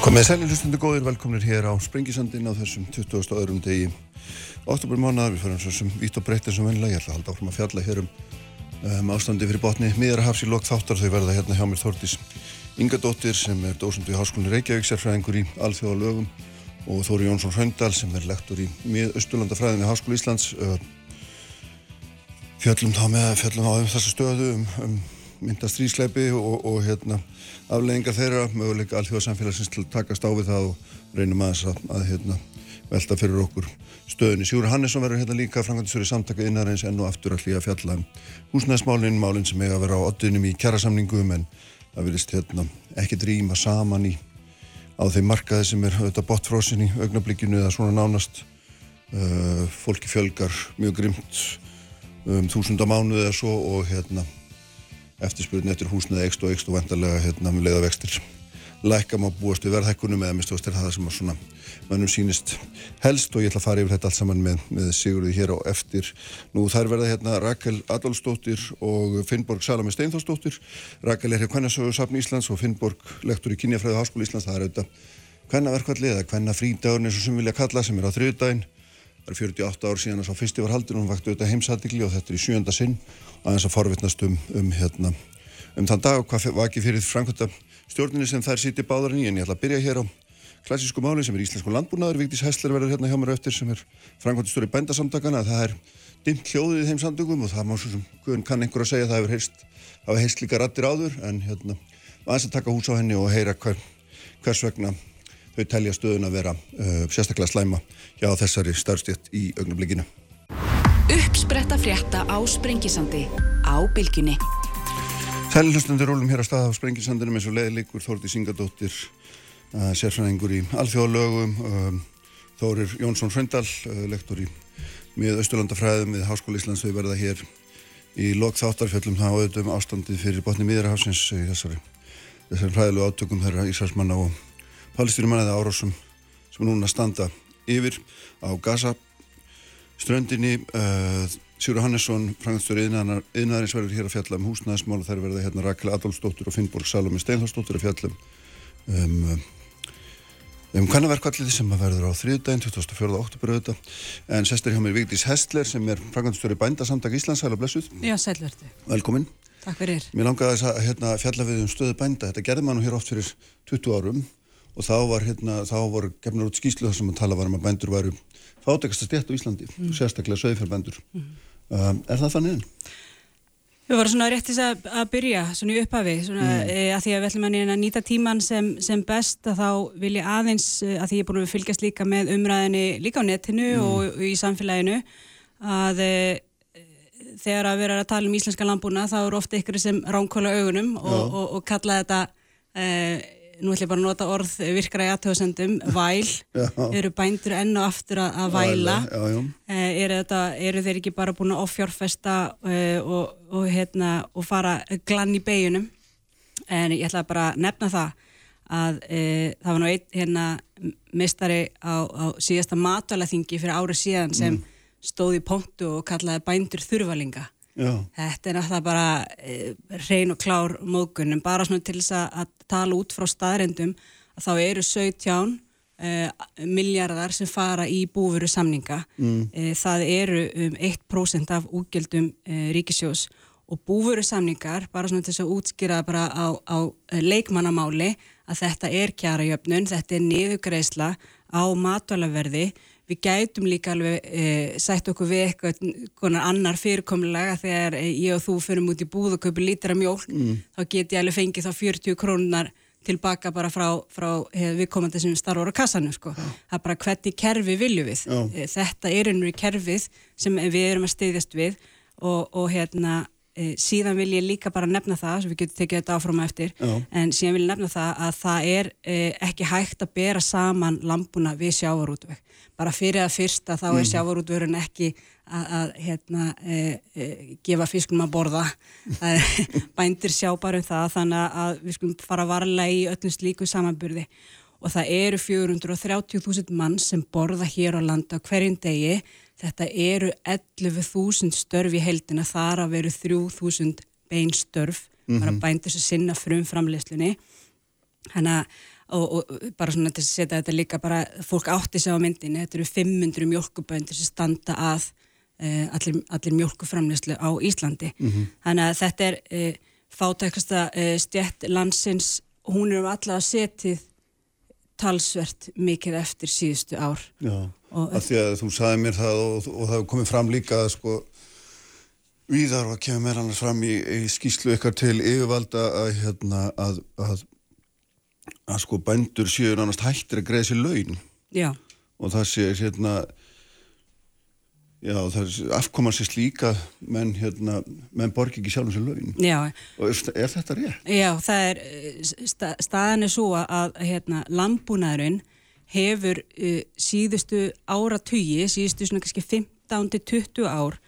Komið sæli hlustundu góðir, velkomnir hér á Sprengisandin á þessum 20. öðrum degi oktober mánuðar, við fyrir þessum vitt og breytið sem vennilega, ég ætla að halda áfram að fjalla hér um, um ástandi fyrir botni miðarhafs í lok þáttar, þau verða hérna hjá mér Þórtís Ingadóttir sem er dósundu í Háskólinu Reykjavík, sérfræðingur í alþjóða lögum og Þóri Jónsson Hraundal sem er lektor í miðausturlandafræðin í Háskóli Íslands. Fjöllum þá með fjöllum á um þessa stöðu um, um myndastrísleipi og, og hérna, afleggingar þeirra, möguleika alþjóðarsamfélagsins til að takast á við það og reynum aðeins að, að hérna, velta fyrir okkur stöðunni. Sjúri Hannesson verður hérna líka frangandisur í samtaka innarins enn og aftur að fjalla um húsnæðismálinn, málinn sem eiga að vera á oddunum í kjærasamningum en það vilist hérna, ekki drýma saman í á þeim markaði sem er auðvitað botfrósin í augnablikkinu eða svona nánast uh, fólki fjölgar mjög grimt um þúsunda mánu eða svo og hérna eftirspurðin eftir húsnaði ekst og ekst og vendarlega hérna með leiðavextir lækka má búast við verðhækkunum eða mistu ástir það sem að svona mannum sínist helst og ég ætla að fara yfir þetta allt saman með, með Sigurði hér á eftir. Nú þær verða hérna Rakel Adolfsdóttir og Finnborg Salami Steinfossdóttir Rakel er hér Kvennasögursafn Íslands og Finnborg lektor í Kynjafræðu Háskóli Íslands. Það er auðvitað Kvennaverkvalli eða Kvennafrídagurinn eins og sem vilja kalla sem er á þriðdægin það er 48 ár síðan að sá fyrsti var haldin og hún vakti auðvitað heimsatikli og þetta er í sjönda sinn aðeins að forvittnast um, um, hérna, um þann dag og hvað ekki fyrir framkvæmta stjórnini sem þær sýti báðarinn í en ég ætla að byrja hér á klassísku máli sem er íslensku landbúnaður. Vigdís Hessler verður hérna hjá mér eftir sem er framkvæmta stjóri bændasamtakana það er dimt hljóðið í þeim samtökum og það má svo sem kann einhver að segja það hefur heist, heist líka rattir áður en hérna aðeins að taka hús á henni og heyra hver, hvers vegna þau telja stöðun að vera uh, sérstaklega slæma hjá þessari starfstjétt í augnablikinu. Uppspretta frétta á Sprengisandi á Bilginni. Sælilustundur rólum hér á stað á Sprengisandinum. Eins og leðilikur Þórti Singadóttir, uh, sérfræðingur í alþjóðalögum, um, Þórir Jónsson Fröndal, uh, lektor í mið Östurlandafræðum við Háskóli Íslands. Við verða hér í lok þáttarfjöllum. Þá auðvitað um ástandið fyrir botni miðrahásins í þessari, þessari fræðilegu átökum þeirra Ísraelsmanna og palestínumannaði árásum sem núna standa yfir á Gaza ströndinni uh, Sjóru Hannesson, frangastur yðnaðarins verður hér að fjalla um húsnæðismál og þær verða hérna Rakel Adolfsdóttir og Finnborg Salome Steinhorsdóttir að fjalla um um, um kannaverkvallið sem að verður á þriðdægin 24. oktober auðvitað en sestur hjá mér Vigdís Hestler sem er frangastur í bændasamtak Íslands, hægla blessuð Já, sælverdi. Velkomin. Takk fyrir. Mér langaði að hérna, fjalla við um stöðu bænda, þetta gerði mann hér oft fyrir 20 árum og þá var hérna, þá voru gefnur út skýslu þar sem að tala var um að bændur væru fátekast að stjætt á Íslandi, mm. sérstaklega sögfjörðbændur. Mm. Um, er það þannig? Við vorum svona réttis að, að byrja svona í upphafi, svona mm. e, að því að við ætlum að nýta tíman sem, sem best að þá vil ég aðeins, e, að því ég er búin að fylgjast líka með umræðinni líka á netinu mm. og, og í samfélaginu að e, þegar að vera að tala um íslenska landbúna þá eru ofta ykkur sem ránkóla augunum og, og, og kalla þetta e, nú ætlum ég bara að nota orð virkra í aðtöðsendum, væl. Eru bændur enn og aftur að, að væla já, já. Eh, eru, þetta, eru þeir ekki bara búin að offjárfesta uh, og, og, hérna, og fara glann í beginum en ég ætla bara að nefna það að uh, það var nú einn hérna, mistari á, á síðasta matvælaþingi fyrir árið síðan sem mm. stóði í pontu og kallaði bændur þurvalinga Já. Þetta er náttúrulega bara e, reyn og klár mógun en bara svona til þess að tala út frá staðrendum að þá eru 17 e, miljardar sem fara í búfuru samninga. Mm. E, það eru um 1% af úgjöldum e, ríkisjós og búfuru samningar, bara svona til þess að útskýra bara á, á leikmannamáli að þetta er kjara jöfnun, þetta er niðugreisla á matvælaverði við gætum líka alveg e, sætt okkur við eitthvað konar annar fyrirkomulega þegar e, ég og þú förum út í búð og kaupir lítra mjólk mm. þá get ég alveg fengið þá 40 krónunar tilbaka bara frá, frá e, viðkomandi sem starfur á kassanum sko. Ja. það er bara hvernig kerfi vilju við e, þetta er einhverju kerfið sem við erum að steyðast við og, og hérna síðan vil ég líka bara nefna það sem við getum tekið þetta áfram eftir Já. en síðan vil ég nefna það að það er e, ekki hægt að bera saman lampuna við sjávarútveg bara fyrir að fyrsta þá er mm. sjávarútvegurinn ekki að, að hérna, e, e, gefa fiskunum að borða bændir sjá bara um það þannig að við skulum fara varlega í öllum slíku samanburði og það eru 430.000 mann sem borða hér á landa hverjum degi Þetta eru 11.000 störf í heldina, þar að veru 3.000 beinstörf, mm -hmm. bara bændur sem sinna frum framleyslunni. Þannig að og, og bara svona til að setja þetta líka bara, fólk átti sig á myndinni, þetta eru 500 mjölkuböndur sem standa að uh, allir, allir mjölkuframleyslu á Íslandi. Þannig að þetta er uh, fátækasta uh, stjætt landsins, hún er um allavega setið talsvert mikið eftir síðustu ár. Já, Og- af því að þú sagði mér það og, og það hefur komið fram líka að sko Víðar og kemur mér annars fram í, í skýslu ykkar til yfirvalda að, hérna, að, að, að sko bændur séu nánast hættir að greiða sér laun Já, og það sé hérna já, það er afkoman sér slíka menn, hérna, menn borgi ekki sjálfum sér laun já, og er, er þetta rétt? Já, það er, eh, sta, staðan er svo að hérna, landbúnaðurinn hefur uh, síðustu áratugi, síðustu svona kannski 15-20 ár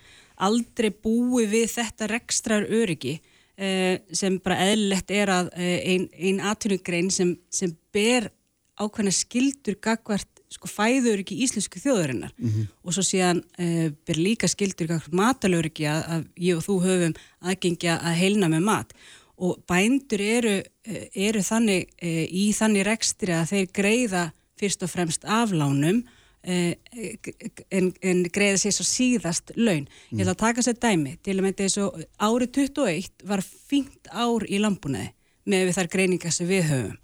aldrei búið við þetta rekstrar öryggi uh, sem bara eðlilegt er að uh, ein, ein atvinnugrein sem, sem ber ákveðna skildur gagvart sko fæðuröryggi íslensku þjóðurinnar og svo síðan uh, ber líka skildur gagvart matalöryggi að, að ég og þú höfum aðgengja að heilna með mat og bændur eru, eh, eru þannig e, í þannig rekstri að þeir greiða fyrst og fremst aflánum e, en, en greiða sér svo síðast laun. Ég ætla að taka sér dæmi til að með þessu árið 21 var fínt ár í lambunæði með þar greiningar sem við höfum.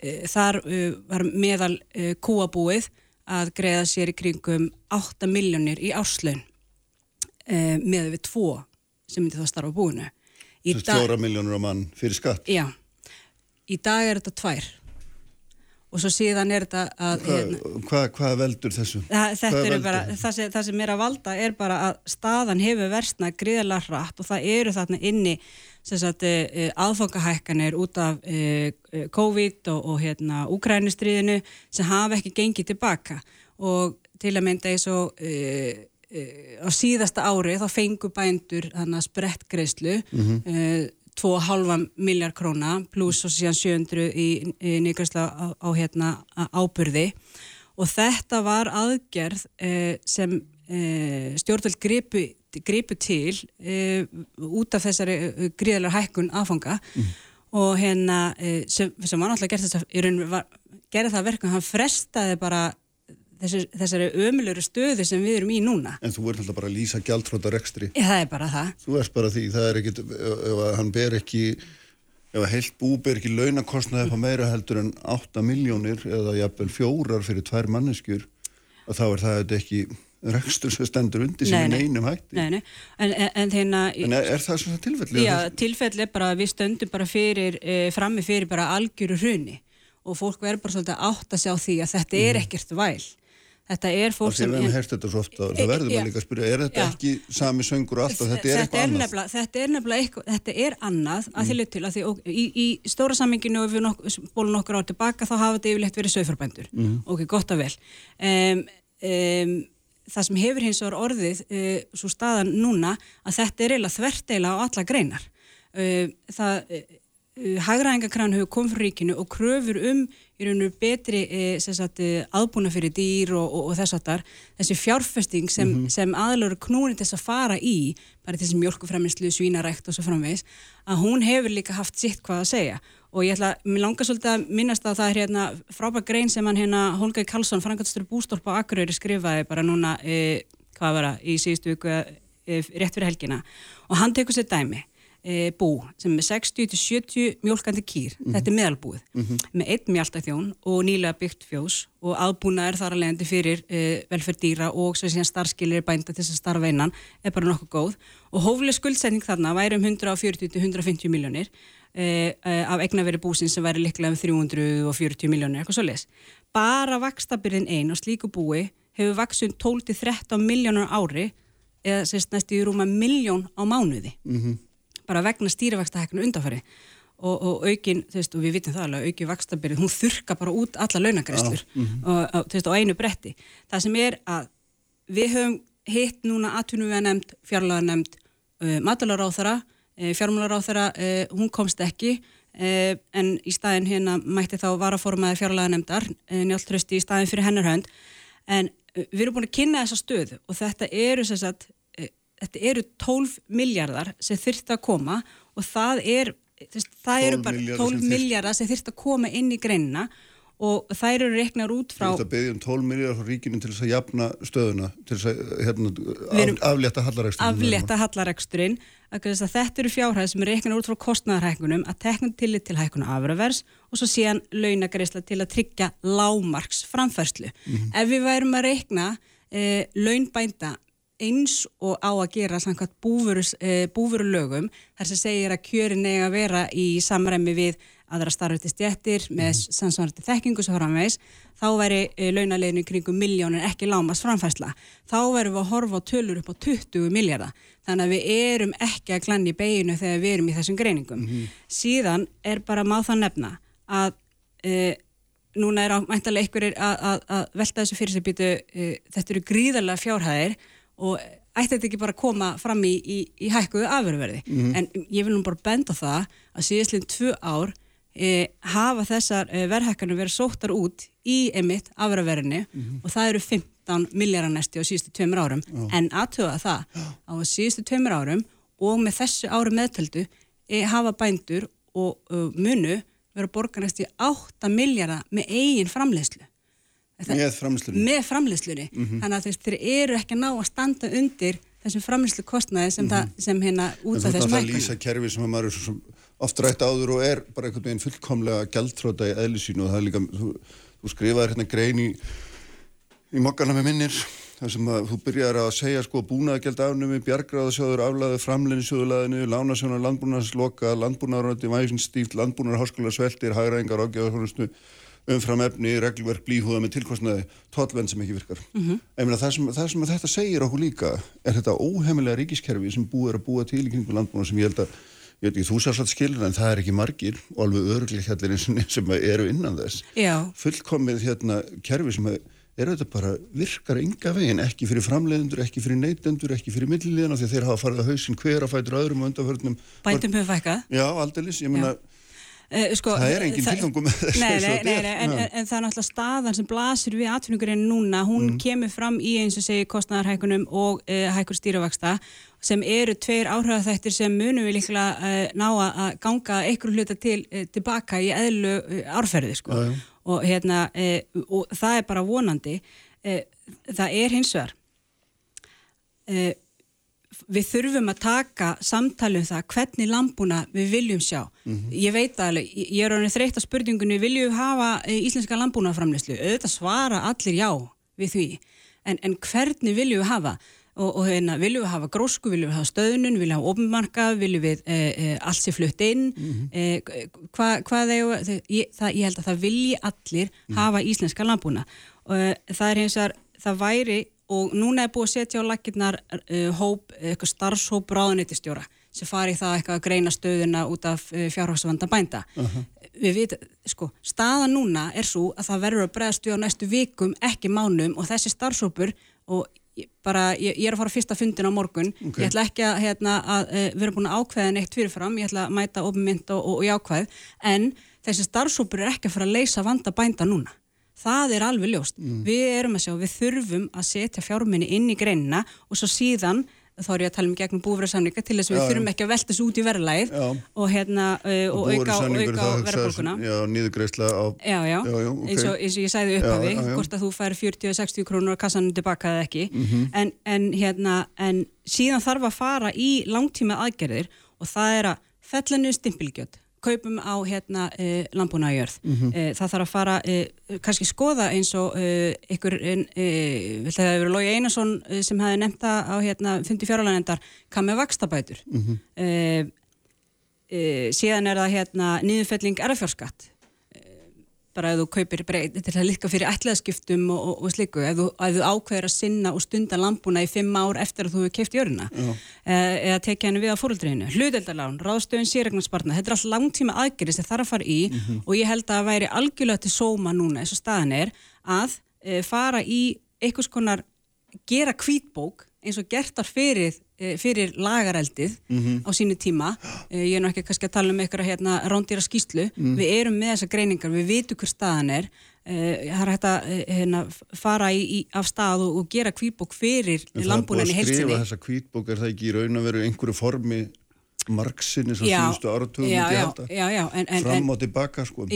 E, þar e, var meðal e, kúabúið að greiða sér í kringum 8 miljónir í árslaun e, með við tvo sem myndi þá starfa búinu. Fjóra miljónur á mann fyrir skatt Já, í dag er þetta tvær og svo síðan er þetta að hérna, Hvað hva, hva veldur þessu? það, þetta Hvað eru bara, það sem, það sem er að valda er bara að staðan hefur versnað gríðarlega hratt og það eru þarna inni aðfangahækkanir út af uh, COVID og, og hérna Úkrænustriðinu sem hafa ekki gengið tilbaka og til að mynda eins og uh, uh, á síðasta ári þá fengu bændur þannig að sprettgreislu mm 2,5 miljard króna pluss og síðan 700 í, í nýgræsla á, á hérna á- áburði. Og þetta var aðgerð eh, sem eh, stjórnvöld gripu, gripu til eh, út af þessari eh, gríðalega hækkun aðfanga og hérna eh, sem, sem var náttúrulega gert þess að gerði það verkum, hann frestaði bara þessi, þessari ömulöru stöðu sem við erum í núna. En þú ert alltaf bara að lýsa gjaldtróta rekstri. Ja, það er bara það. Þú erst bara því, það er ekkit, ef hann ber ekki, ef að heilt bú ber ekki launakostnaði upp á meira heldur en 8 miljónir eða jafnvel fjórar fyrir tvær manneskjur, þá er það ekki rekstur sem stendur undir sem í neinum hætti. Nei, nei, en, en, en hérna... En er, er það svona tilfelli? Já, tilfelli er bara að við stöndum bara fyrir, e, frammi fyrir bara algjöru hruni og fólk verður bara svolítið að átta sig á því að þetta er ekkert væl. Þetta er fólk sem... Það er verður maður líka að spyrja, er þetta Já. ekki sami söngur og alltaf, þetta er þetta eitthvað er annað? nefnilega, þetta er nefnilega eitthvað, þetta er annað að því til að því og, í, í stóra samminginu ef við nok bólum nokkur á tilbaka þá hafa þetta yfirleitt verið sögfarbændur ok, gott og vel um, um, það sem hefur hins vegar orðið uh, svo staðan núna að þetta er eiginlega þvert eiginlega á alla greinar. Uh, það uh, hagræðingakran hefur komið frá ríkinu og kröfur um í raun og betri eh, eh, aðbúna fyrir dýr og, og, og þess að þar þessi fjárfesting sem, sem aðlur knúin til þess að fara í bara þessi mjölkuframinslu, svínarækt og svo framvegis að hún hefur líka haft sitt hvað að segja og ég ætla, mér langar svolítið að minnast að það er hérna frábært grein sem hann hérna Holger Karlsson, frangatistur bústólp á Akureyri skrifaði bara núna, e, hvað var það, í síðustu viku e, rétt fyrir helgina. Og hann tekur sér dæmi e, bú sem er 60-70 mjólkandi kýr, þetta er meðalbúið. Með einn mjáltaþjón og nýlega byggt fjós og aðbúna er þar að leiðandi fyrir e, velferð dýra og svo síðan starfskilir bænda til þess að starfa innan er bara nokkuð góð. Og hófleg skuldsetning þarna væri um 140-150 miljónir e, e, af eignaveri búsins sem væri liklega um 340 miljónir, eitthvað svo les bara vakstabyrðin einn og slíku búi hefur vaksum 12-13 miljónur ári eða sérst næstu í rúma miljón á mánuði. -hmm. Bara vegna stýrivaxtahækkunu undanfæri og, og aukin, þú veist, og við vitum það alveg aukin vakstabyrð, hún þurka bara út alla launagreislur og, og, þú veist, á einu bretti. Það sem er að við höfum hitt núna atvinnuvega nefnd, fjárlaga nefnd uh, matalaráþara, uh, fjármálaráþara uh, hún komst ekki uh, en í staðin hérna mætti þá varaformaði fjárlaga nefndar uh, njáltrösti í staðin fyrir hennar hönd. En uh, við erum búin að kynna þessa stöðu og þetta eru sem sagt uh, þetta eru 12 miljardar sem þurft að koma og það er það eru 12 bara milljarðar 12 sem þyrfti- miljardar sem þyrst að koma inn í greinina og þær eru reiknar út frá að byggja um 12 miljardar frá ríkinu til þess að jafna stöðuna, til þess að hérna, af, aflétta hallarækstum. aflétta að þetta eru fjárhæð sem er reiknar út frá kostnæðarhækkunum að tekna tillit til hækkuna afravers og svo síðan launagreisla til að tryggja lámarks framfærslu. Mhm. Ef við værum að reikna eh, launbænda eins og á að gera samkvæmt búvörus, eh, búvörulögum þar sem segir að kjörin eiga að vera í samræmi við aðra starfandi stjættir með Mhm. samsvarandi þekkingu svo framvegs, þá væri e, launaleginu kringum miljónir ekki lámas framfærsla. Þá værum við að horfa á tölur upp á 20 miljardar. Þannig að við erum ekki að glanni í beginu þegar við erum í þessum greiningum. Síðan er bara má það nefna að e, núna er ámæntalega einhverjir að, að, að velta þessu fyrir sig býtu, e, þetta eru gríðarlega fjárhæðir og ætti þetta ekki bara að koma fram í, í, í hækkuðu afurverði. En ég vil nú bara benda það að síðastlinn tvö ár e, hafa þessar e, verðhækkanir verið sóttar út í emitt afurverðinni og það eru 15 miljardar næsti á síðustu tveimur árum. En aðtöða það á síðustu tveimur árum og með þessu ári meðtöldu e, hafa bændur og munu vera borgarnæst í 8 miljardar með eigin framleiðslu. Með framlýslunni. með framleyslunni þannig að þeir, þeir eru ekki að ná að standa undir þessum framleyslu kostnaði sem, það, sem hérna út af Það er þessum það lýsa kerfi sem að maður er svo oft rætt áður og er bara einhvern veginn fullkomlega gæltróta í eðlisínu og það er líka, þú, þú skrifaðir hérna grein í, í mokkana með minnir þar sem að þú byrjar að segja sko búnaðagjald afnumi, bjargráðasjóður aflaði, framleinisjóðulaðinu, lánasjónar landbúnaðsloka, landbúnaðaröndi, væsin stíft, landbúnaðar háskóla sveltir, hagræðingar, ágjáðarhónustu, umfram efni, reglverk, blíhúða með tilkostnaði, tollvenn sem ekki virkar. Mm -hmm. meina, það, sem, það sem þetta segir okkur líka er þetta óheimilega ríkiskerfi sem búið er að búa til í kringu landbúnað sem ég held að ég veit ekki þú sér svolítið skilur en það er ekki margir og alveg hérna sem, sem eru innan þess Já. fullkomið hérna kerfi sem er þetta bara virkar enga veginn ekki fyrir framleiðendur, ekki fyrir neytendur ekki fyrir milliliðina því að þeir hafa farið að hausinn hver að fætur öðrum undanförnum bændum hefur fækkað Já, aldeilis, ég meina Uh, sko, Það er engin tilgangur með þessu, Nei, nei, nei, nei en, en, það er náttúrulega staðan sem blasir við atvinningurinn núna, hún Mm. kemur fram í eins og segi kostnæðarhækunum og uh, hækur stýravaksta sem eru tveir áhrifðaþættir sem munum við líklega uh, ná að ganga einhverju hluta til tilbaka í eðlu árferði sko. Og hérna og það er bara vonandi. Það er hins vegar við þurfum að taka samtali um það hvernig lambúna við viljum sjá. Ég veit það alveg, ég er orðin þreytt á spurningunni, viljum við hafa e, íslenska lambúnaframleyslu? Auðvitað svara allir já við því, en, en hvernig viljum við hafa? Og, og hérna, viljum við hafa grósku, viljum við hafa stöðnun, viljum við hafa ofnmarka, viljum við e, e, allt sé flutt inn, e, hva, hvað þegar, ég, það, ég held að það vilji allir hafa íslenska lambúna. Og það er hins vegar, það væri og núna er búið að setja á lakirnar uh, hóp, eitthvað starfshóp ráðuneytistjóra sem fari það eitthvað að greina stöðuna út af uh, fjárhagsvanda bænda. Við vitum, sko, staðan núna er svo að það verður að bregðast við á næstu vikum, ekki mánum og þessi starfshópur og bara, ég, ég er að fara fyrsta fundin á morgun, Ok. ég ætla ekki að, hérna, að uh, vera búin að ákveða neitt fyrirfram, ég ætla að mæta opinmynd og, og, og jákvæð, en þessi starfshópur er ekki að fara að leysa vanda bænda núna. Það er alveg ljóst. Við erum að sjá, við þurfum að setja fjárminni inn í greinina og svo síðan, þá er ég að tala um gegnum búfræðsamninga til þess að við já. þurfum ekki að velta þessu út í verðlæð og, hérna, uh, og, auka, og á verðbólguna. Já, niðurgreisla á Já, já, Já, já, ok. eins, og, eins og ég sagði upphafi, hvort að þú fær 40-60 krónur á kassanum tilbaka eða ekki, Mhm. en, en, hérna, en síðan þarf að fara í langtíma aðgerðir og það er að fellinu stimpilgjöld, kaupum á hérna e, landbúnaðjörð. Mhm. e, það þarf að fara, e, kannski skoða eins og ykkur, vil það hefur Lógi Einarsson sem hefði nefnt það á hérna fundi fjáralænendar, hvað með vakstabætur. Mm. -hmm. síðan er það hérna niðurfelling erfjárskatt bara ef þú kaupir breyt til að líka fyrir ætlaðskiptum og, og, og sliku, ef þú, þú ákveður að sinna og stunda lambúna í fimm ár eftir að þú hefur keift jöruna e, eða tekið henni við á fóröldriðinu hluteldalán, ráðstöðun sérregnarspartna þetta er allt langtíma aðgerið sem þarf að fara í og ég held að það væri algjörlega til sóma núna eins og staðan er að e, fara í einhvers konar gera kvítbók eins og gertar fyrir, eh, fyrir lagareldið á sínu tíma. Eh, ég er nú ekki kannski að tala um eitthvað hérna rándýra skýslu, við erum með þessar greiningar við vitum hver staðan er. Eh, það er hægt að hérna, fara í, í, af stað og, og gera kvítbók fyrir En það er landbúnan að skrifa þessa kvítbók er það ekki í raun að vera einhverju formi margsinni sem síðustu áratugum já, já, já, en- en- fram og tilbaka sko.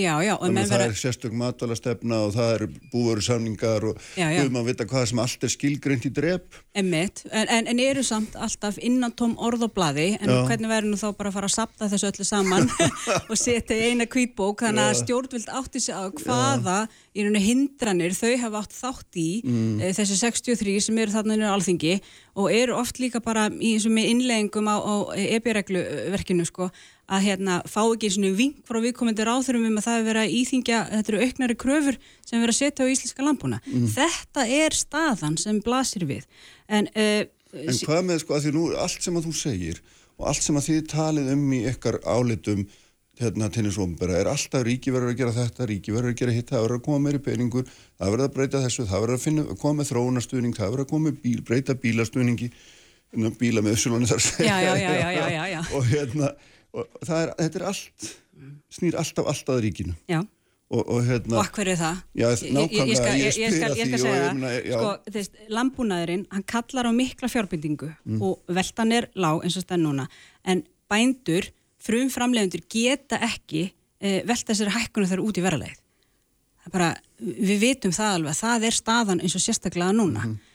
Þannig að það er sérstök matalastefna og það er búveru samningar og við maður vita hvað sem allt er skilgreint í drep Emmitt, en, en, en eru samt alltaf innantóm orð og blaði, en Já. hvernig verður nú þá bara að fara að sapta þessu öllu saman og setja í eina kvítbók, þannig að stjórnvild átti sig á hvaða í rauninu hindranir þau hafa átt þátt í Mm. e, þessi 63 sem eru þarna inn á alþingi og eru oft líka bara í með innleggingum á, á EB-regluverkinu sko, að hérna fá ekki svona vink frá viðkomandi ráþurum um að það er verið að íþingja, þetta eru auknari kröfur sem verið að setja á íslenska landbúna. Mm. Þetta er staðan sem blasir við. En, uh, En hvað með sko að því nú allt sem að þú segir og allt sem að þið talið um í ykkar álitum hérna tennisómbera er alltaf ríki verður að gera þetta, ríki verður að gera hitt, það verður að koma meiri peningur, það verður að breyta þessu, það verður að finna, koma með þróunastuðning, það verður að koma með bíl, breyta bílastuðningi, bíla með össulunni þar segja. Já, já, já, já, já, já, já. og hérna, og er, þetta er allt, snýr alltaf alltaf ríkinu. Já, Og, og hérna, og akkur er það? Já, nákvæmlega, ég, skal, ég ég, skal, ég skal segja það, meina, já. sko, þú veist, landbúnaðurinn, hann kallar á mikla fjárbindingu Mm. og veltan er lág eins og stenn núna, en bændur, frum framleiðundur geta ekki e, velta sér hækkunu þar út í verðarleið. Er bara, við vitum það alveg, það er staðan eins og sérstaklega núna. Mm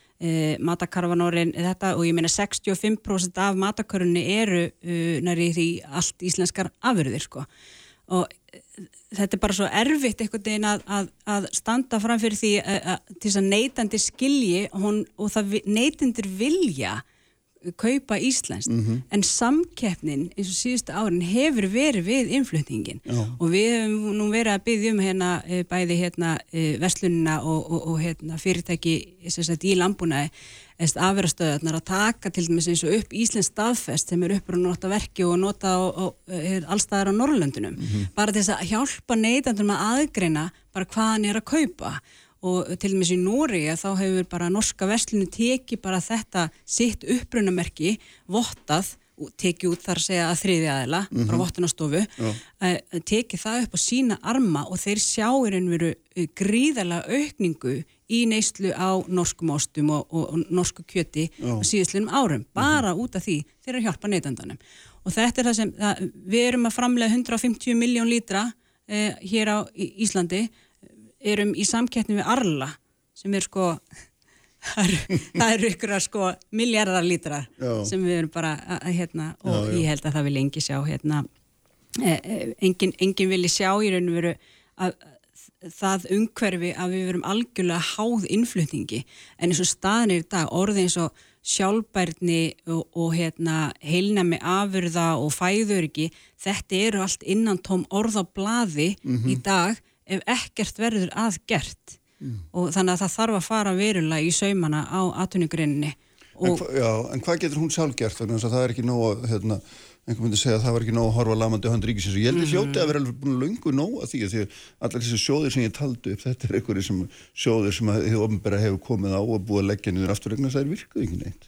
matakarvanorinn, þetta og ég meina 65% af matakarvunni eru uh, næri því allt íslenskar afurðir sko. Og eh, þetta er bara svo erfitt einhvern veginn að, að, að standa fram fyrir því að, til þess að neytandi skilji hún, og það neytendur vilja kaupa íslenskt en samkeppnin eins og síðustu árin hefur verið við innflutningin Já. og við hefum nú verið að byggja um hérna eh, bæði hérna eh, verslunina og, og, og hérna fyrirtæki sagt í landbúnaði afverastöðarnar að taka til dæmis eins og upp Íslands staðfest sem er uppur að nota verki og nota á, á, er allstaðar á Norrlöndunum bara til þess að hjálpa neytandum að aðgreina bara hvað hann er að kaupa og til dæmis í Nóri þá hefur bara norska verslinu tekið bara þetta sitt upprunamerki vottað og tekið út þar að segja að þriði aðila bara vottunastofu tekið það upp á sína arma og þeir sjá í raun veru eh, gríðarlega aukningu í neyslu á norskum ástum og, og, og norsku kjöti á síðustlunum árum, bara út af því þeir eru að hjálpa neytandanum. Og þetta er það sem, það, við erum að framlega 150 miljón lítra eh, hér á Íslandi erum í samkettni við Arla sem er sko það eru, ykkur að sko miljardar lítrar Já. sem við erum bara að, að, hérna, og Já, já. ég held að það vil engi sjá hérna, e, e, engin, engin vilji sjá í raun og veru að að það umhverfi að við verum algjörlega háð innflutningi en eins og staðan er í dag orðið eins og sjálfbærni og, og hérna, heilnami afurða og fæðuriki þetta eru allt innan tóm orða blaði Mhm. í dag ef ekkert verður aðgert Mm. og þannig að það þarf að fara verulega í saumana á atvinnugreininni En, hva, já, en hvað getur hún sjálf gert? Þannig að það er ekki nóg að, hérna, einhver myndi segja að það var ekki nóg að horfa lamandi á hönd ríkisins og ég held að Mhm. hljóti að vera alveg búin að löngu nóg að því að því að allar þessi sjóðir sem ég taldi upp, þetta er einhverju sem, sjóðir sem að þið ofnbæra hefur komið á og búið að leggja niður aftur vegna það er virkuð ekki neitt.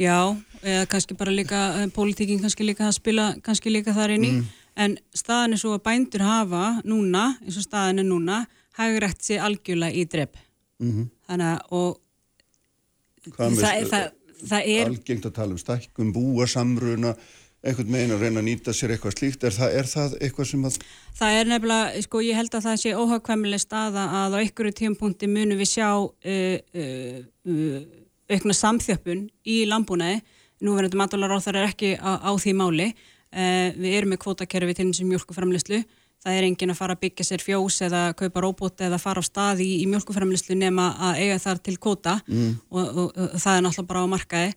Já, eða kannski bara líka, pólitíkin kannski líka að spila, kannski líka þar inn í, Mm. En staðan er svo að bændur hafa núna, eins og staðan er núna, hagrætt sér algjörlega í drepp. Mm Þannig að, og það, er- það, það er, algengt að tala um stækkun, búa, samruna, einhvern megin að reyna að nýta sér eitthvað slíkt, er það, er það eitthvað sem að, það er nefnilega, sko, ég held að það sé óhagkvæmileg staða að á einhverju tímapunkti munum við sjá uh, uh, uh, aukna samþjöppun í landbúnaði, núverandi matvalar á þar er ekki á, á því máli, við erum með kvótakerfi til eins og mjölkuframlislu, það er engin að fara að byggja sér fjós eða kaupa róbót eða fara á stað í, í mjölkuframlislu nema að eiga þar til kvóta. Mm. og, og, og það er náttúrulega bara á markaði.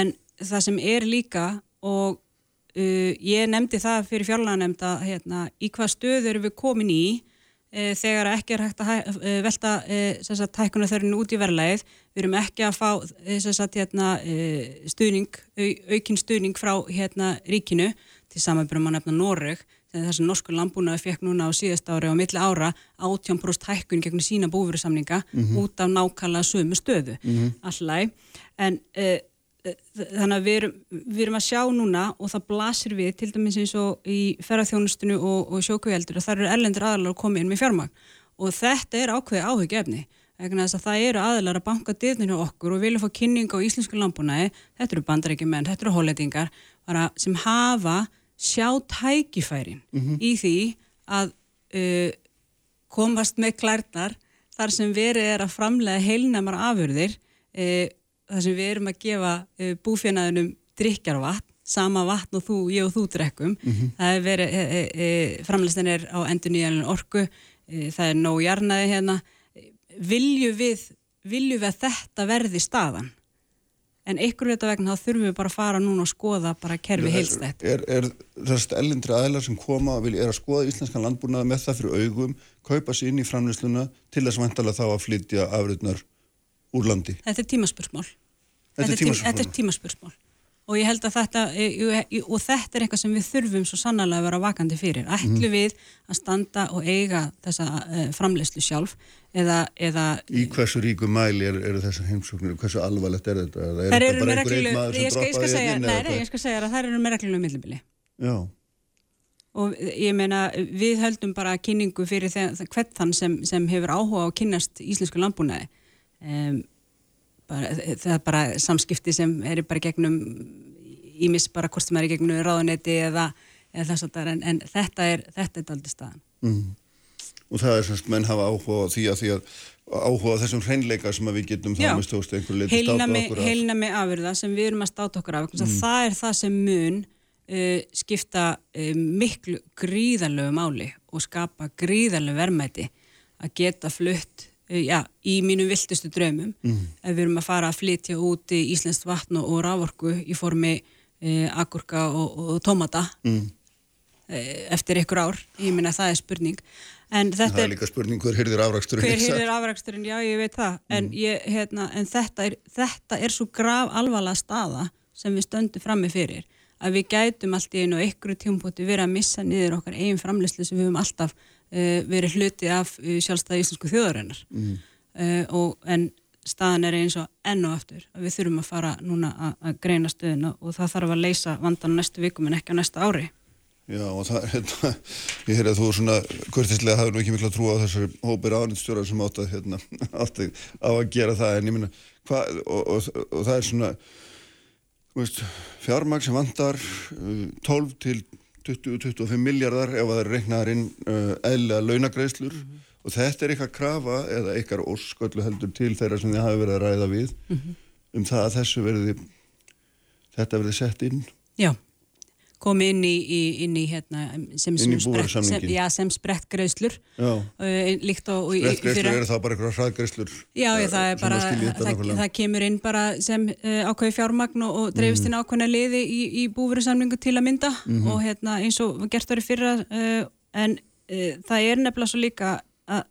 En það sem er líka og uh, ég nefndi það fyrir fjárlaganefnd að hérna, í hvað stöð eru við komin í uh, þegar ekki er hægt að uh, velta uh, tækunarþörfinu út í verðlæðið við erum ekki að fá sagt, hérna, stuðning, au, aukinn stuðning frá hérna, ríkinu til samanbyrjum að nefna Noreg þegar þessi norsku landbúnaði fekk núna á síðast ári og milli ára 18% hækkun gegn sína búfyrirsamninga út af nákvæmlega sömu stöðu. Allæg en uh, þannig að við erum, við erum að sjá núna og það blasir við til dæmis eins og í ferðarþjónustinu og, og sjókuveldur og það eru erlendur aðalar að koma inn með fjármagn. Og þetta er ákveði áhugjefni vegna þess að það eru aðalar að banka dyrnir hjá okkur og vilja fá kynning á íslensku landbúnaði. Þetta eru bandarækjumenn, þetta eru hólætingar sem hafa sjá tækifærin í því að uh, komast með klærnar þar sem verið er að framlega heilnæmar afurðir uh, þar sem við erum að gefa uh, búfjörnaðunum drikjarvatn, sama vatn og þú, ég og þú drekkum. Það er verið, e, e, e, framlegstin er á endur nýjanlega orku, það er nóg jarnaði hérna. Vilju við, vilju við að þetta verði staðan? En ykkur þetta vegna þá þurfum við bara að fara núna og skoða bara kerfi heilstætt. Er, er þessast ellindri aðlar sem koma og er að skoða íslenskan landbúnaða með það fyrir augum, kaupa sér inn í framleysluna til þess vantalega þá að flytja afriðnar úr landi? Þetta er tímaspursmál. Þetta er tím- tímaspursmál. Og ég held að þetta, e, og þetta er eitthvað sem við þurfum svo sannarlega að vera vakandi fyrir. Ætlu Mhm. við að standa og eiga þessa framleyslu sjálf eða, eða Í hversu ríku mæli eru er þessar heimsóknir, hversu alvarlegt er þetta? Er þetta eru með einhver einn reglulegu, maður sem ég skal, ég skal segja, nei, nei, ég skal segja að þær eru með reglulegu millibili. Já, Og ég meina, við höldum bara kynningu fyrir hvern þann sem, sem hefur áhuga á að kynnast íslensku landbúnaði. Um, bara, það er bara samskipti sem er bara gegnum ímis bara hvort sem er í gegnum ráðuneyti eða, eða þess að það er, en, en þetta er þetta er daldi staðan. og það er semst menn hafa áhuga því að því að áhuga þessum hreinleika sem við getum þá með stóðst einhver leiti státa okkur af. heilnami afurða sem við erum að státa okkur af, mm. það er það sem mun uh, skipta uh, miklu gríðalögu máli og skapa gríðalögu verðmæti að geta flutt já, í mínum viltustu draumum. Ef við erum að fara að flytja út í Íslenskt vatn og, rávorku í formi uh, agurka og, og tómata. Mm. eftir ykkur ár, ég minna það er spurning. En Það þetta er líka spurning hver hyrðir afrakstur hver hýrðir afræksturinn, já ég veit það. En, ég, hérna, en þetta, er, þetta er svo grav alvarlega staða sem við stöndum frammi fyrir að við gætum allt í einu og ykkur tímpoti verið að missa niður okkar eigin framleyslu sem við höfum alltaf verið hluti af uh, sjálfstæði íslensku þjóðarinnar mm. og, en staðan er eins og enn og aftur að við þurfum að fara núna að, að greina stöðuna og það þarf að leysa vandan næstu vikum en ekki á næsta ári Já, og það, hérna, ég heyrði að þú svona kurtislega hafði nú ekki mikla trú á þessari hópir ánýttstjórar sem átt að, hérna, átt að, að gera það, en ég minna, hvað, og, og, og það er svona, veist, fjármagn sem vandar uh, 12 til 20-25 miljardar ef að það er reiknaðar inn uh, eðlega launagreislur og þetta er eitthvað krafa eða eitthvað ósköllu heldur til þeirra sem þið hafi verið að ræða við um það að þessu verði, þetta verði sett inn. Já, komi inn í, í, inn í hérna, sem, Inn í sem, sprett, já, sem sprett greiðslur uh, líkt og í- í Réttgreislur fyrra- eru þá bara eitthvað hraðgreislur Já, já, það er bara, að það, það kemur inn bara sem uh, ákveði fjármagn og, og dreifist inn ákveðna liði í, í búverusamlingu til að mynda. Og hérna eins og gert í fyrra uh, en það er nefnilega svo líka að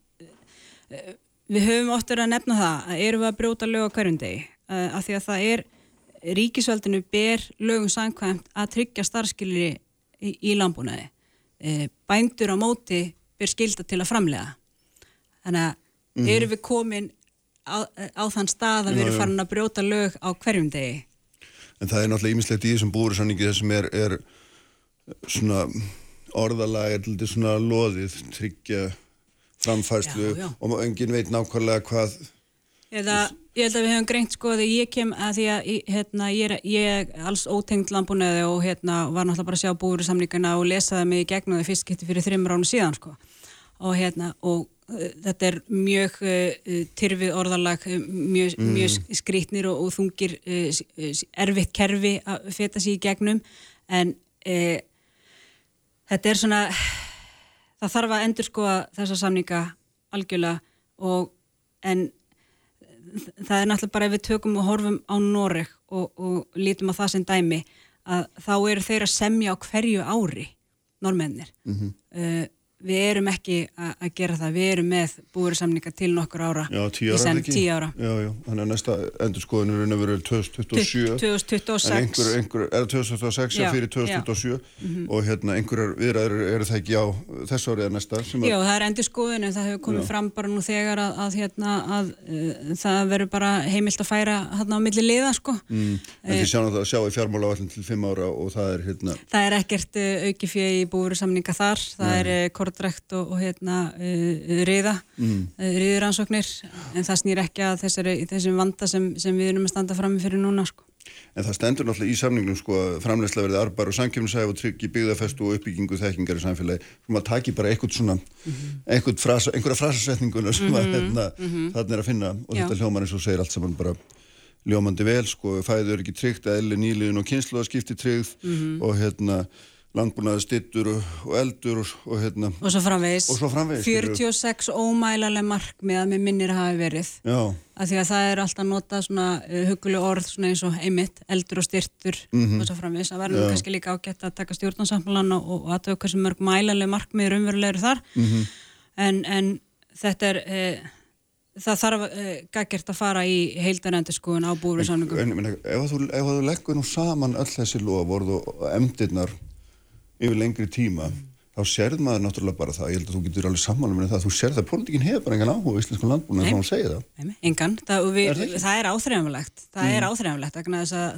við höfum oft verið að nefna það að erum við að brjóta lög á hverjum degi? Af því að það er ríkisvöldinu ber lögum samkvæmt að tryggja starfskilri í, í landbúnaði uh, bændur á móti ber skilda til að framlega þannig að Mhm. erum við komin á, á þann stað að við erum farin að brjóta lög á hverjum degi En það er náttúrulega ímislegt í þessum búursanningi þessum er, er svona orðalag er til þetta svona loðið, tryggja framfærslu Já, já. og engin veit nákvæmlega hvað Eða, ég held að við hefum greint sko að ég kem að því að hérna, ég, er, ég er alls ótengd landbúnaði og hérna, var náttúrulega bara að sjá búuru samlíkana og lesaði mig í gegnum það fyrst getur fyrir þreymur ánum síðan sko. og, hérna, og uh, þetta er mjög uh, tyrfið orðalag uh, mjög, mjög skrítnir og, og þungir uh, s- erfitt kerfi að feta sér í gegnum en uh, þetta er svona það þarf að endur sko þessa samninga algjörlega og en það er náttúrulega bara ef við tökum og horfum á Noreg og, og lítum á það sem dæmi að þá eru þeir að semja á hverju ári normennir uh, við erum ekki að gera það. Við erum með búurisamninga til nokkur ára Já, tíu ára senn, tíu ára. Já, já, þannig að næsta endurskoðun er veru 2027 2026 En einhver, einhver, er það 2026 já, Já, fyrir 2027 og hérna einhverjar viðræður eru það ekki á þessu árið eða næsta Já, að, það er endur skoðun en það hefur komið fram bara nú þegar að, að, hérna, að uh, það verður bara heimilt að færa hérna á milli liða sko. mm, en því sjáum það að sjá í fjármálavallin til 5 ára og það er hérna Það er ekkert uh, auki fyrir í búveru samninga þar, það er uh, kortrækt og, og hérna uh, riða, mm. uh, riðuransóknir en það snýr ekki að þessari, þessum vanda sem, sem við erum að standa fram fyrir núna sko. En það stendur náttúrulega í samningnum sko að framlegslega verði arbar og samkjöfnisæf og tryggi byggðarfestu og uppbyggingu þekkingar í samfélagi sem að taki bara eitthvað svona mm -hmm. frasa, einhverja frasasetninguna sem mm -hmm. að hérna, mm -hmm. þarna er að finna og Já. þetta hljómar eins og segir allt saman bara ljómandi vel sko, fæður ekki tryggt að elli nýliðin og kynsluðaskipti tryggð mhm. og hérna landbúnaði stittur og, eldur og, og hérna. Og svo framvegis, og svo framvegis 46 ómælaleg markmið að með minnir hafi verið. Já. að því að það er alltaf nota svona uh, huguleg orð svona eins og einmitt eldur og styrtur mm -hmm. og svo framvegis. Að verður kannski líka ágætt að taka stjórnansamfélan og, og aðtöku hversu mörg mælaleg markmið raunverulegur þar. Mm -hmm. en, en þetta er uh, það þarf uh, gaggjert að fara í heildarendur skoðun á búriðsáningum Ef þú leggur nú saman öll þessi lof og emdirnar yfir lengri tíma mm. þá sérð maður náttúrulega bara það ég held að þú getur alveg saman með það þú sérð að politíkinn hefur bara engan áhuga í Íslandsku landbúinu en þá hún segir það. Engan, það, við, er það, það er áþræðanlegt það mm. er áþræðanlegt,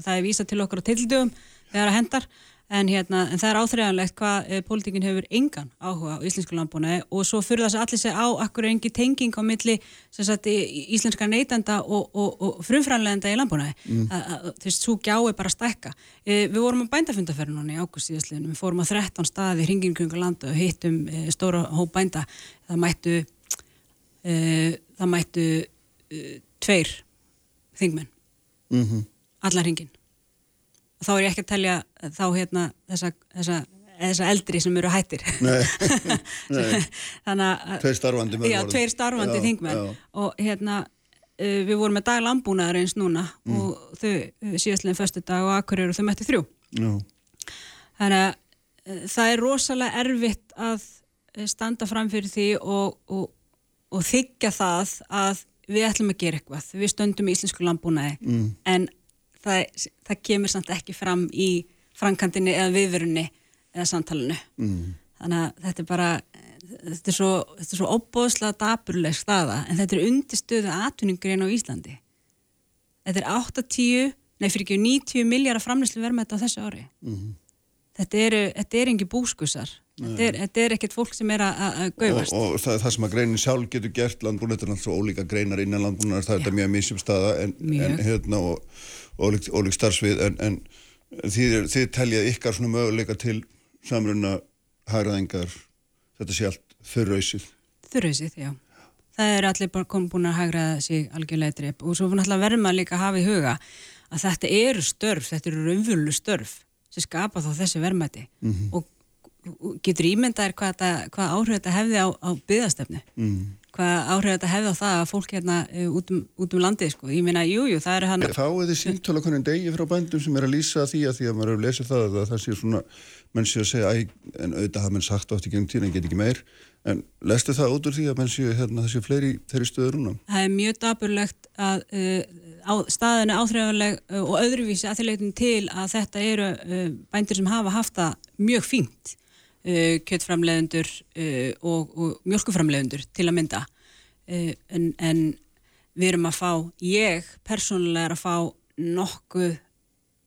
það er vísað til okkur á tildugum þegar það hendar En, hérna, en það er áþreifanlegt hvað e, pólitíkinn hefur engan áhuga á íslensku landbúnaði og svo fyrir þess að allir segja á akkur er engi tenging á milli sagt, íslenska neytenda og, og, og frumfræðanlegenda í landbúnaði. Mm. Þú veist, svo gjá er bara að stækka. E, við vorum á bændafundaferðin núna í águst síðastliðinu, við fórum á 13 staði hringin kring landa og hittum e, stóra hóp bænda. Það mættu, það mættu tveir þingmenn, mm -hmm. allar hringin og þá er ég ekki að telja þá hérna þessa, þessa, þessa eldri sem eru hættir Nei, nei. Þannig að Tveir starfandi Já, tveir starfandi já, þingmenn já. og hérna uh, við vorum með dag lambúnaðar eins núna mm. og þau uh, síðastleginn förstu dag og akkur eru þau mætti þrjú já. Þannig að uh, það er rosalega erfitt að standa fram fyrir því og, og, og þykja það að við ætlum að gera eitthvað við stöndum í íslensku lambúnaði mm. en það, það kemur samt ekki fram í frankandinni eða viðverunni eða samtalenu mm. þannig að þetta er bara þetta er svo, svo óbóðslega daburleg staða en þetta er undirstöðu atvinningurinn á Íslandi. Þetta er 8-10 nei fyrir ekki 90 miljardar framleyslu verðmætt á þessu ári. Mm. þetta eru þetta er engi búskusar þetta er, þetta er ekkert fólk sem er að gauðast og, og það, það sem að greinin sjálf getur gert landbúin þetta er alltaf ólíka greinar innan landbúin það er mjög mísjum staða en, en hérna og ólík starfsvið en, en þið, þið teljað ykkar svona möguleika til samruna hægraðingar þetta sé allt þurrausið? Þurrausið, já. Það er allir búin að hægraða sig algjörlega drepp og svo verður maður líka að hafa í huga að þetta eru störf, þetta eru raunvölu störf sem skapa þá þessi verðmæti. Mm -hmm. og getur ímyndaðir hvað, hvað áhrif þetta hefði á, á byggastefni mm. Hvað áhrif þetta hefði á það að fólk hérna uh, út, um, út um landið sko. ég minna, jújú, það er hann Þá er þið síntöla konin degi frá bændum sem er að lýsa því að því að maður hefur lesið það að það sé svona, menn sé að segja æ, en auðvitað hafa menn sagt átt í gengum tína en get ekki meir, en lestu það út úr því að menn sé hérna það sé fleiri þeirri stöður núna? Það er mjög daburlegt að uh, á, staðinu áþreifanleg uh, og öðruvísi að því leitum til að þetta eru uh, bændir sem hafa haft það mjög fínt kjöttframleðendur uh, og, og mjölkuframleðendur til að mynda uh, en, en við erum að fá, ég persónulega er að fá nokkuð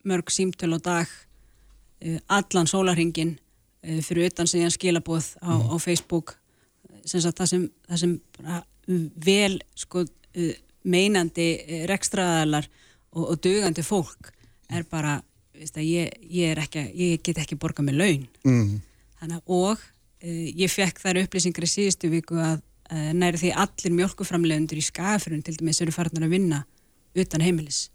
mörg símtöl á dag uh, allan sólarhingin uh, fyrir utan sem ég skilabóð á, mm. á Facebook sem sagt, það sem, það sem vel sko, uh, meinandi rekstraðalar og, og dugandi fólk er bara Ég, ég, ekki, ég get ekki borgað með laun mm. Þannig, og uh, ég fekk þær upplýsingar í síðustu viku að uh, næri því allir mjölkuframlegundur í skafurinn til dæmis eru farnar að vinna utan heimilis.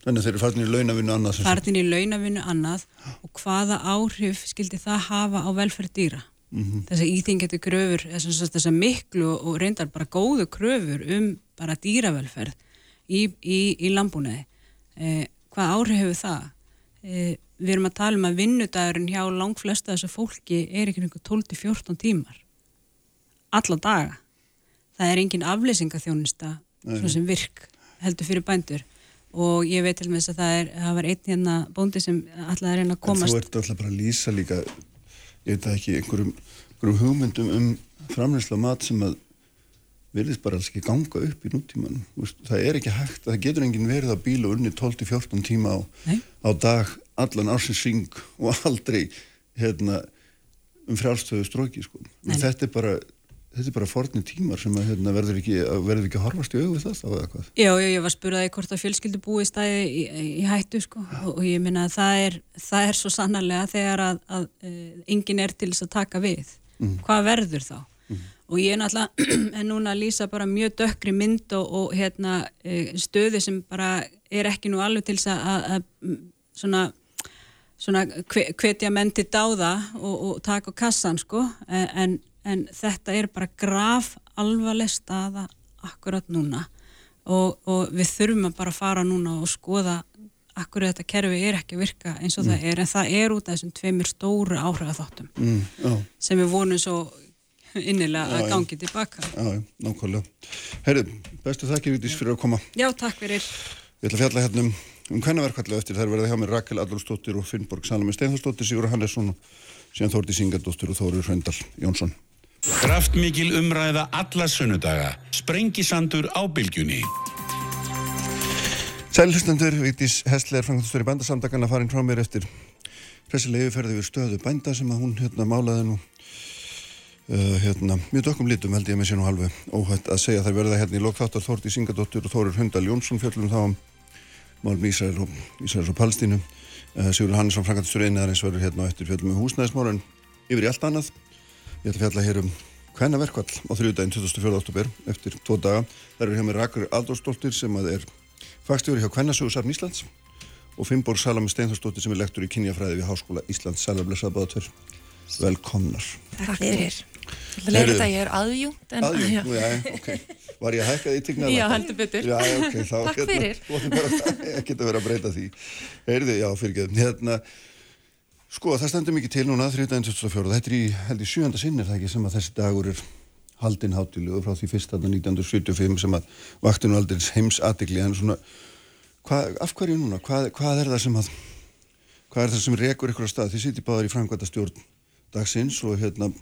Þannig að þeir eru farnir í launavinnu annað? Farnir í launavinnu annað og hvaða áhrif skildi það hafa á velferð dýra? Mm -hmm. Þess að íþingetu kröfur, þess að miklu og reyndar bara góðu kröfur um bara dýravelferð í, í, í lambúnaði. Eh, hvað áhrif hefur það? Eh, við erum að tala um að vinnudagurinn hjá langt flesta þessu fólki er ekki einhver 12-14 tímar. Alla daga. Það er engin aflýsingaþjónista sem virk heldur fyrir bændur. Og ég veit til og með þess að það er það var einn hérna bóndi sem alltaf er einn að komast en Þú ert alltaf bara að lýsa líka ég veit ekki einhverjum, einhverjum hugmyndum um framleysla mat sem að verðist bara alls ekki ganga upp í nútíman það er ekki hægt, það getur engin verið að bíla unni 12-14 tíma á, á dag allan ásinsing og aldrei hérna, um frjálstöðu stróki sko. þetta er bara þetta er bara forni tímar sem að hérna, verður, ekki, verður ekki að horfast í auðvitað það þá eða hvað? Já, já, ég var spurðaði hvort að fjölskyldu búi stæði í, í hættu sko og, ég minna að það er, það er svo sannarlega þegar að, að uh, enginn er til þess að taka við. Mm. Hvað verður þá? Mm. Og ég er náttúrulega en núna að lýsa bara mjög dökkri mynd og, og hérna, uh, stöði sem bara er ekki nú alveg til þess að, að svona svona hvetja menn til dáða og, og taka á kassan sko. En, en þetta er bara graf alvarleg staða akkurat núna. Og, og við þurfum að bara fara núna og skoða akkur þetta kerfi er ekki að virka eins og mm. það er. En það er út af þessum tveimir stóru áhrifatháttum mm, sem við vonum svo innilega já, að gangi já. tilbaka Já, nákvæmlega Herri, bestu þakkir Vítis fyrir að koma Já, takk fyrir Við ætlum að fjalla hérna um, um hvernaverkvallu eftir þær verða hjá mér Rakel Adolfsdóttir og Finnborg Salami Steinforsdóttir Sigur Hannesson og síðan Þórti Singadóttir og Þóri Hröndal Jónsson Kraftmikil umræða alla sunnudaga. Sprengisandur á bylgjunni. Sælhustendur, Vítis Hessler, frangastur í bændasamdagan að farin frá mér eftir pressilegi ferði við stöðu bænda sem að hún hérna málaði nú uh, hérna, mjög dökkum lítum held ég með sér nú halvu óhætt að segja þær verða hérna í lokþáttar Þórti Singadóttur og Þórir Hundal Jónsson fjöllum þá um málum Ísraels og, og Palstínu uh, Sigur Hannesson, frangastur einniðar eins verður hérna á eftir fjöllum með húsnæðismóra en yfir í allt annað Ég ætla að fjalla hér um hvenna verkvall á þrjúdægin 24. oktober eftir tvo daga. Það eru hjá mér Rakur Aldórsdóttir sem er fagstjóri hjá Hvennasögursarn Íslands og Fimborg Salami Steinforsdóttir sem er lektor í kynjafræði við Háskóla Íslands. Sælarblessaða báðatver. Velkomnar. Takk fyrir. Það leir þetta að ég er aðjúnt. Aðjúnt, já, ok. Var ég að hækka því tignaða? Já, heldur betur. Já, ok. Takk fyrir. Ég geta verið að breyta því. Heyrði, já, fyrir Sko það stendur mikið til núna 3.24. Þetta er í held í sjönda sinnir það ekki sem að þessi dagur er haldinn hátilugu frá því fyrst aðna 1975 sem að vaktinu aldrei heims aðdegli en svona hvað, af hverju núna? Hvað, hvað er það sem að hvað er það sem rekur ykkur á stað? Þið sýti báðar í framkvæmta stjórn dagsins og hérna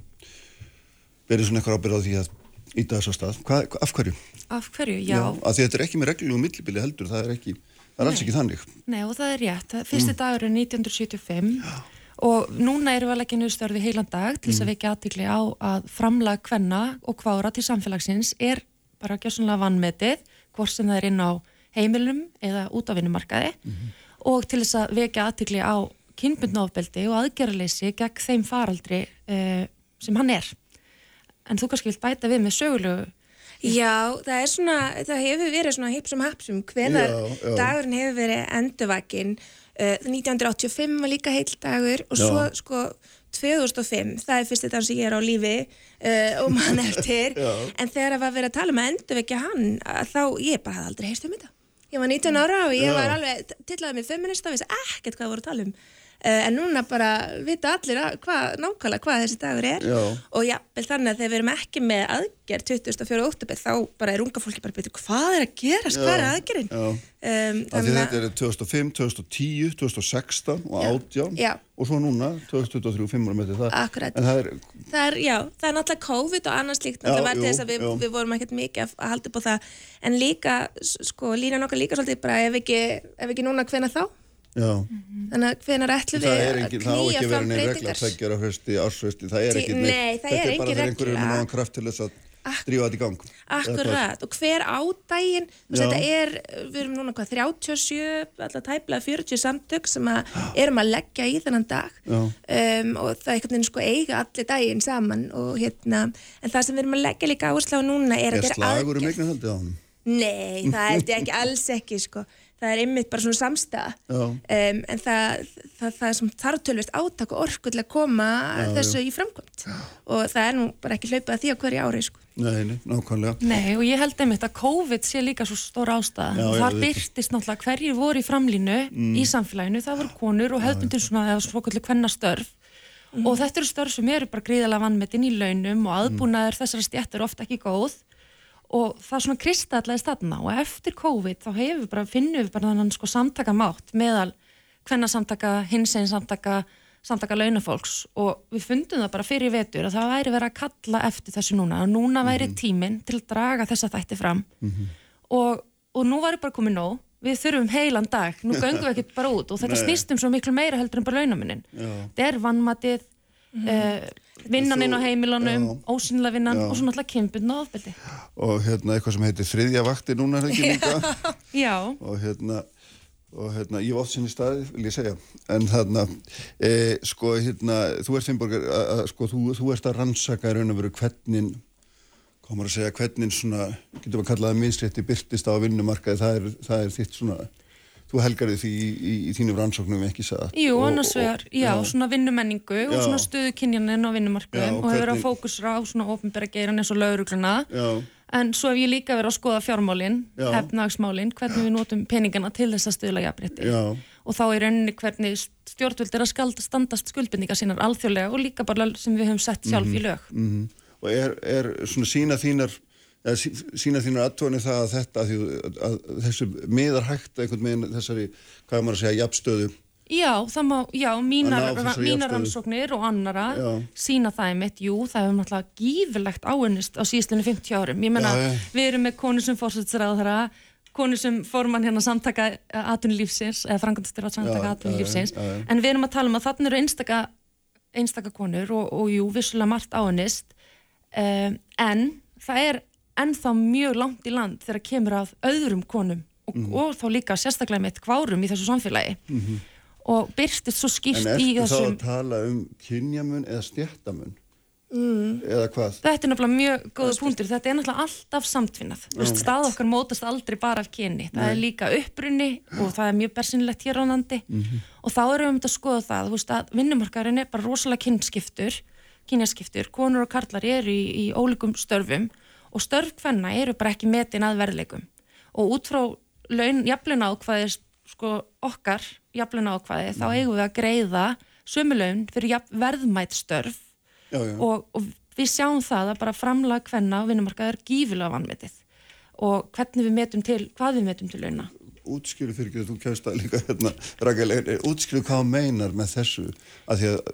verður svona ykkur ábyrð á því að íta þess að stað. Hvað, af hverju? Af hverju, já. já að þetta er ekki með reglum og millibili heldur, það er ekki það er alls ekki þannig. Nei og það er rétt. Fyrsti mm. dagur er 1975 já og núna eru við að leggja nýðustörfi heilan dag til þess mm. að vekja aðtikli á að framlag hvenna og hvára til samfélagsins er bara gjössanlega vannmetið hvort sem það er inn á heimilum eða út á vinnumarkaði mm -hmm. og til þess að vekja aðtikli á kynbundnáfbeldi og aðgerraleysi gegn þeim faraldri uh, sem hann er. En þú kannski vilt bæta við með sögulegu Já, það er svona, það hefur verið svona hipsum hapsum hvenar dagurinn hefur verið endurvakinn. 1985 eh, var líka heil dagur og svo Já. sko 2005, það er fyrst þetta sem ég er á lífi uh, og mann eftir. En þegar það var verið að tala um að endurvekja hann þá ég bara hafði aldrei heyrst um þetta. Ég var 19 ára og ég Já. var alveg tillaðið með feminista og vissi ekkert hvað voru að tala um. uh, en núna bara vita allir hva, nákvæmlega hvað þessi dagur er. Já. og já, þannig að þegar við erum ekki með aðgerð 2004. óttubið þá bara er unga fólki bara betur hvað er að gerast, hvað er aðgerðin? um, Þetta er 2005, 2010 2016 og 18 og svo núna 2023, 5 ára með þetta Akkurat, það er, það er, já, það er náttúrulega COVID og annars líkt náttúrulega verði þess að við, við vorum ekkert mikið að halda upp á það. En líka, sko, lína nokkar líka svolítið bara ef ekki, ef ekki núna hvena þá. Þannig að hvenar ætlum við að knýja fram breytingar? Það á ekki verið neina regla það er það er er bara þegar einhverjum er náðan kraft til þess að drífa þetta í gang. Akkurat, og hver ádægin, þetta er, við erum núna hvað, 37, alltaf tæplega 40 samtök sem að erum að leggja í þennan dag. Um, og það er einhvern veginn sko eiga allir dægin saman og hérna, en það sem við erum að leggja líka áherslu á núna er að þetta er. Er um hann? Nei, það held ég ekki alls ekki sko það er einmitt bara svona samstæða um, en það, það, það er sem þarf tölvist áttak og orku til að koma já, þessu já. í framkvæmt og það er nú bara ekki hlaupað því á hverju ári sko. Nei, nákvæmlega Nei, og ég held einmitt að COVID sé líka svo stór ástæða og það byrtist náttúrulega hverju voru í framlínu mm. í samfélaginu, það voru konur og höfðbundir svona eða svokallu kvennastörf mm. og þetta eru störf sem eru bara gríðalega vannmetinn í launum og aðbúnaður mm. þessara stjættur ofta ekki góð og það svona kristallaðist þarna og eftir COVID þá hefur við bara, finnum við bara þannig sko samtaka mátt meðal hvenna samtaka, hins einn samtaka samtaka launafólks og við fundum það bara fyrir vetur að það væri verið að kalla eftir þessu núna og núna væri mhm. tíminn til að draga þessa þætti fram mm -hmm. og, og nú væri bara komið nóg við þurfum heilan dag, nú göngum við ekki bara út og þetta snýstum svo miklu meira heldur en bara launamunin þetta er vannmatið mm -hmm. uh, vinnan inn á heimilunum, ósynlega vinnan já. og svo náttúrulega kynbundna ofbeldi. Og hérna eitthvað sem heitir þriðja vakti núna er ekki líka? Já. Og hérna og hérna, ég var oft sinni staði, vil ég segja. En þarna, e, sko hérna, þú ert Finnborgar, sko þú, þú ert að rannsaka í raun og veru hvernig komur að segja hvernig svona, getur við að kalla það minnstrétti byrtist á vinnumarkaði, það er, það er þitt svona, þú helgar því í, í, í þínum rannsóknum ekki satt. Jú, annars vegar, já, já, svona vinnumenningu já. og svona stöðukynjanin á vinnumarkaðum og hefur að fókusra á svona ofinbæra geiran eins og laurugluna, en svo hef ég líka verið að skoða fjármálinn, hefnagsmálinn, hvernig við notum peningana til þess að stöðla jafnrétti og þá er rauninni hvernig stjórnvöld er að standast skuldbindninga sínar alþjóðlega og líka bara sem við höfum sett sjálf mm -hmm. í lög. Mm -hmm og er, er svona sína þínar sína þínar aðtóni það að þetta að, að þessu miðar hægt einhvern veginn þessari, hvað maður að segja, jafnstöðu? Já, það má, já, mínar, mínar rannsóknir og annara já. sína það í mitt, jú, það hefur náttúrulega gífurlegt áunnist á síðstunni 50 árum. Ég menna, við erum með konu sem fórsætsræðara konu sem fórum hann hérna samtaka aðtunlífsins, eða frangandastur á samtaka aðtunlífsins, en við erum að tala um að þarna eru einstaka, einstaka konur og, og jú, vissulega margt áunnist. Um, en það er ennþá mjög langt í land þegar kemur að öðrum konum og, mm -hmm. og þá líka sérstaklega með kvárum í þessu samfélagi mm -hmm. og byrstist svo skýrt í þessum En ertu þá að tala um kynjamun eða stjættamun? Mm. eða hvað? Þetta er náttúrulega mjög góða punktur, þetta er náttúrulega alltaf samtvinnað stað okkar mótast aldrei bara af kyni það Nei. er líka upprunni og það er mjög bersinlegt hér á landi -hmm. og þá erum við um þetta að skoða það, veist, að vinnumarkaðurinn er bara rosalega kynskiptur kynjaskiptur, konur og karlar eru í, í ólíkum störfum og störf hvenna eru bara ekki metin að verðleikum. Og út frá jafnlein ákvaði sko, okkar jafnlein ákvaði mm. þá eigum við að greiða sömulegun fyrir verðmætt störf. Já, já. Og, og við sjáum það að bara framlag hvenna á vinnumarkað er gífilega vanmetið. Og hvernig við metum til, hvað við metum til launa. Útskjöru fyrir ekki að þú kemst að líka hérna, rækilega, útskjöru hvað meinar með þessu? Að því að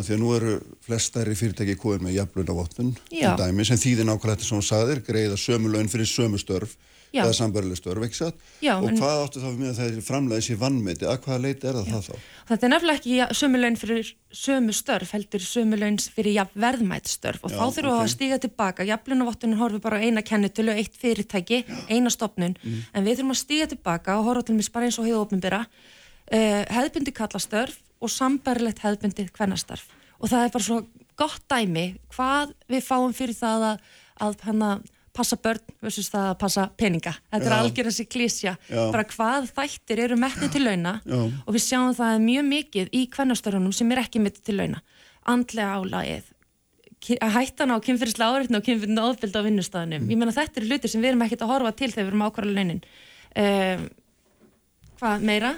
að því að nú eru flestari fyrirtæki kóður með jafnlunavottun dæmi sem þýðir nákvæmlega þetta sem hún saðir greiða sömu laun fyrir sömu störf Já. eða sambarileg störf, ekki satt? Já, og hvað áttu þá með að það er framlega þessi vannmeti að hvaða leiti er það Já. það þá? Þetta er nefnilega ekki sömu laun fyrir sömu störf heldur sömu laun fyrir verðmætt störf og þá þurfum við okay. að stíga tilbaka jafnlunavottunin horfið bara eina kennitölu eitt fyrirtæki, eina stopnun mm. en við þurfum að stíga tilbaka og horfa til mig bara eins og heiða uh, hefðbundi kallastörf og sambarilegt hefðbundið hvernastarf og það er bara svo gott dæmi hvað við fáum fyrir það að, að hana, passa börn versus það að passa peninga. Þetta Já. er algjör þessi klísja bara hvað þættir eru mettið til launa Já. og við sjáum það mjög mikið í hvernastörfunum sem er ekki mettið til launa. Andlega álagið að hættan á kynfyrirslega áreitna og kynfyrirslega ofbild á vinnustafnum mm. ég menna þetta eru hlutir sem við erum ekkert að horfa til þegar við erum ákvarða launin. Um, hvað meira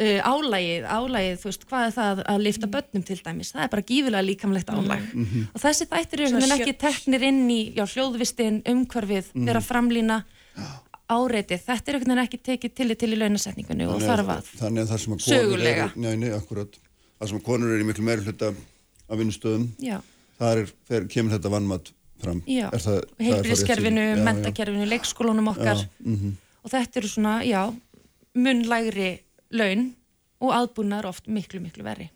uh, álægið, álægið, þú veist, hvað er það að lifta mm. börnum til dæmis, það er bara gífilega líkamlegt álæg mm -hmm. og þessi þættir eru sem ekki teknir inn í já, hljóðvistin, umhverfið, mm. vera framlýna áreitið, þetta er ekkert ekki tekið til til í launasetningunni og þarf að þannig að það sem að sögulega er, njá, nei, akkurat, það sem að konur eru í miklu meira hluta af vinnustöðum þar er, fer, kemur þetta vannmatt fram. Heilbríðskerfinu, mentakerfinu, leikskólunum okkar. Já, mm -hmm. og þetta eru svona, já munlægri laun og aðbúnaður oft miklu, miklu verri.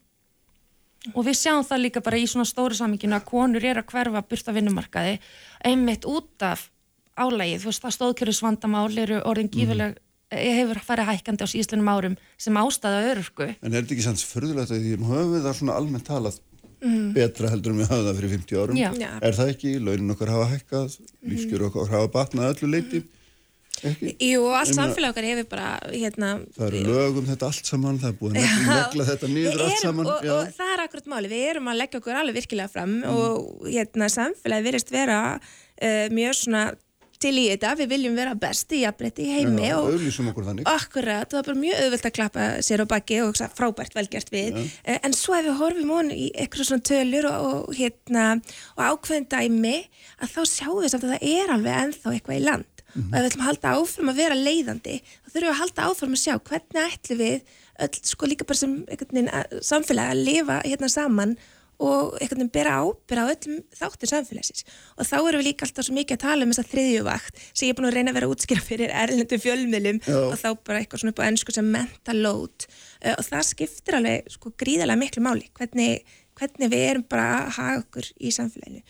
Og við sjáum það líka bara í svona stóru saminginu að konur er að hverfa byrta vinnumarkaði einmitt út af álægið, þú veist það stóðkjörðisvandamál eru orðin gífileg mm. hefur farið hækkandi á síðslunum árum sem ástæða örurku. En er þetta ekki sanns förðulegt að því höfum við það svona almennt talað mm. betra heldur en við hafum það fyrir 50 árum? Já. Er það ekki? Launin okkar hafa hækkað, lífskjör okkar hafa batnað öllu leiti? Ekki? Jú, allt samfélag okkar hefur bara hérna, Það eru lögum þetta allt saman það er búin að negla þetta nýður allt saman og, og það er akkurat máli, við erum að leggja okkur alveg virkilega fram mm. og hérna samfélagi verist vera uh, mjög svona til í þetta, við viljum vera besti í jafnbreytti í heimi ja, og akkurat, það er bara mjög auðvilt að klappa sér á baki og frábært velgjart við ja. uh, en svo ef við horfum hún í eitthvað svona tölur og, og hérna og ákveðin dæmi að þá sjáum við samt að það er alveg ennþá eitthvað í land mm -hmm. og ef við ætlum að halda áfram að vera leiðandi þá þurfum við að halda áfram að sjá hvernig ætlum við öll, sko líka bara sem samfélag að lifa hérna saman og einhvern veginn bera ábyrða á öllum þáttir samfélagsins og þá erum við líka alltaf svo mikið að tala um þessa þriðjuvakt sem ég er búin að reyna að vera útskýra fyrir erlendu fjölmiðlum Já. og þá bara eitthvað svona upp á ennsku sem mental load uh, og það skiptir alveg sko gríðarlega miklu máli hvernig hvernig við erum bara að hafa okkur í samfélaginu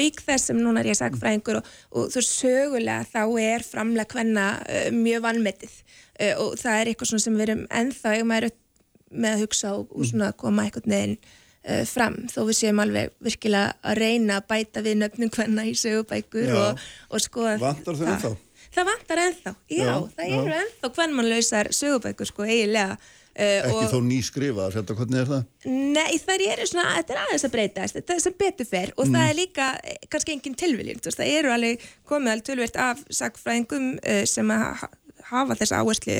auk þess sem núna er ég sagfræðingur og, og þú sögulega þá er framlega hvenna uh, mjög vannmetið uh, og það er eitthvað sem við erum ennþá með að hugsa og, og svona koma eitthvað neðin uh, fram. Þó við séum alveg virkilega að reyna að bæta við nöfnum hvenna í sögubækur og, og skoða Vantar þau ennþá? Það vantar ennþá, já, já það eru ennþá hvernmannlausar sögubækur sko eiginlega Uh, ekki þó ný skrifa, þetta hvernig er það? Nei, það er svona, þetta er aðeins að breytast þetta er sem betur fer og mm. það er líka eh, kannski engin tilviljun, það eru alveg komið alveg tilvilt af sagfræðingum uh, sem að hafa þessa áherslu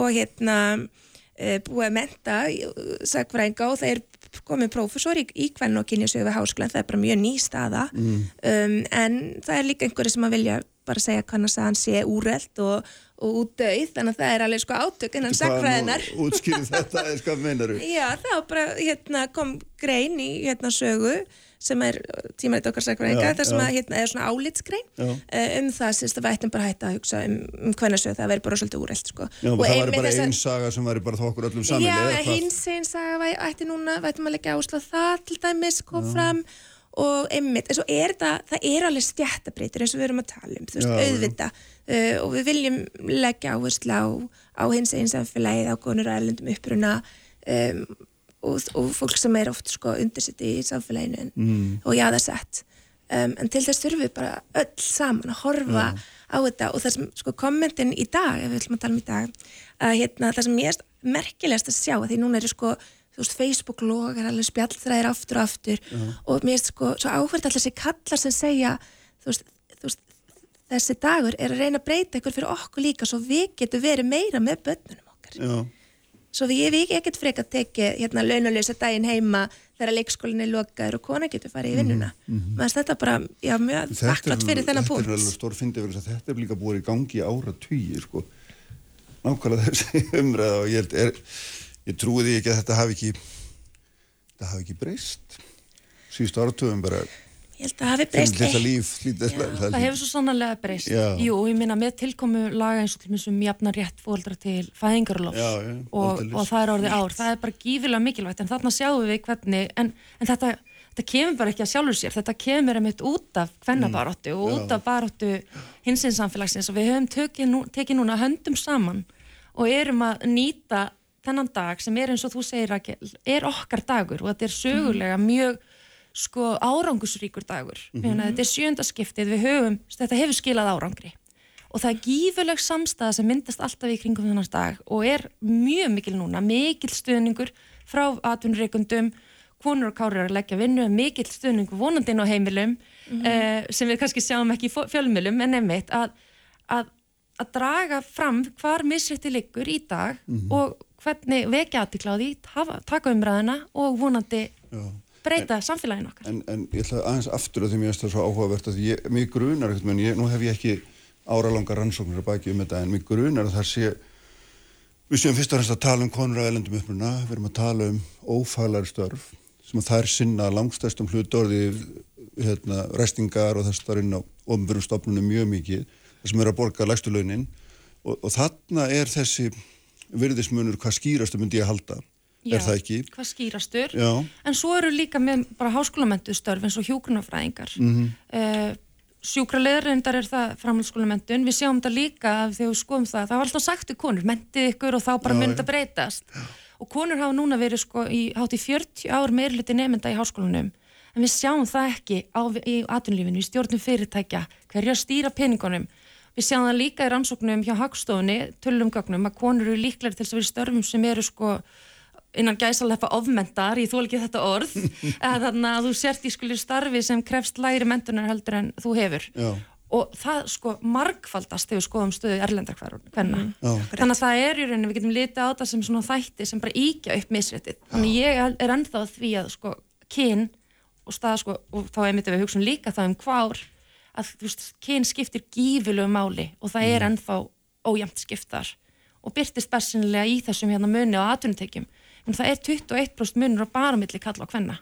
og hérna uh, búið að menta sagfræðinga og það er komið prófessor í, í hvern og kynjasögu við háskólan, það er bara mjög ný staða mm. um, en það er líka einhverju sem að vilja bara segja hvernig að hann sé úrreld og, og útdauð, þannig að það er alveg sko átök innan sakfræðinar. Útskýrið þetta, eða hvað meinar þú? Já, þá bara hérna, kom grein í hérna, sögu sem er tímaðið okkar sakfræðinga, það sem að, hérna, er svona álitsgrein uh, um það sérst að við ættum bara að hætta að hugsa um, um hvernig sög það verður bara svolítið úrreld sko. Já, og það væri bara einn saga sem væri bara þokkur öllum saman. Já, hins einn saga ætti núna, ættum að leggja ásla það til dæmis, kom fram. Og einmitt, eins og er það, það er alveg stjættabreytir eins og við erum að tala um, þú veist, Já, auðvita uh, og við viljum leggja áherslu á, á hins einn samfélagið, á konur og erlendum uppruna. Um, og, og fólk sem er oft sko undirsitt í samfélaginu mm. og já það er sett um, en til þess þurfum við bara öll saman að horfa ja. á þetta og það sem sko kommentin í dag, ef við ætlum að tala um í dag að hérna það sem ég er merkilegast að sjá, því núna eru sko þú veist, Facebook logar alveg spjallþræðir aftur og aftur uh -huh. og mér er sko svo áhverð alltaf þessi kallar sem segja þú veist, þú veist, þessi dagur er að reyna að breyta ykkur fyrir okkur líka svo við getum verið meira með börnunum okkar Já. Svo við, við ekkert freka að tekja hérna launalösa daginn heima þegar leikskólinni lokaður og kona getur farið í vinnuna. mm -hmm. þetta er bara, já, mjög þakklátt fyrir þennan punkt Þetta er alveg stór fyndið verið að þetta er líka búið í gangi ára tugi, sko. Nákvæmlega þessi umræða og ég held er ég trúi því ekki að þetta hafi ekki þetta hafi ekki breyst. Síðustu áratöfum bara ég held að það hafi breyst líf, líf, Já, það hefur svo sannarlega breyst. Jú, ég minna með tilkomu laga eins og til mjög jafnar rétt fóldra til fæðingarlofs og, og það er orðið ár. Það er bara gífilega mikilvægt en þarna sjáum við hvernig en, en þetta, þetta kemur bara ekki að sjálfur sér. Þetta kemur einmitt út af kvennabaróttu mm. og út af baróttu hinsins samfélagsins. Og við höfum tekið, nú, tekið núna höndum saman og erum að nýta þennan dag sem er eins og þú segir Rakel, er okkar dagur. Og þetta er sögulega mhm. mjög sko árangusríkur dagur mm -hmm. þetta er sjöndaskiptið við höfum þetta hefur skilað árangri og það er gífurleg samstæða sem myndast alltaf í kringum þennast dag og er mjög mikil núna, mikil stuðningur frá atvinnurreikundum konur og kárir að leggja vinnu mikil stuðningur vonandinn á heimilum mm -hmm. uh, sem við kannski sjáum ekki í fjölmilum en nefnitt að, að að draga fram hvar misrætti liggur í dag mm -hmm. og hvernig vekja því, taka umræðina og vonandi Já. Breyta en, samfélaginu okkar. En, en ég ætla aðeins aftur að því mér finnst það svo áhugavert að ég, mér grunar ekkert, menn ég, nú hef ég ekki áralanga rannsóknir að baki um þetta en mér grunar að það sé, við séum fyrst og fremst að tala um konur að elendum uppruna, við erum að tala um ófælari störf sem að þær sinna langstæstum hlutorði hérna, restingar og þess þar inn á ofnbjörnum stofnunum mjög mikið, þess sem eru að borga lægstulaunin og, og þarna er þessi virðismunur hvað skýrastu myndi ég að halda Já, er það ekki? Hvað skýrastur, Já. en svo eru líka með bara háskólamentu störf eins og hjókunarfræðingar mm -hmm. uh, sjúkraleðurindar er það framhaldsskólamentun við sjáum þetta líka þegar við skoðum það. Það var alltaf sagt um konur, mentið ykkur og þá bara myndi að breytast. Og konur hafa núna verið sko í hátt í 40 ár meirliti nefnda í háskólanum. En við sjáum það ekki á, í atvinnlífinu, í stjórnum fyrirtækja hverja stýra peningunum. Við sjáum það líka í rannsóknum hjá Hagstofunni, tölum gögnum, að konur eru líklar til að vera störfum sem eru sko innan gæsaleppa ofmentar, ég þól ekki þetta orð, þannig að þú sért í skulir starfi sem krefst læri mentunar heldur en þú hefur. Já. Og það sko markfaldast þegar við skoðum stöðu erlendar hverna. Mm. Þannig að það er í rauninni, við getum litið á það sem svona þætti sem bara íkja upp misréttið. Þannig ég er ennþá því að sko kyn og stað sko, og þá er mitt að við hugsun líka það um hvár að veist, kyn skiptir gífilegu máli og það er mm. ennþá ójæmt skiptar og byrtist bersinlega í þessum hérna muni á atvinnutekjum en það er 21% munur á bara milli kalla og hvenna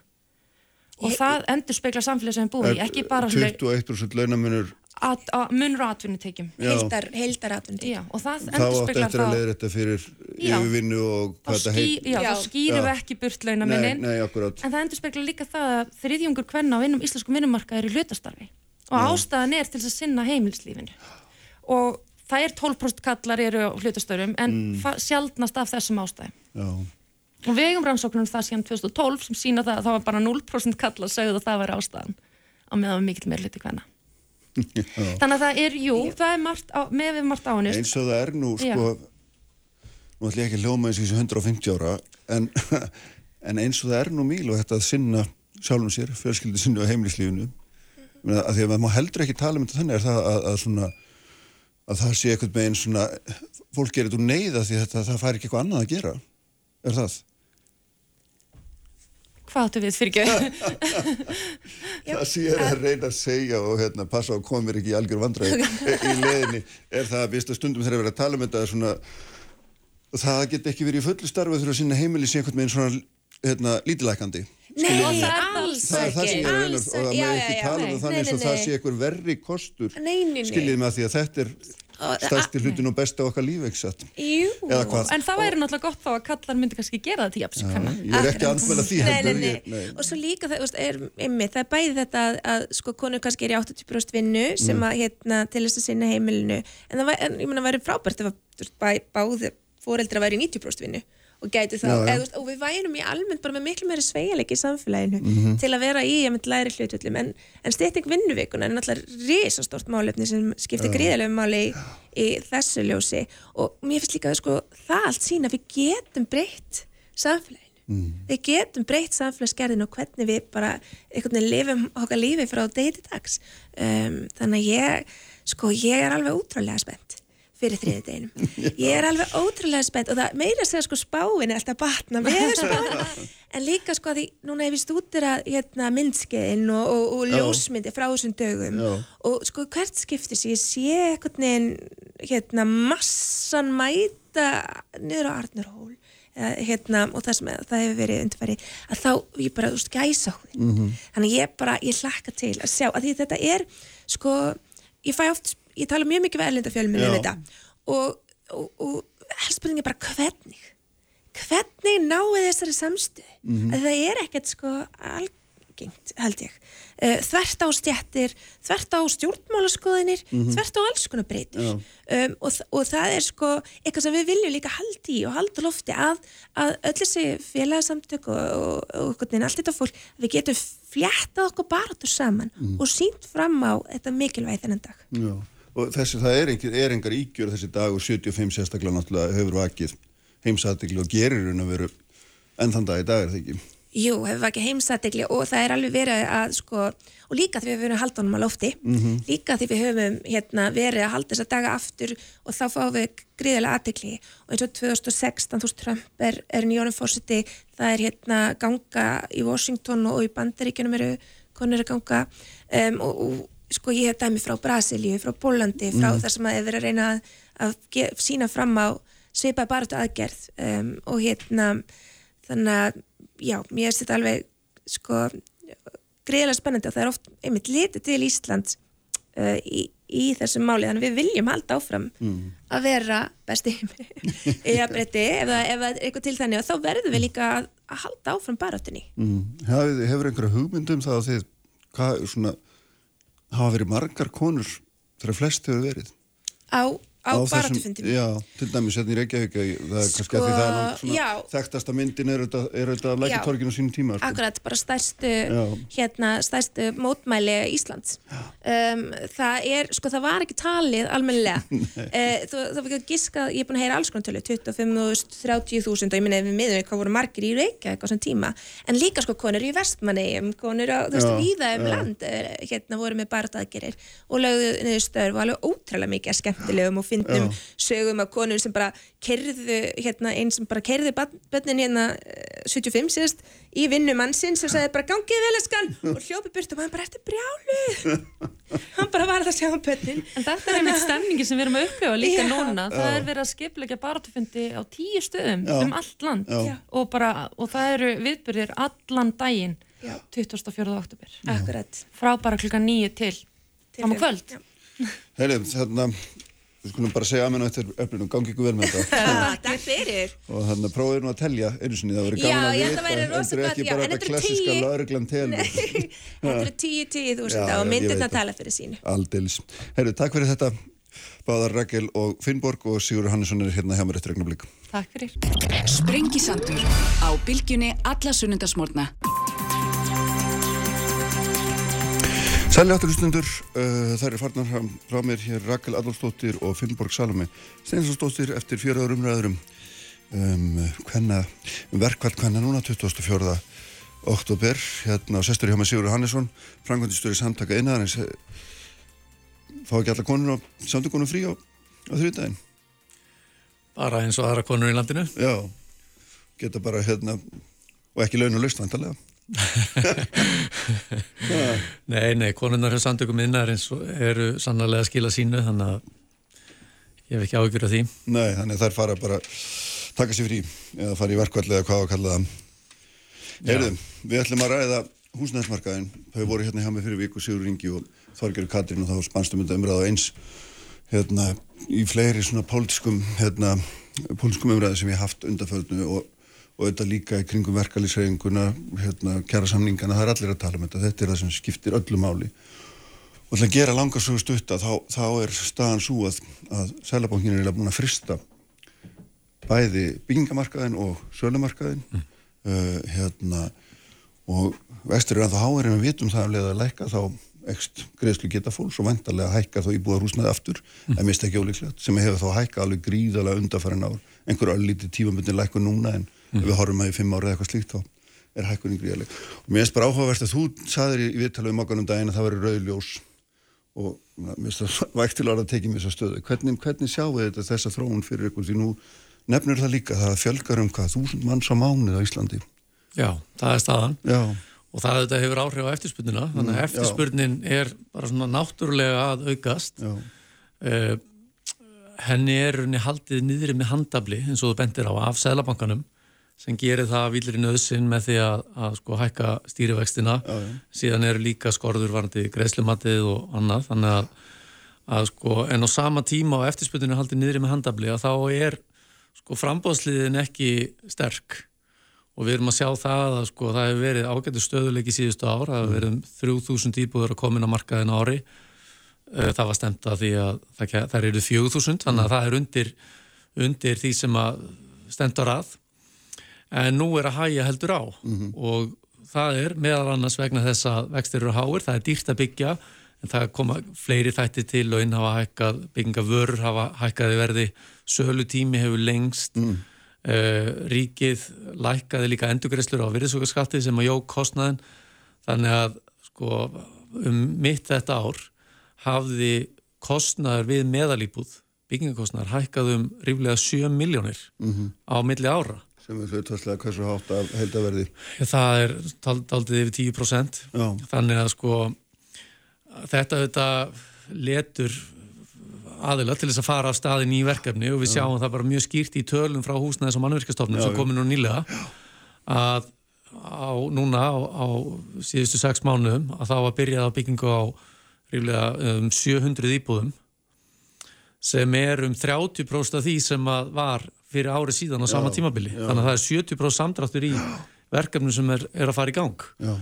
og ég, það endur speikla samfélagi sem við búum í, ekki bara 21% launamunur? At, að munur á atvinnutekjum. Heildar, heildar atvinnutekjum. Og það endur speklar þá átt eftir að leiða þetta fyrir yfirvinnu og hvað það heit já, já, þá skýrum við ekki burt launamennin en það endur speklar líka það að þriðjungur hvenna á vinnum íslensku vinnumarka er í hlutastarfi. Og já. ástæðan er til að sinna heimilslífinu og það er 12% kallar eru á hlutastörum en mm. sjálfnast af þessum ástæðum. Já. Og við eigum rannsóknum það síðan 2012 sem sína það að það var bara 0% kallar segjuð að það var ástæðan á meðan mikil meir hluti hvenna þannig að það er, jú, það er margt á, með við margt á henni eins og það er nú sko, nú ætlum ég ekki að hljóma eins og þessu 150 ára en, en eins og það er nú mýl og þetta að sinna sjálfum sér, fjölskyldi sinni og heimlislífinu að því að maður má heldur ekki tala um þetta þannig er það að, að svona að það sé eitthvað með einn svona fólk gerir þetta úr neyða því að það fær ekki eitthvað annað að gera. Er það? Hvað áttu við fyrir ekki? það sé ég að reyna að segja og hérna, passa á að koma mér ekki í algjör vandræð í leðinni er það að stundum þegar við erum að tala um þetta svona, það get ekki verið í fullu starfu þurfa að sinna heimili sé eitthvað með einn svona hérna, lítilækandi Nei, það er alls það, ekki. Það er það sem ég er að reyna og það með ekki tala um þannig að það sé eitthvað verri kostur skiljið með því að þetta er stærsti hlutin og besta okkar líf en það væri náttúrulega gott þá að kallar myndi kannski gera það tíaps ég er ekki anfæla því nei, nei, nei. og svo líka það er, einmitt, það er bæði þetta að, að sko konur kannski er í 80% vinnu sem mm. að hérna, til þess að sinna heimilinu. En það væri, ég menna, væri frábært ef báði fóreldra væri í 90% vinnu og gæti þá, já, eða, og við værum í almennt bara með miklu meiri sveigalegi í samfélaginu mm -hmm. til að vera í að mynda læri hlutvöldum en, en styrting vinnuvikuna er náttúrulega risastort málefni sem skiptir gríðarlega máli í, í þessu ljósi. Og mér finnst líka að sko, það allt sína við getum breytt samfélaginu. Mm. við getum breytt samfélagsgerðinu og hvernig við bara einhvern veginn lifum okkar lífi frá til dags. Um, þannig að ég sko ég er alveg útrúlega spennt fyrir þriði deginum. Ég er alveg ótrúlega spennt og það meira að segja sko spáin er alltaf batna með spáin en líka sko því núna hef ég stútir að hérna, myndskeiðin og, og, og ljósmyndi frá þessum dögum Já. og sko hvert skiptis ég sé eitthvað nefn hérna massan mæta niður á Arnurhól hérna og það sem það hefur verið undfæri að þá ég bara, þú veist, gæsa mm -hmm. þannig ég bara, ég hlakka til að sjá að því þetta er sko, ég fæ oft ég tala mjög mikið við erlendafjölminni um þetta. Og, og, og helspurningi er bara hvernig? Hvernig náðu þessari samstuði mm -hmm. það er ekkert sko algengt held ég. Uh, þvert á stjættir, þvert á stjórnmálaskoðinir, mm -hmm. þvert á alls konar breytur. Um, og, og það er sko eitthvað sem við viljum líka haldi í og halda lofti að, að öll þessi félagsamtök og allt þetta fólk, við getum fljættað okkur bara áttur saman mm -hmm. og sínt fram á þetta mikilvæg þennan dag. Já og þessi, það er, engin, er engar ígjör þessi dag og 75 sérstaklega náttúrulega hefur vakið heimsatikli og gerir hún að veru enn þann dag í dag er það ekki? Jú, hefur vakið heimsatikli og það er alveg verið að sko, og líka því við höfum verið að halda honum á lofti, mm -hmm. líka því við höfum hérna, verið að halda þessa daga aftur og þá fáum við gríðilega aðtikli og eins og 2016, þú veist, Trump er, er nýjónum fórsiti, það er hérna ganga í Washington og í Bandaríkjunum eru konur að ganga um, og, og sko ég hef dæmi frá Brasilíu, frá Pólandi, frá mm. þar sem að þið verið að reyna að, að sína fram á sveipa baratu aðgerð um, og hérna þannig að já, mér finnst þetta alveg sko greiðilega spennandi og það er oft einmitt litið til Ísland uh, í, í þessum máli þannig að við viljum halda áfram mm. að vera besti í að breyti ef það er eitthvað til þannig og þá verðum við líka að, að halda áfram barátunni mm. Hefur einhverja hugmyndum það að þið hvað, svona hafa verið margar konur þegar flest hefur verið. Á á baratufundinu Já, til dæmis hérna í Reykjavík það er sko, kannski að því það er svona þekktasta myndin er auðvitað að læka torginu sínum tíma sko. Akkurat, bara stærstu hérna, stærstu mótmæli Íslands. Um, það er, sko það var ekki talið almennilega. Uh, það var ekki að giska, ég er búin að heyra alls konar tölu 25.000, 30.000 og ég minna við miður hvað voru margir í Reykjavík á þessum tíma. En líka sko konur í vestmanni konur á, þú veist, víða um land eh, hérna voru með barataðgerir og lögðu niður störf og alveg ótrúlega mikið skemmtilegum og fyndnum sögum af konur sem bara kerðu hérna, einn sem bara kerði bönnin hérna 75 eh, síðast í vinnu mannsins og sagði bara gangið velaskan og hljópi burt og hann bara eftir brjálu hann bara var það að sjá um bönnin En þetta er einmitt stemningi sem við erum að upplifa líka já, núna, það já. er verið að skipleika baratufundi á tíu stöðum já. um allt land. Og, bara, og það eru viðbyrðir allan daginn 24. oktober Akkurat. Frá bara klukka nýju til á kvöld. Heyrðum, þarna, við skulum bara segja aðmennu eftir öflunum, gangi ykkur vel með þetta. Takk fyrir. Og þannig að prófið nú að telja einu sinni, það Já, gaman að ég vita. að rosa Þetta er ekki bara en þetta klassiska lauruglan telur. Þetta eru tíu, tíu þúsund ég myndirna það. tala fyrir sínu. Aldeilis. Heyrðu, takk fyrir þetta. Báðar Rakel og Finnborg og Sigur Hannesson er hérna hjá mér eftir regnablík. Takk fyrir. Áttur hlustundur, uh, það er farnar frá, frá mér hér Rakel Adolfsdóttir og Finnborg Salome Steinsson eftir fjöraður umræðurum um, hvenna, um verkvall hvenna núna 24. oktober hérna á sestur hjá mig Sigur Hannesson frangvöndistöri samtaka einnaðarins fá ekki alla konur á samtökunum frí á, á þrjúdægin Bara eins og aðra konur í landinu. já, geta bara hérna og ekki laun og laust vantarlega Nei, nei, konurnar hjá samtökum innar eins og eru sannlega að skila sínu þannig að ég hef ekki áhyggjur af því. Nei, þannig þær fara bara taka sér frí eða fara í verkvall eða hvað að kalla það. Heyrðum, við ætlum að ræða húsnæðismarkaðin þau voru hérna hjá mig fyrir viku Sigur Ringi og Þorgerur Katrín og þá spanstum þetta umræða eins hérna í fleiri svona pólitískum hérna, pólitískum umræði sem ég haft undanföldnu og, og þetta líka í kringum verkalýsreifinguna hérna, kjara samningana, það er allir að tala um þetta. Þetta er það sem skiptir öllu máli. Og til að gera langarsögu stutta þá, þá er staðan svo að, að Sælabankin er eiginlega búin að frista bæði byggingamarkaðin og sölumarkaðin mm. uh, hérna og vestur er ennþá háir en við vitum það að leiða að lækka þá ekst greiðslu geta fólks og vantarlega hækkar þá íbúðar húsnaði aftur. Mm. en mist ekki ólíklegt sem hefur þá hækkað alveg gríðalega undarfærin ár. Einhver öllítið tífamöndin lækkun núna en mm. við horfum að í fimm ára eða eitthvað slíkt þá er hækkunin gríðaleg og mér finnst bara áhugavert að þú saðir í, viðtalið um okkur um daginn að það verður rauðljós og mér finnst það vægt til að tekið mér þessa stöðu. Hvernig, hvernig sjáu þetta þessa þróun fyrir ykkur? Því nú nefnir það líka það fjölgar um hvað þúsund manns á mánuð á Íslandi. Já, það er staðan. Já, Og það þetta hefur áhrif á eftirspurnina, þannig að Mm, eftirspurnin er bara svona náttúrulega að aukast. já, Uh, henni er henni haldið niðri með handabli eins og þú bendir á af Sælabankanum sem gerir það villir í nöðsinn með því að, að sko hækka stýrivextina. Já, já. síðan eru líka skorður varandi greiðslumatið og annað. Þannig að, að sko en á sama tíma á eftirspötunni haldið niðri með handabli að þá er sko frambóðsliðin ekki sterk. Og við erum að sjá það að sko það hefur verið ágættu stöðuleiki síðustu ár, það hefur verið um 3000 íbúður að komin á markaðin ári. Eh, það var stemt að því að það, það eru 4000 þannig að það er undir, undir því sem að stendur að en nú er að hæja heldur á. Og það er meðal annars vegna þess að vextir eru háir, það er dýrt að byggja en það koma fleiri þætti til inn hafa hækkað, byggingavörur hafa hækkaði verði, sölutími hefur lengst. Mm. ríkið lækkaði líka endugreislur á virðisvokarskatti sem að jók kostnaðin þannig að sko um mitt þetta ár hafði kostnaður við meðalýbúð, byggingakostnaður hækkað um ríflega 7 miljónir á milli ára. Sem er hlutvarslega hversu hátt af heildaverði Það er daldið yfir 10%. Já. Þannig að sko þetta þetta letur aðila til þess að fara af staðin í verkefni og við sjáum það bara mjög skýrt í tölum frá húsnæðis og mannverkastofnum sem komið nú nýlega að á, núna á, á síðustu sex mánuðum að þá var byrjað á byggingu á ríflega um 700 íbúðum sem er um 30% af því sem að var fyrir ári síðan á sama tímabili. Þannig að það er 70% samdráttur í verkefnum sem er, er að fara í gang. Já,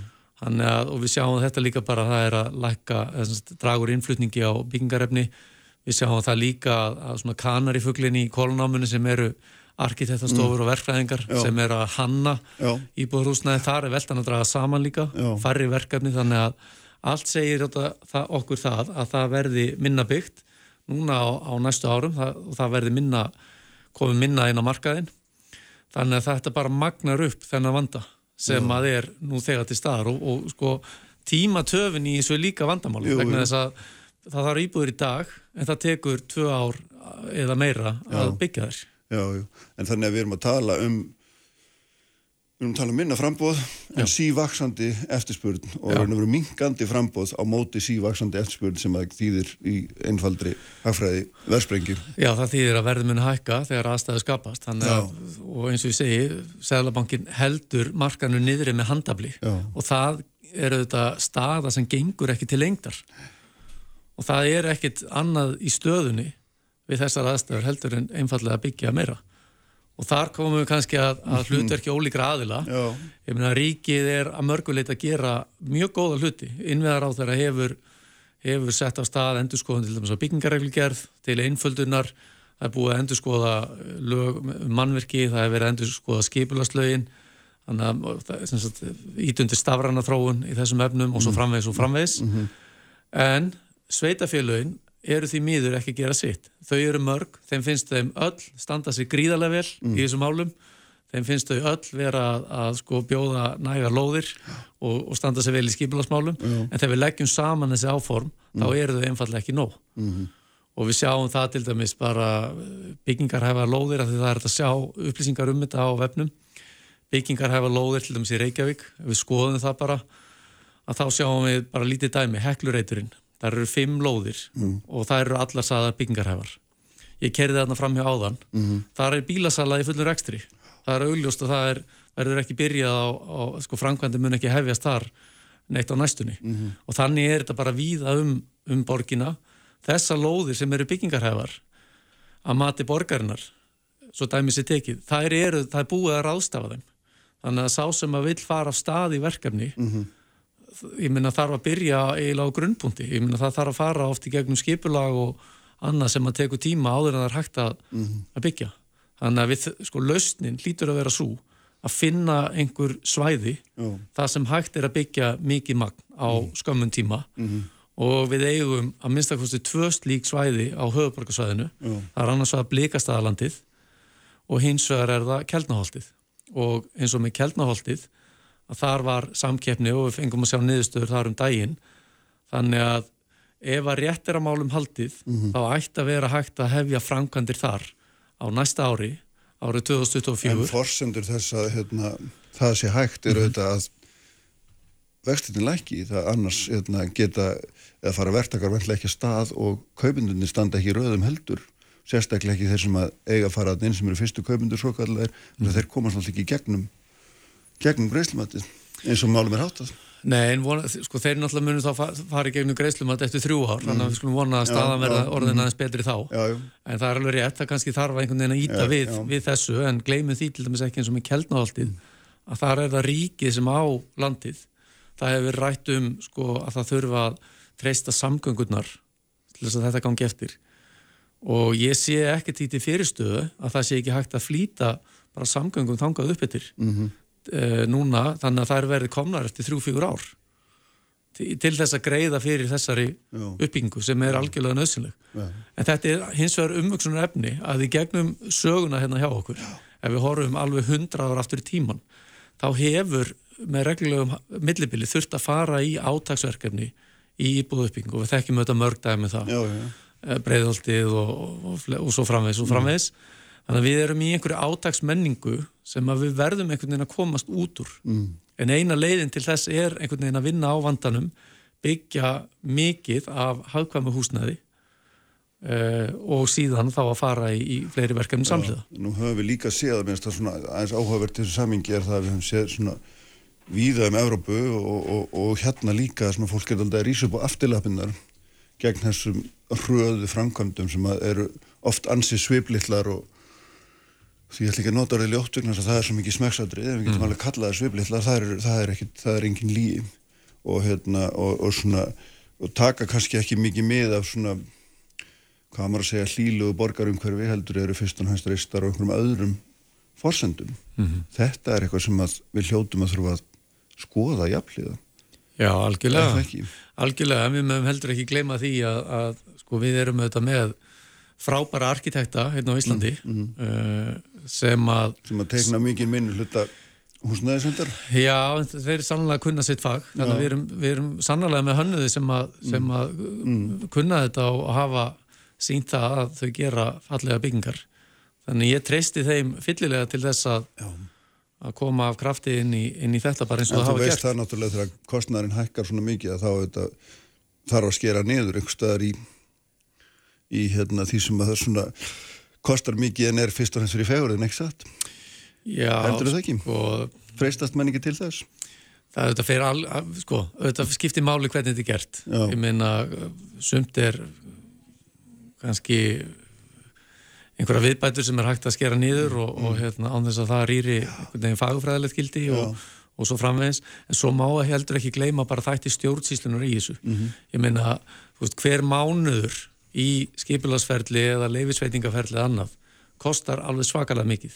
að, og við sjáum þetta líka bara að það er að lækka, dragur innflutningi á byggingarefni. Við sjáum það líka að, svona kanarifuglinni í kólnámunni sem eru arkitektastofur og verkfræðingar Já. sem eru að hanna Já. íbúðarhúsnaði. Þar er veltan að draga saman líka, Já. færri verkefni þannig að allt segir þetta, það, okkur það að það verði minna byggt núna á, á næstu árum það, og það verði minna, komið minna inn á markaðinn. Þannig að þetta bara magnar upp þennan vanda sem að er nú þegar til staðar og, og sko tímatöfin í þessu líka vandamáli Jú, vegna þess að það þarf íbúður í dag en það tekur tvö ár eða meira að byggja þér. já, já. En þannig að við erum að tala um við erum að tala um minna frambóð en sívaksandi eftirspurn og við erum minkandi frambóð á móti sívaksandi eftirspurn sem að þýðir í einfaldri hagfræði verðsprengjur. Já, það þýðir að verður mun hækka þegar aðstæðu skapast. Að, og eins og ég segi Sæðlabankin heldur markanu niðri með handabli Já. og það er auðvitað staða sem gengur ekki til lengdar. Og það er ekkit annað í stöðunni við þessar aðstæður heldur en einfallega að byggja meira og þar komum við kannski að, að mhm. hlutverki ólíkra aðila Já. ég meina ríkið er að mörguleit að gera mjög góða hluti innveðar á þeirra hefur hefur sett á stað endurskoðun til dæmis á byggingareglugerð til einföldunar það er búið að endurskoða lög, mannverki, það hefur verið að endurskoða skipulaslögin þannig að ítundir stafrana þróun í þessum efnum og svo mhm. framvegs og framvegs mm -hmm. en sveitafélögin eru því miður ekki að gera sitt. Þau eru mörg, þeim finnst þeim öll standa sig gríðarlega vel mm. í þessum álum, þeim finnst þau öll vera að, að sko bjóða nægar lóðir og, og standa sig vel í skipilagsmálum, mm. en þegar við leggjum saman þessi áform, mm. þá eru þau einfallega ekki nóg. -hmm. Og við sjáum það til dæmis bara byggingar hefa lóðir, af því það er að sjá upplýsingar um þetta á vefnum. Byggingar hefa lóðir til dæmis í Reykjavík, við skoðum það bara, að þá sjáum við bara lítið dæmi, heklureiturinn Það eru fimm lóðir mm. og það eru allar saðar byggingarhefar. Ég kerði þarna fram hjá áðan. Mm. Það er bílasala í fullur ekstri. Það er augljóst og það er, verður ekki byrjað á, á sko framkvæmdi mun ekki hefjast þar neitt á næstunni. Mm. Og þannig er þetta bara víða um, um borgina. Þessa lóðir sem eru byggingarhefar að mati borgarinnar, svo dæmis er tekið, það er, það er búið að ráðstafa þeim. Þannig að sá sem að vil fara af stað í verkefni -hmm ég minna þarf að byrja eiginlega á grunnpunkti, ég minna það þarf að fara oft í gegnum skipulag og annað sem að teku tíma áður en það er hægt að, mm -hmm. að byggja. Þannig að við, sko, lausnin lítur að vera svo að finna einhver svæði oh. það sem hægt er að byggja mikið magn á mm -hmm. skömmun tíma mm -hmm. og við eigum að minnstakosti tvö slík svæði á höfuborgarsvæðinu það er annars að blikastæðalandið og hins vegar er það keldnaholtið og eins og með keldnaholtið að þar var samkeppni og við fengum að sjá niðurstöður þar um daginn þannig að ef að rétt er að málum haldið mm -hmm. þá ætti að vera hægt að hefja framkvæmdir þar á næsta ári árið 2024 En forsendur þess að hérna, það sé hægt eru mm -hmm. að vextinni læki það annars hérna, geta eða fara verktakar verðilega ekki að stað og kaupindunni standa ekki rauðum heldur sérstaklega ekki þeir sem að eiga að fara að einn sem eru fyrstu kaupindur svo kallar mm -hmm. þeir komast alltaf ekki í gegnum gegnum greiðslumati eins og málum er háttað Nei, vona, sko, þeir náttúrulega munum þá fara í gegnum greiðslumati eftir þrjú ár, mm. þannig að við skulum vona að staðan verða orðin mm. aðeins betri þá já, já. en það er alveg rétt, það kannski þarf einhvern veginn að íta við, við þessu, en gleymum því til dæmis ekki eins og með keldnáhaldið mm. að það er það ríkið sem á landið það hefur rætt um sko, að það þurfa að treysta samgöngurnar til þess að þetta gangi eftir og ég sé ekkert í fyrirstöðu að það sé ekki hægt að flýta bara samgöngum þangað upp eftir mm -hmm uh, núna þannig að það er verið komnar eftir þrjú-fjögur ár til, til þess að greiða fyrir þessari Já. uppbyggingu sem er algjörlega nöðsynleg. En þetta er hins vegar umvöksunar efni að í gegnum söguna hérna hjá okkur, Já. ef við horfum alveg hundra ára aftur í tíman, þá hefur með reglulegum millibili þurft að fara í átagsverkefni í íbúðu uppbyggingu og við þekkjum auðvitað mörg dæmi það, eh, breiðholtið og, og, og, og svo framvegs og framvegs. Mm. Þannig að við erum í einhverju átagsmenningu sem við verðum einhvern veginn að komast út úr. Mm. En eina leiðin til þess er einhvern veginn að vinna á vandanum, byggja mikið af hafðkvæmu húsnæði uh, og síðan þá að fara í, í fleiri verkefni samhliða. Nú höfum við líka séð að minnst að svona aðeins áhugavert þessu samingi er það að við höfum séð svona víða um Evrópu og, og, og hérna líka að fólk er alltaf að rýsa upp á aftilapinnar gegn þessum hröðu framkvæmdum sem eru oft ansið sviplittlar og ég ætla ekki að nota orðið ljótt vegna það er svo mikið smegsadrið, við getum mm. alveg kallaði sviplitla, það það er það er engin líf og hérna og, og svona, og taka kannski ekki mikið mið af svona hvað maður að segja hlílu og borgarumhverfi heldur eru fyrst og hægst reistar og einhverjum öðrum forsendum. Mm -hmm. Þetta er eitthvað sem við hljótum að þurfa að skoða jafnliða. Já, algjörlega. Algjörlega, en við mögum heldur ekki gleyma því að, að sko við erum auðvitað með frábæra arkitekta hérna á Íslandi mm -hmm. uh, sem að sem að tegna mikið minni hluta húsnæðisöndar Já, þeir er sannlega að kunna sitt fag þannig að við erum, við erum sannlega með hönnuði sem að, mm. sem að mm. kunna þetta og hafa sínt það að þau gera fallega byggingar þannig ég treysti þeim fyllilega til þess að Já. að koma af krafti inn í, inn í þetta bara eins og það hafa gert En þú veist það náttúrulega þegar kostnæðin hækkar svona mikið að þá þetta, þarf að skera niður einhver staðar í í hérna, því sem að það svona kostar mikið en er fyrst og hens fyrir fegurinn, ekki satt? Já, Heldur það ekki? Sko, Freistast menn ekki til þess? það auðvitað fyrir all, sko, auðvitað skiptir máli hvernig þetta er gert. Já. Ég meina, sumt er kannski einhverja viðbætur sem er hægt að skera nýður og, mm. og hérna, án þess að það rýri einhvern veginn fagfræðilegt gildi og, og svo framvegins, en svo má að heldur ekki gleyma bara þætti stjórnsýslunar í þessu. Mm -hmm. Ég meina, veist, hver mánuður í skipilagsferðli eða leifisveitingaferðli eða annað kostar alveg svakalega mikið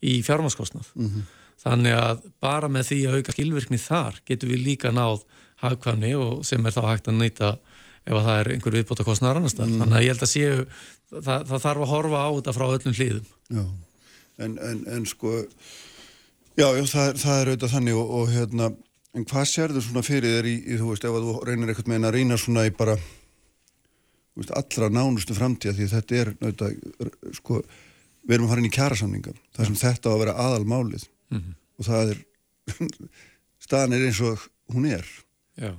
í fjármaskostnað. Mm -hmm. Þannig að bara með því að auka skilvirkni þar getur við líka náð hagkvæmni og sem er þá hægt að nýta ef að það er einhver viðbóta kostnar annars mm. þannig að ég held að séu það, það þarf að horfa á þetta frá öllum hlýðum Já, en, en, en sko já, já það, það er auðvitað þannig og, og hérna en hvað sér þú svona fyrir þér í, í þú veist, ef þú reynir eitthvað en að reyna svona í bara veist, allra nánustu framtíða því þetta er auðvitað, sko við erum að fara inn í kjærasamninga það sem þetta á að vera aðalmálið. Mm -hmm. og það er staðan er eins og hún er. Já.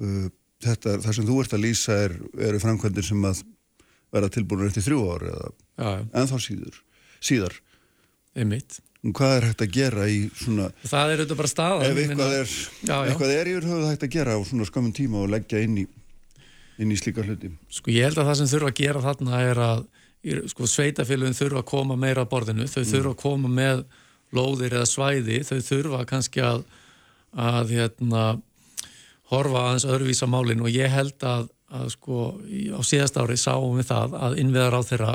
Uh, þetta, það sem þú ert að lýsa er, eru framkvæmdir sem að vera tilbúinur eftir þrjú ári eða já, en þá síður, síðar. Einmitt. Hvað er hægt að gera í svona það er auðvitað bara staða ef eitthvað er, já, já. eitthvað er yfir höfuð hægt að gera á svona skamum tíma og leggja inn í inn í slíka hluti sko ég held að það sem þurfa að gera þarna er að sko, sveitafélagin þurfa að koma meira á borðinu þau mm. þurfa að koma með lóðir eða svæði þau þurfa kannski að að hérna horfa aðeins öðruvísa málinn og ég held að, að sko á síðast ári sáum við það að innviðar á þeirra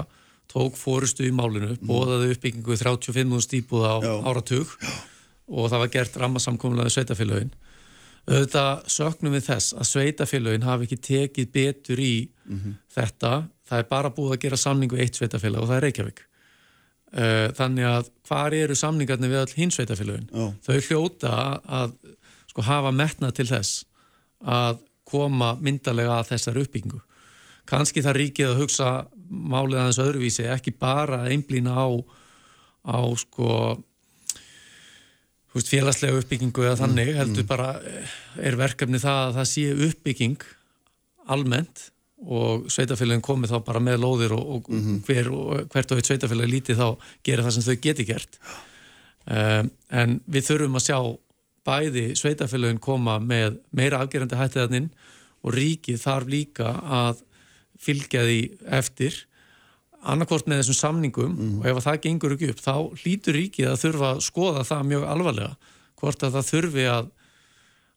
tók fórustu í málinu, mm. bóðaði uppbyggingu 35 stípuð á Já. áratug Já. og það var gert rammasamkomlaði sveitafélagin. Auðvitað söknum við þess að sveitafélagin hafi ekki tekið betur í mm -hmm. þetta, það er bara búið að gera samningu eitt sveitafélag og það er Reykjavík. Eh, þannig að hvar eru samningarnir við all hins sveitafélagin? Þau hljóta að sko hafa metnað til þess að koma myndarlega að þessar uppbyggingu. Kanski það ríkið að hugsa málið aðeins öðruvísi, ekki bara einblýna á, á sko, veist, félagslega uppbyggingu eða þannig, mm, heldur mm. bara eh, er verkefni það að það sé uppbygging almennt og sveitafélagin komið þá bara með lóðir og, og, mm -hmm. hver, hvert og eitt sveitafélag lítið þá gera það sem þau geti gert. Um, en við þurfum að sjá bæði sveitafélagin koma með meira afgerandi hættiðaninn og ríkið þarf líka að fylgja því eftir annarkort með þessum samningum mm. og ef það gengur ekki upp þá hlýtur ríkið að þurfa að skoða það mjög alvarlega hvort að það þurfi að,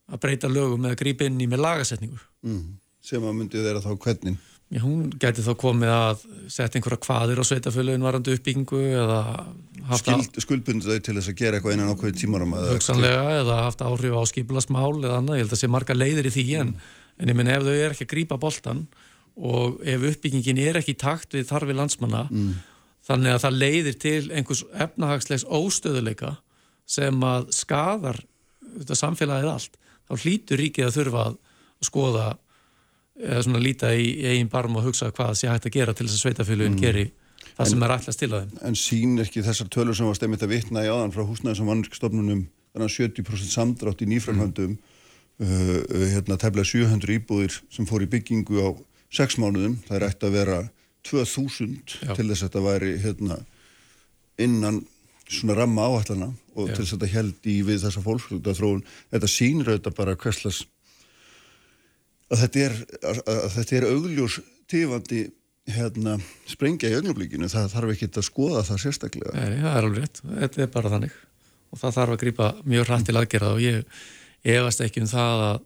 að breyta lögum eða grípa inn í með lagasetningu mm. sem að myndi þeirra þá hvernig Já, hún gæti þá komið að setja einhverja kvaðir á sveitafölun varandi uppbyggingu eða Skuld, skuldbundu þau til þess að gera eitthvað einan ákveði tímarum Hugsanlega eða haft áhrif á skipilasmál eða annað, ég held að það sé marga leiðir í því en, mm. en ég minn ef þau er ekki að grípa boltan og ef uppbyggingin er ekki takt við þarfi landsmanna mm. þannig að það leiðir til einhvers efnahagslegs óstöðuleika sem að skadar þetta samfélagið allt, þá hlýtur ríkið að þurfa að skoða eða svona líta í eigin barm og hugsa hvað sé hægt að gera til þess að sveitafélugin mm. geri það en, sem er allast til að þeim. En sín ekki þessar tölur sem var stemmit að vitna í aðan frá húsnæðis og mannskstofnunum þannig að 70% samdrátt í nýframhöndum mm. uh, uh, hérna tefnilega 700 íbúðir sem fór í byggingu á 6 mánuðum, það er ætti að vera 2000 Já. til þess að þetta væri hérna innan svona ramma áhællana og Já. til þess að þetta held í við þessa fólksluta þróun, þetta sínir auðvitað bara hverslas að þetta er, að þetta er augljós tifandi hérna, sprengja í ögnublíkinu, það þarf ekki að skoða það sérstaklega. Nei, það er alveg rétt, þetta er bara þannig og það þarf að grýpa mjög hrætt til aðgerða og ég efast ekki um það að,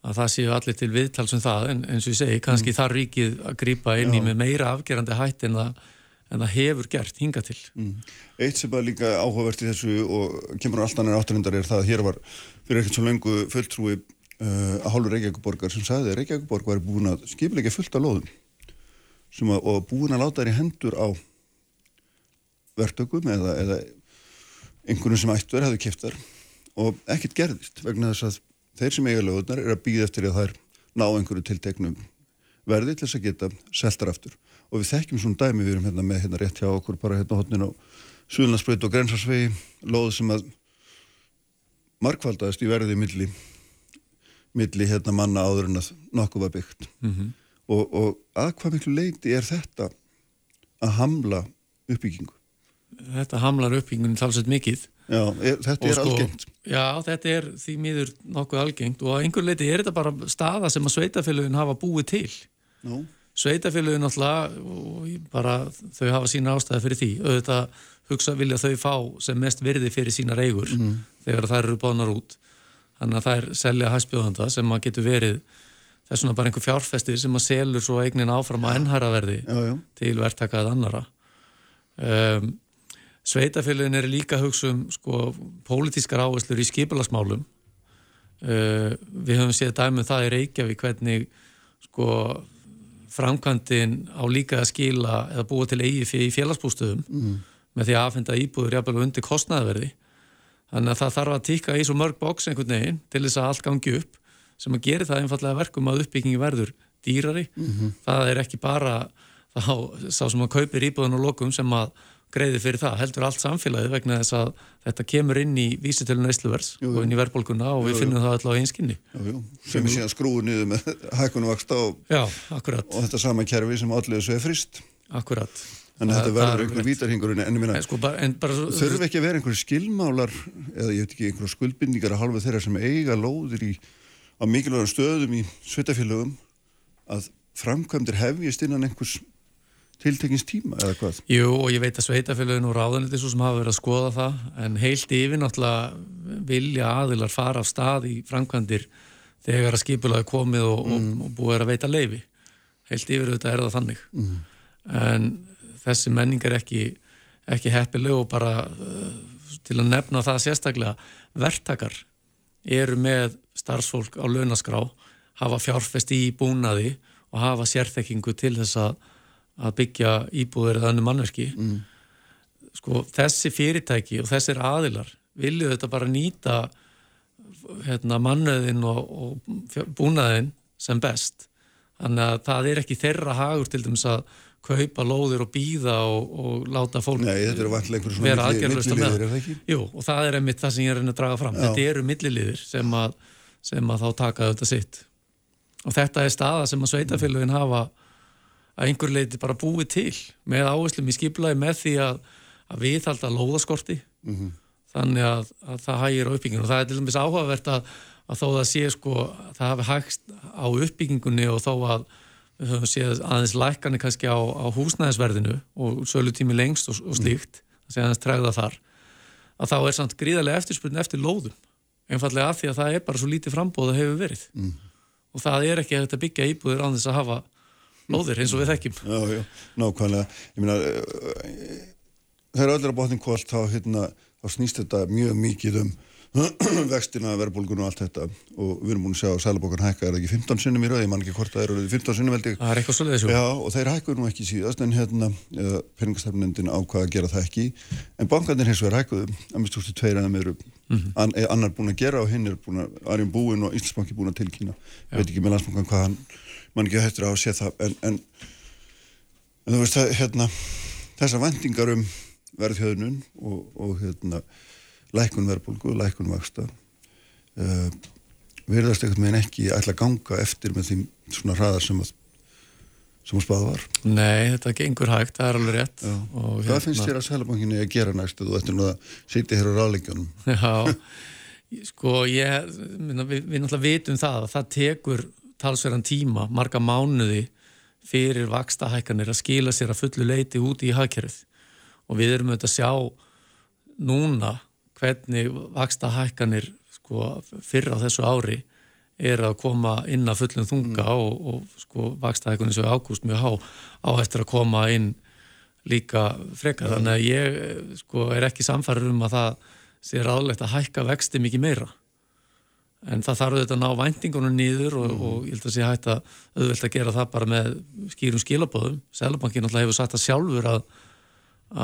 að það séu allir til viðtalsum það en eins og ég segi, kannski mm. þarf ríkið að grýpa inn í með meira afgerandi hætt en það, en það hefur gert hinga til. Mm. Eitt sem er líka áhugavert í þessu og kemur alltaf nær áttalindar er það að hér var fyrir ekkert svo lengu fulltrúi uh, að hálfur Reykjavíkuborgar sem sagði að Reykjavíkuborg var búin að skipleika fullt af lóðum að, og búin að láta þær í hendur á verktökum eða, eða einhvern sem ættur hefði kiptar og ekkert gerðist vegna þess að þeir sem eiga lögurnar er að býða eftir að þær ná einhverju tilteknum verði til þess að geta seltar aftur og við þekkjum svona dæmi við erum hérna með hérna rétt hjá okkur bara hérna hodnin á Suðlandsbreyt og Grensarsvegi loð sem að markvaldaðist í verði milli milli hérna manna áður en að nokkuð var byggt mm -hmm. og, og að hvað miklu leiti er þetta að hamla uppbyggingu? Þetta hamlar uppbyggingun talsveit mikið Já, er, þetta er sko, algengt. Já, þetta er því miður nokkuð algengt og á einhver leiti er þetta bara staða sem að sveitafélagin hafa búið til. Nú? Sveitafélagin alltaf, bara þau hafa sína ástæði fyrir því. Auðvitað hugsa vilja þau fá sem mest virði fyrir sína reygur mm. þegar þær eru bánar út. Þannig að það er selja hæspjóðanda sem að getur verið þess vegna bara einhver fjárfestir sem að selur svo eignin áfram að ennhæraverði til verktakað annara. Um, Sveitafélagin er líka hugsa um sko, pólitískar áherslur í skipilagsmálum. Uh, við höfum séð dæmum það í Reykjavík hvernig sko, framkvæmdinn á líka að skila eða búa til eigi í félagsbústöðum mm. með því að aðfenda íbúður jafnvel undir kostnæðverði. Þannig að það þarf að tíka í svo mörg bóks einhvern veginn til þess að allt gangi upp sem að gera það einfallega verkum að uppbyggingi verður dýrari. Mm -hmm. Það er ekki bara þá sá sem að kaupir íbúðun og lokum sem að greiði fyrir það, heldur allt samfélagið vegna þess að þetta kemur inn í vísitölu neysluverðs og inn í verðbólguna og við jú, finnum jú. það alltaf á einskinni. Sem er síðan skrúið niður með hækkunum vaksta og, Já, og þetta sama kerfi sem allir þessu er frist Akkurat. Þannig að þetta verður einhver vítarhingur en minna, sko, bara, bara, þurfi ekki að vera einhver skilmálar eða ég veit ekki einhver skuldbindningar að halva þeirra sem eiga lóðir í, á mikilvægum stöðum í svitafélögum að framkvæmdir hefjist innan einhvers tiltekins tíma eða hvað? Jú og ég veit að sveitafélagin og ráðanliti svo sem hafa verið að skoða það en heilt yfir náttúrulega vilja aðilar fara af stað í framkvæmdir þegar að skipulaði komið og, mm. og, og búið að veita leifi heilt yfir auðvitað er það þannig mm. en þessi menning er ekki, ekki heppileg og bara uh, til að nefna það sérstaklega verktakar eru með starfsfólk á launaskrá hafa fjárfest í búnaði og hafa sérþekkingu til þess að að byggja íbúður eða annu mannverki mm. sko þessi fyrirtæki og þessir aðilar vilju þetta bara nýta hérna, mannöðin og, og búnaðin sem best. Þannig að það er ekki þeirra hagur til dæmis að kaupa lóðir og býða og, og láta fólk Nei, vera aðgerðlust að með Jú, og það er einmitt það sem ég er að draga fram. Já. þetta eru milliliðir sem að, sem að þá taka þetta sitt. Og þetta er staða sem að sveitafélagin hafa að einhver leiti bara búið til með áherslum í skiplaði með því að, að viðhalda lóðaskorti mm -hmm. þannig að, að það hægir á uppbygginginu og það er til dæmis áhugavert að, að þó það sé sko það hafi hægst á uppbyggingunni og þó að við höfum séð aðeins lækani kannski á, á húsnæðisverðinu og sölutími lengst og, og slíkt það sé aðeins tregða þar að þá er samt gríðarlega eftirspurning eftir lóðum einfallega af því að það er bara svo lítið frambóð að hefur verið mm. og það er ekki að þetta byggja íbúðir án þess að hafa lóðir eins og við þekkjum. Já, já, nákvæmlega. Ég meina, eh, þegar öll er að botning kvöld þá, hérna, þá snýst þetta mjög mikið um vextina, verðbólgun og allt þetta. Og við erum búin að sjá að Sælabokkan hækka er ekki 15 sinnum í rauð, ég man ekki hvort það eru 15 sinnum veldig. Það er eitthvað svolítið þessu. Já, og þeir hækkuðu nú ekki síðast en hérna peningastefnendin ákvaða að gera það ekki. En bankarnir hins vegar hækkuðu að mist úrstu tveir en það eru mm -hmm. an, annar búin að gera og hinn er búin að, Arjum Búin og Íslandsbanki búin að tilkýna, veit ekki með landsbankan hvað hann mann ekki hættur á að sé það en, en, en þú veist það hérna, þessar vendingar um verðhjöðnun og, og hérna, lækun verðbólgu og lækun vaksta uh, eh, verðast ekkert meðan ekki ætla að ganga eftir með því svona hraðar sem að sem að spáða var. Nei, þetta gengur hægt, það er alveg rétt. Hvað hérna... finnst þér að Sælabankinni að gera næstu þú ættir nú að sitja hér á ráðleikjanum? Já, sko ég, við, við náttúrulega vitum það að það tekur talsverðan tíma, marga mánuði fyrir vakstahækkanir að skila sér að fullu leiti út í hagkerfið og við erum auðvitað að sjá núna hvernig vakstahækkanir sko, fyrra á þessu ári er að koma inn að fullum þunga mm. og, og sko, vakstahækkunni svo ágúst mjög há á eftir að koma inn líka frekar mm. þannig að ég sko, er ekki samfarið um að það sé ráðlegt að hækka vexti mikið meira en það þarf auðvitað að ná væntingunum nýður og, mm. og ég held að sé hægt að auðvitað að gera það bara með skýrum skilabóðum Sælabankin alltaf hefur sagt að sjálfur að,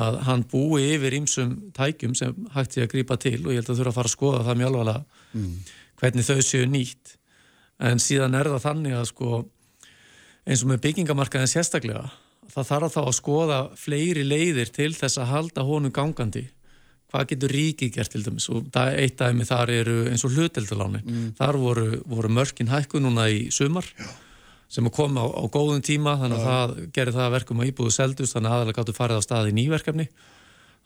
að hann búi yfir ímsum tækjum sem hægt sé að grýpa til og ég held að þurfa að fara að skoða það mjög alvarlega mm. hvernig þau séu nýtt en síðan er það þannig að sko eins og með byggingamarkaðin sérstaklega það þarf þá að skoða fleiri leiðir til þess að halda honum gangandi hvað getur ríkið gert til dæmis og eitt dæmi þar eru eins og hluteldaláni mm. þar voru, voru mörkin hækku núna í sumar Já. sem kom á, á góðum tíma þannig að það gerir það verkum að íbúðu seldust þannig að aðalega gáttu farið á staði í nýverkefni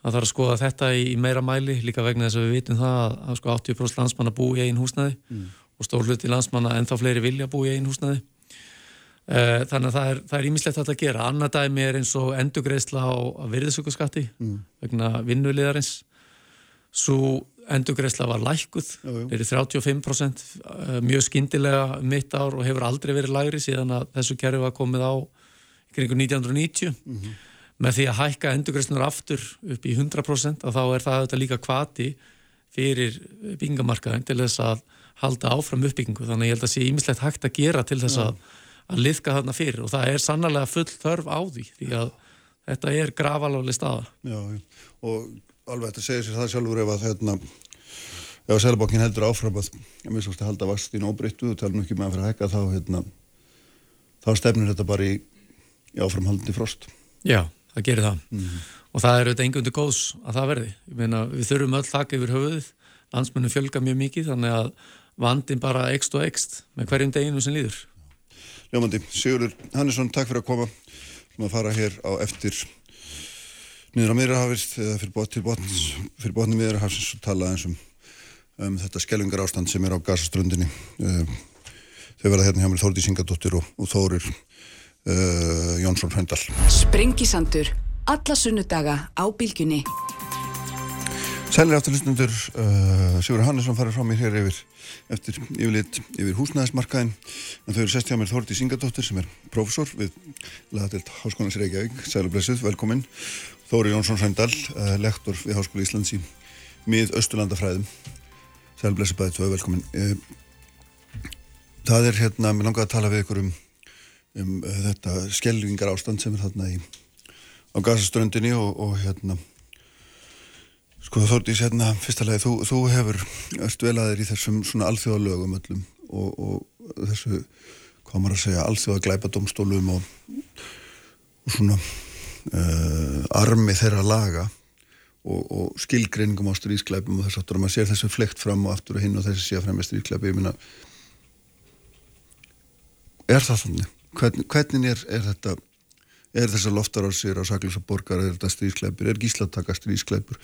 það þarf að skoða þetta í, í meira mæli líka vegna þess að við vitum það að, að sko 80% landsmanna bú í einn húsnaði mm. og stór hluti landsmanna ennþá fleiri vilja bú í einn húsnaði uh, þannig að það er ímislegt að gera annað dæmi er eins og endugreisla á virðisökkurskatti mm. vegna vinnulegarins svo endugreisla var lækuð verið 35% mjög skindilega mitt ár og hefur aldrei verið lægri síðan að þessu kerfi var komið á kringu 1990 mm -hmm. með því að hækka endugreislunar aftur upp í 100% og þá er það þetta líka kvati fyrir byggingamarkaðin til þess að halda áfram uppbyggingu. Þannig ég held að sé ímislegt hægt að gera til þess að, að liðka þarna fyrir og það er sannlega full þörf á því því að þetta er gravalóli staða. Já, og alveg þetta segir sér það sjálfur ef að hérna ef að Sælbókin heldur áfram að ég minnst að halda vastin óbreyttu og tala mjög með að fyrir að hekka þá hérna þá stefnir þetta bara í, í áframhaldandi frost. Já, það gerir það. Mm -hmm. og það er auðvitað engundi góðs að það verði. Ég meina við þurfum öll þakka yfir höfuðið. Landsmennum fjölga mjög mikið þannig að vandin bara ekst og ekst með hverjum deginu sem líður. Ljómandi, Sigurður Hannesson, takk fyrir að koma. Og fara hér á eftir niður á miðrahafist eða fyrir, bot, botn, fyrir botni miðrahafsins og tala eins um, um þetta skelvingar ástand sem er á gasaströndinni um, þau verða hérna hjá mér Þórdi Singadóttir og, og Þórir uh, Jónsson Hraundal Sprengisandur alla sunnudaga á bylgunni Sælir afturlustundur uh, Sigur Hannesson farið frá mér hér yfir eftir yfirleitt yfir húsnæðismarkaðin en þau eru sest hjá mér Þórdi Singadóttir sem er profesor við laðatilt Háskólands Reykjavík. Sælir blessuð, velkomin Þóri Jónsson Sændal, uh, lektor við Háskóla Íslands í mið Östurlandafræðum Sælblessi bæði tvoðu velkomin. Uh, Það er hérna, mér langar að tala við ykkur um, um uh, þetta skelvingar ástand sem er þarna í á gasaströndinni og, og hérna sko Þórtís hérna, fyrsta lagi, þú, þú hefur öst velaðir í þessum svona alþjóðalögum öllum og, og þessu, hvað maður að segja, alþjóðaglæpa domstólum og, og svona uh, armi þeirra laga og, og skilgreiningum á stríðsklæpum og þess aftur að maður sér þessu flekt fram og aftur og hinn og þessi sé að fremja minna er það þannig? Hvern, hvernig er, er þetta er þessar loftarársir á saklisa borgar er þetta stríðsklæpur, er gíslataka stríðsklæpur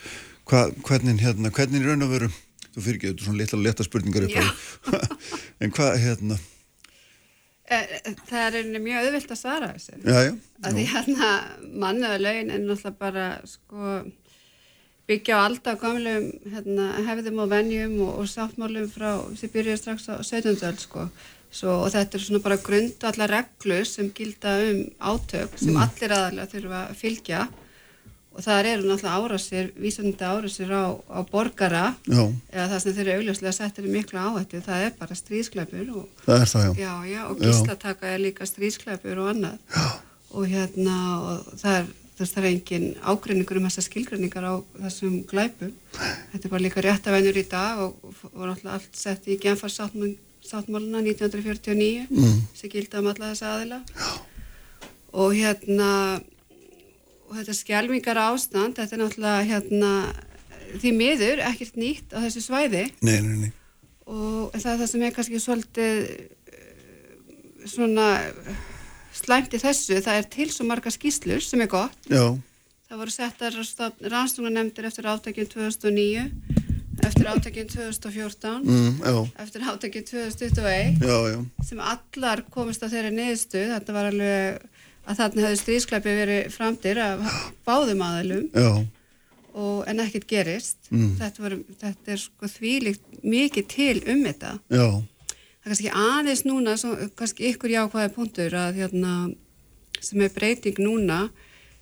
Hva, hvernig hérna hvernig er raun og veru, þú fyrir ekki þetta er svona litla leta spurningar en hvað hérna það er mjög auðvilt að svara þessu já, já, að því hérna mannaða laun er náttúrulega bara sko, byggja á alltaf gamlum hérna, hefðum og vennjum og, og sáttmálum frá sem byrjuði strax á 17. öll sko. Svo, og þetta er svona bara grund allar reglur sem gilda um átök sem mm. allir aðalega þurfa að fylgja og það eru náttúrulega árasir, vísandi árasir á, á borgara. Já. eða það sem þeir eru augljóslega settir miklu áhættu, það er bara stríðskleipur og, það er það, já. Já, og gíslataka er líka stríðskleipur og annað. Og hérna og það er, það er engin ágreiningur um þessar skilgreiningar á þessum glæpum. Þetta er bara líka réttavænur í dag og voru alltaf allt sett í genfarsáttmáluna 1949 mm. sem gildi um alla þessa aðila. Og hérna og þetta skjálfingar ástand, þetta er náttúrulega hérna, því miður ekkert nýtt á þessu svæði nei, nei, nei. og það er það sem er kannski svolítið eh, svona slæmt í þessu, það er til svo marga skýslur sem er gott Já. það voru settar rannstunarnemndir eftir átækjum 2009 eftir átækjum 2014 mm, eftir átækjum 2021 já, já. sem allar komist á þeirri niðurstu, þetta var alveg að þarna hefði stríðsklæpi verið framtir af báðum aðalum og, en ekkert gerist mm. þetta, var, þetta er sko þvílikt mikið til um þetta Já. það er kannski aðeins núna svo, kannski ykkur jákvæði punktur að hérna, sem er breyting núna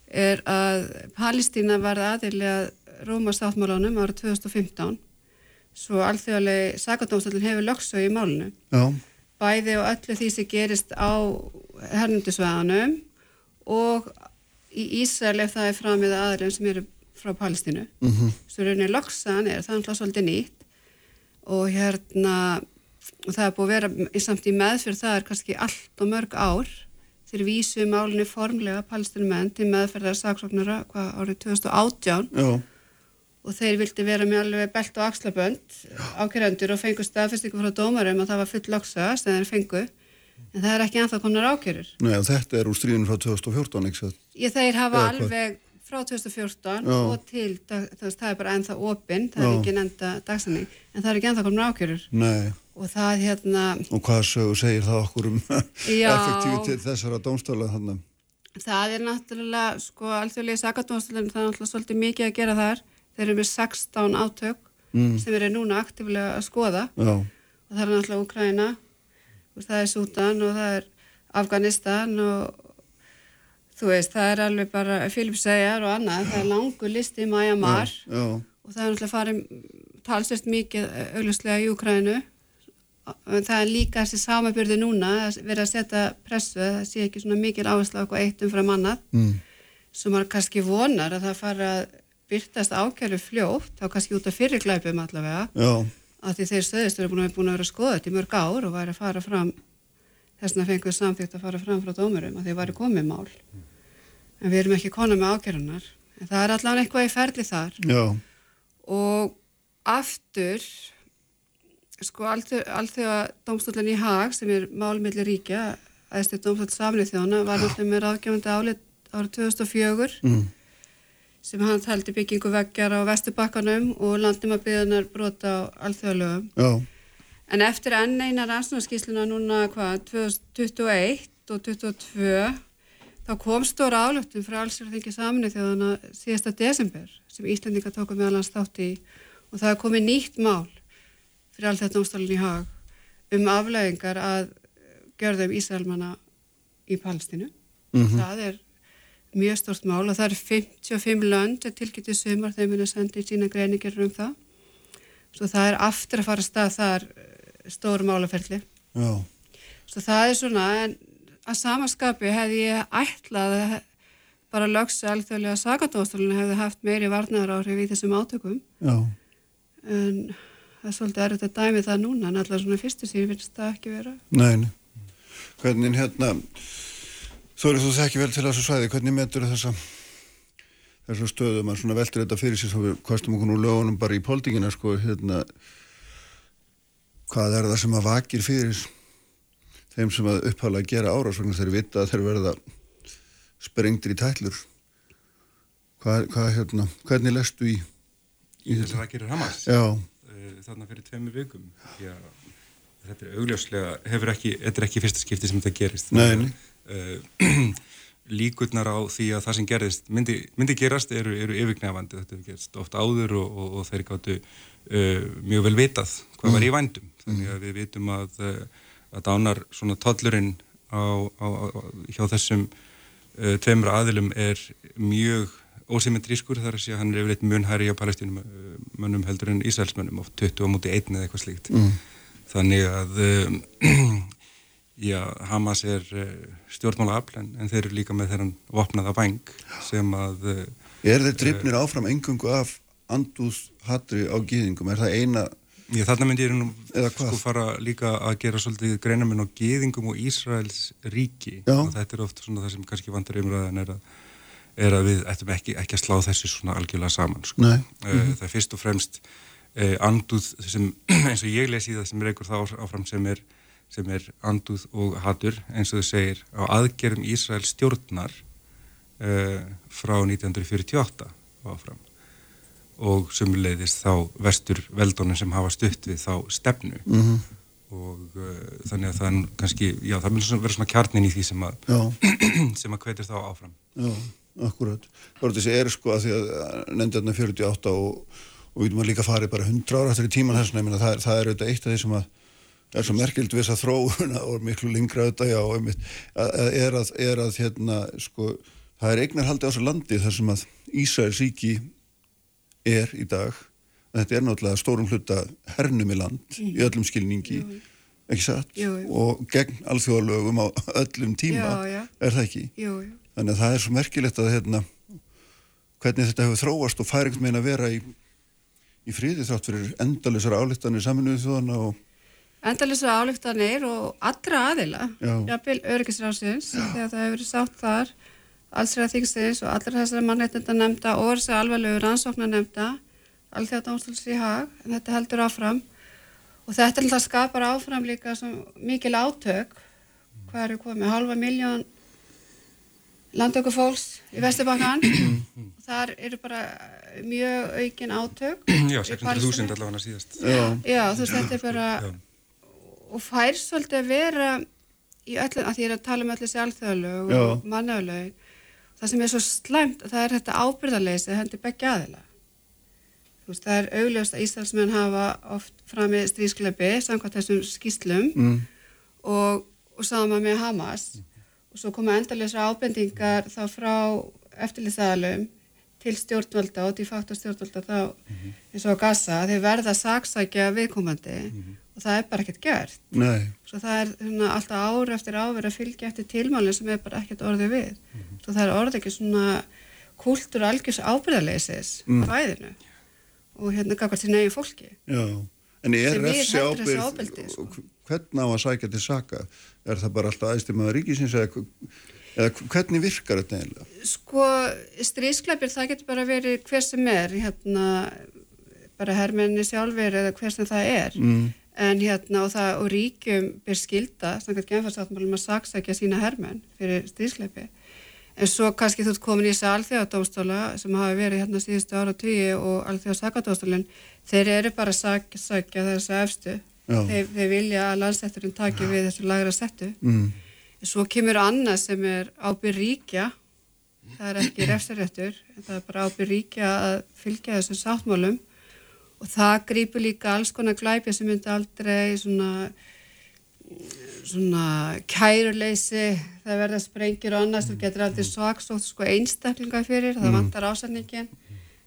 er að Palestína var aðilega Róma sáttmálunum ára 2015 svo alþjóðlega sakadómsallin hefur lögsu í málunu Já. bæði og öllu því sem gerist á hernundisvæðanum og í Ísrael ef það er framið aðeins sem eru frá Palestínu. Mm -hmm. svo rauninni loksan er það er svolítið nýtt. Og hérna og það er búið að vera samt í meðfyrð það er kannski allt og mörg ár. Þeir vísu málunni formlega palestinumenn til meðferðar saksóknara hvað árið 2018 Já. og þeir vildi vera með alveg belt og axlabönd ákjöröndur og fengu staðfestingu frá dómarum að það var full loksa sem þeir fengu en það er ekki anþá konar ákjörur. Nei, þetta er úr stríðinu frá 2014, ekki svo? Ég, þeir hafa alveg frá 2014 Já. og til, það, það er bara ennþá opinn, það Já. er ekki enda dagsanning, en það er ekki ennþá komin ákjörur. Nei. Og það hérna... Og hvað segir það okkur um effektívitet þessara dómstála þannig? Það er náttúrulega, sko, alþjóðlega sakadómstálinn, það er náttúrulega svolítið mikið að gera þar. Þeir eru með 16 átök mm. sem eru núna aktíflega að skoða. Já. Og það er náttúrulega Ukraina, það er Sútan og það er Afganistan og þú veist, það er alveg bara Filipsæjar og annað, það er langu listi í Mæjamar og það er náttúrulega farið talsast mikið auglustlega í Ukrænu það er líka þessi samabjörði núna að vera að setja pressu það sé ekki svona mikil áherslu á eitthvað eitt umfram annað. Mm. sem maður kannski vonar að það fara að byrtast ákjæru fljótt þá kannski út af fyrirglæpum allavega. Já. Að því þeir stöðist eru búin að, búin að vera skoðað í mörg ár og væri að fara fram þess vegna fengum við samþýgt að fara fram frá dómurum að því væri komið mál. En við erum ekki konað með ákjörðunar en það er allavega eitthvað í ferli þar. Já. og aftur sko allþjóða dómstólinn í Haag sem er málmiðli ríkja aðeins til dómstól samlið þjóna var náttúrulega með ráðgjöfandi álit árið 2004 mm. Sem hann tældi byggingu veggjar á Vesturbakkanum og byggðunar brota á allþjóðalögum Já En eftir enn einar rannsóknarskísluna núna hvað, 2021 og 2022 þá kom stóra álöftum frá allsverðingi saminu þjóðana síðasta desember sem Íslandinga tóku meðal hans þátt í og það er komið nýtt mál fyrir allt þetta námstálinn í hag um afleggingar að görðum Ísælmanna í Palestínu. Mm -hmm. Það er mjög stort mál og það er 55 lönd tilgætið sumar þeim er að senda í sína greiningir um það. Svo það er aftur að fara að stað þar stóru málaferli. Svo það er svona en að samaskapi hefði ég ætlað að bara lögsa alþjóðlega sakadóstólinu hefði haft meiri varnar áhrif í þessum átökum. Já. en það er svolítið erriðt að dæmi það núna en allar svona fyrstu síðan finnst það ekki vera. Nein, hvernig hérna eru þú þekki vel til þessu svæði. Hvernig metur þessa þessu stöðum að svona veldur þetta fyrir sig þá við kostum okkur nú lögunum bara í póldingina sko hérna hvað er það sem að vakir fyrir þeim sem að upphála að gera árásvagnar þeir vita að þeir verða sprengtir í tællur hvað, hvað hérna hvernig lestu í, í þess að það gerir Hamas? Já. Eh, þarna fyrir tveimu vikum Já, þetta er augljóslega hefur ekki, þetta er ekki fyrsta skipti sem þetta gerist. Nei uh, líkurnar á því að það sem gerist myndi, myndi gerast eru, eru yfirgnefandi þetta hefur gerst oft áður og, og, og þeir gáttu uh, mjög vel vitað hvað mm. var í vændum þannig að við vitum að, uh, að dánar svona tollurinn á, á, á, hjá þessum uh, tveimur aðilum er mjög ósymmetrískur þar að sé að hann er yfirleitt mun hæri á palestínumönnum heldur en Ísælsmönnum oft 20 á múti einn eða eitthvað slíkt mm. þannig að já, Hamas er stjórnmála afl en, en þeir eru líka með þeirran vopnaða bæng sem að Er þeir drifnir áfram engungu af andúð hatri á gýðingum? Er það eina... Já, þarna myndi ég nú sko fara líka að gera svolítið greinaminn á gýðingum og Ísraels ríki og þetta er ofta svona það sem kannski vantar umræðan er að, er að við ættum ekki, ekki að slá þessi svona algjörlega saman sko. mm -hmm. það er fyrst og fremst eh, andúð sem eins og ég lesi það sem reykur þá áfram sem er, sem er andúð og hatur eins og þau segir á aðgerðum Ísraels stjórnar eh, frá 1948 áfram og sumulegðist þá vestur veldónum sem hafa stutt við þá stefnu mm -hmm. og uh, þannig að það er kannski, já það vil vera svona kjarnin í því sem að sem að hvetir þá áfram Já, akkurat. Það voru þessi er sko að því að nefndi þarna 48 og, og við erum að líka farið bara 100 ára eftir í tíman þess að það er auðvitað eitt af því sem að er svo merkild við þess að þróuna og miklu lingra auðvitað já, einmitt, að, er að, er að hérna sko, það er eignarhaldi á þessu landi þar sem að Ísæðis ríki er í dag þetta er náttúrulega stórum hluta hernum í land mm. í öllum skilningi jú. ekki satt jú, jú. og gegn alþjóðalögum á öllum tíma já, já. er það ekki þannig að það er svo merkilegt að hérna, hvernig þetta hefur þróast og fær einhvern veginn að vera í, í fríði þrátt fyrir endalisar álíktanir saminuðu þjóðana og endalisar álíktanir og allra aðila jafnvel öryggisrásins þegar það hefur verið sátt þar allsræða þingstins og allra þessari mannreitnenda nefnda og þessi alvarlegu rannsóknar nefnda allþjóða dómstóls í hag en þetta heldur áfram. Og þetta er alltaf skapar áfram líka mikil átök. Hvað eru komið, halva miljón landöku fólks í Vesturbakkan þar eru bara mjög aukin átök. Já, 600.000 allavega síðast. Já, Já þú veist, þetta er bara Já. Og fær svolítið að vera í öllu, að því ég er að tala um öllu þessi alþjóðalög og mannaflög það sem er svo slæmt, það er þetta ábyrðarleysi hendur begge aðila veist, það er augljóst að Íslandsmenn hafa oft fram með strískleipi samkvæmt þessum skýslum mm. og, og sama með Hamas mm. og svo koma endalisa ábendingar þá frá eftirlisaðalum til stjórnvalda og de facto stjórnvalda þá mm -hmm. eins og Gaza, þeir verða saksækja viðkomandi -hmm og það er bara ekkert gert Nei. svo það er svona, alltaf ári eftir ári að fylgja eftir tilmálinn sem er bara ekkert orðið við mm -hmm. svo það er orðið ekki svona kultur algjörs ábyrðarleisis mm. á ræðinu og hérna gafar til nefnum fólki Já, en er refsi ábyrð sko. hvernig á að sækja til saka er það bara alltaf aðstímaða ríkisins eða, eða hvernig virkar þetta eiginlega? Sko, strískleipir það getur bara verið hver sem er hérna bara hermenni sjálfur eða hver sem það er mm en hérna og það og ríkjum byr skilda, samkvæmt genfarsáttmálum að saksækja sína hermenn fyrir strísleipi en svo kannski þú ert komin í þessi alþjóðadómstóla sem hafi verið hérna síðustu ára og tíu og alþjóðasakadómstólun þeir eru bara saksækja þessu efstu. Þeir, þeir vilja að landsætturinn taki við þessu lagra settu. Mm. en svo kemur annað sem er ábyrð ríkja. Það er ekki refsaréttur það er bara ábyrð ríkja að fylgja þessum sáttmálum og það grýpur líka alls konar glæpi sem myndi aldrei svona svona kæruleysi það verða sprengir og annars þú getur aldrei svaksótt sko einstaklinga fyrir það mm. vantar ásendingin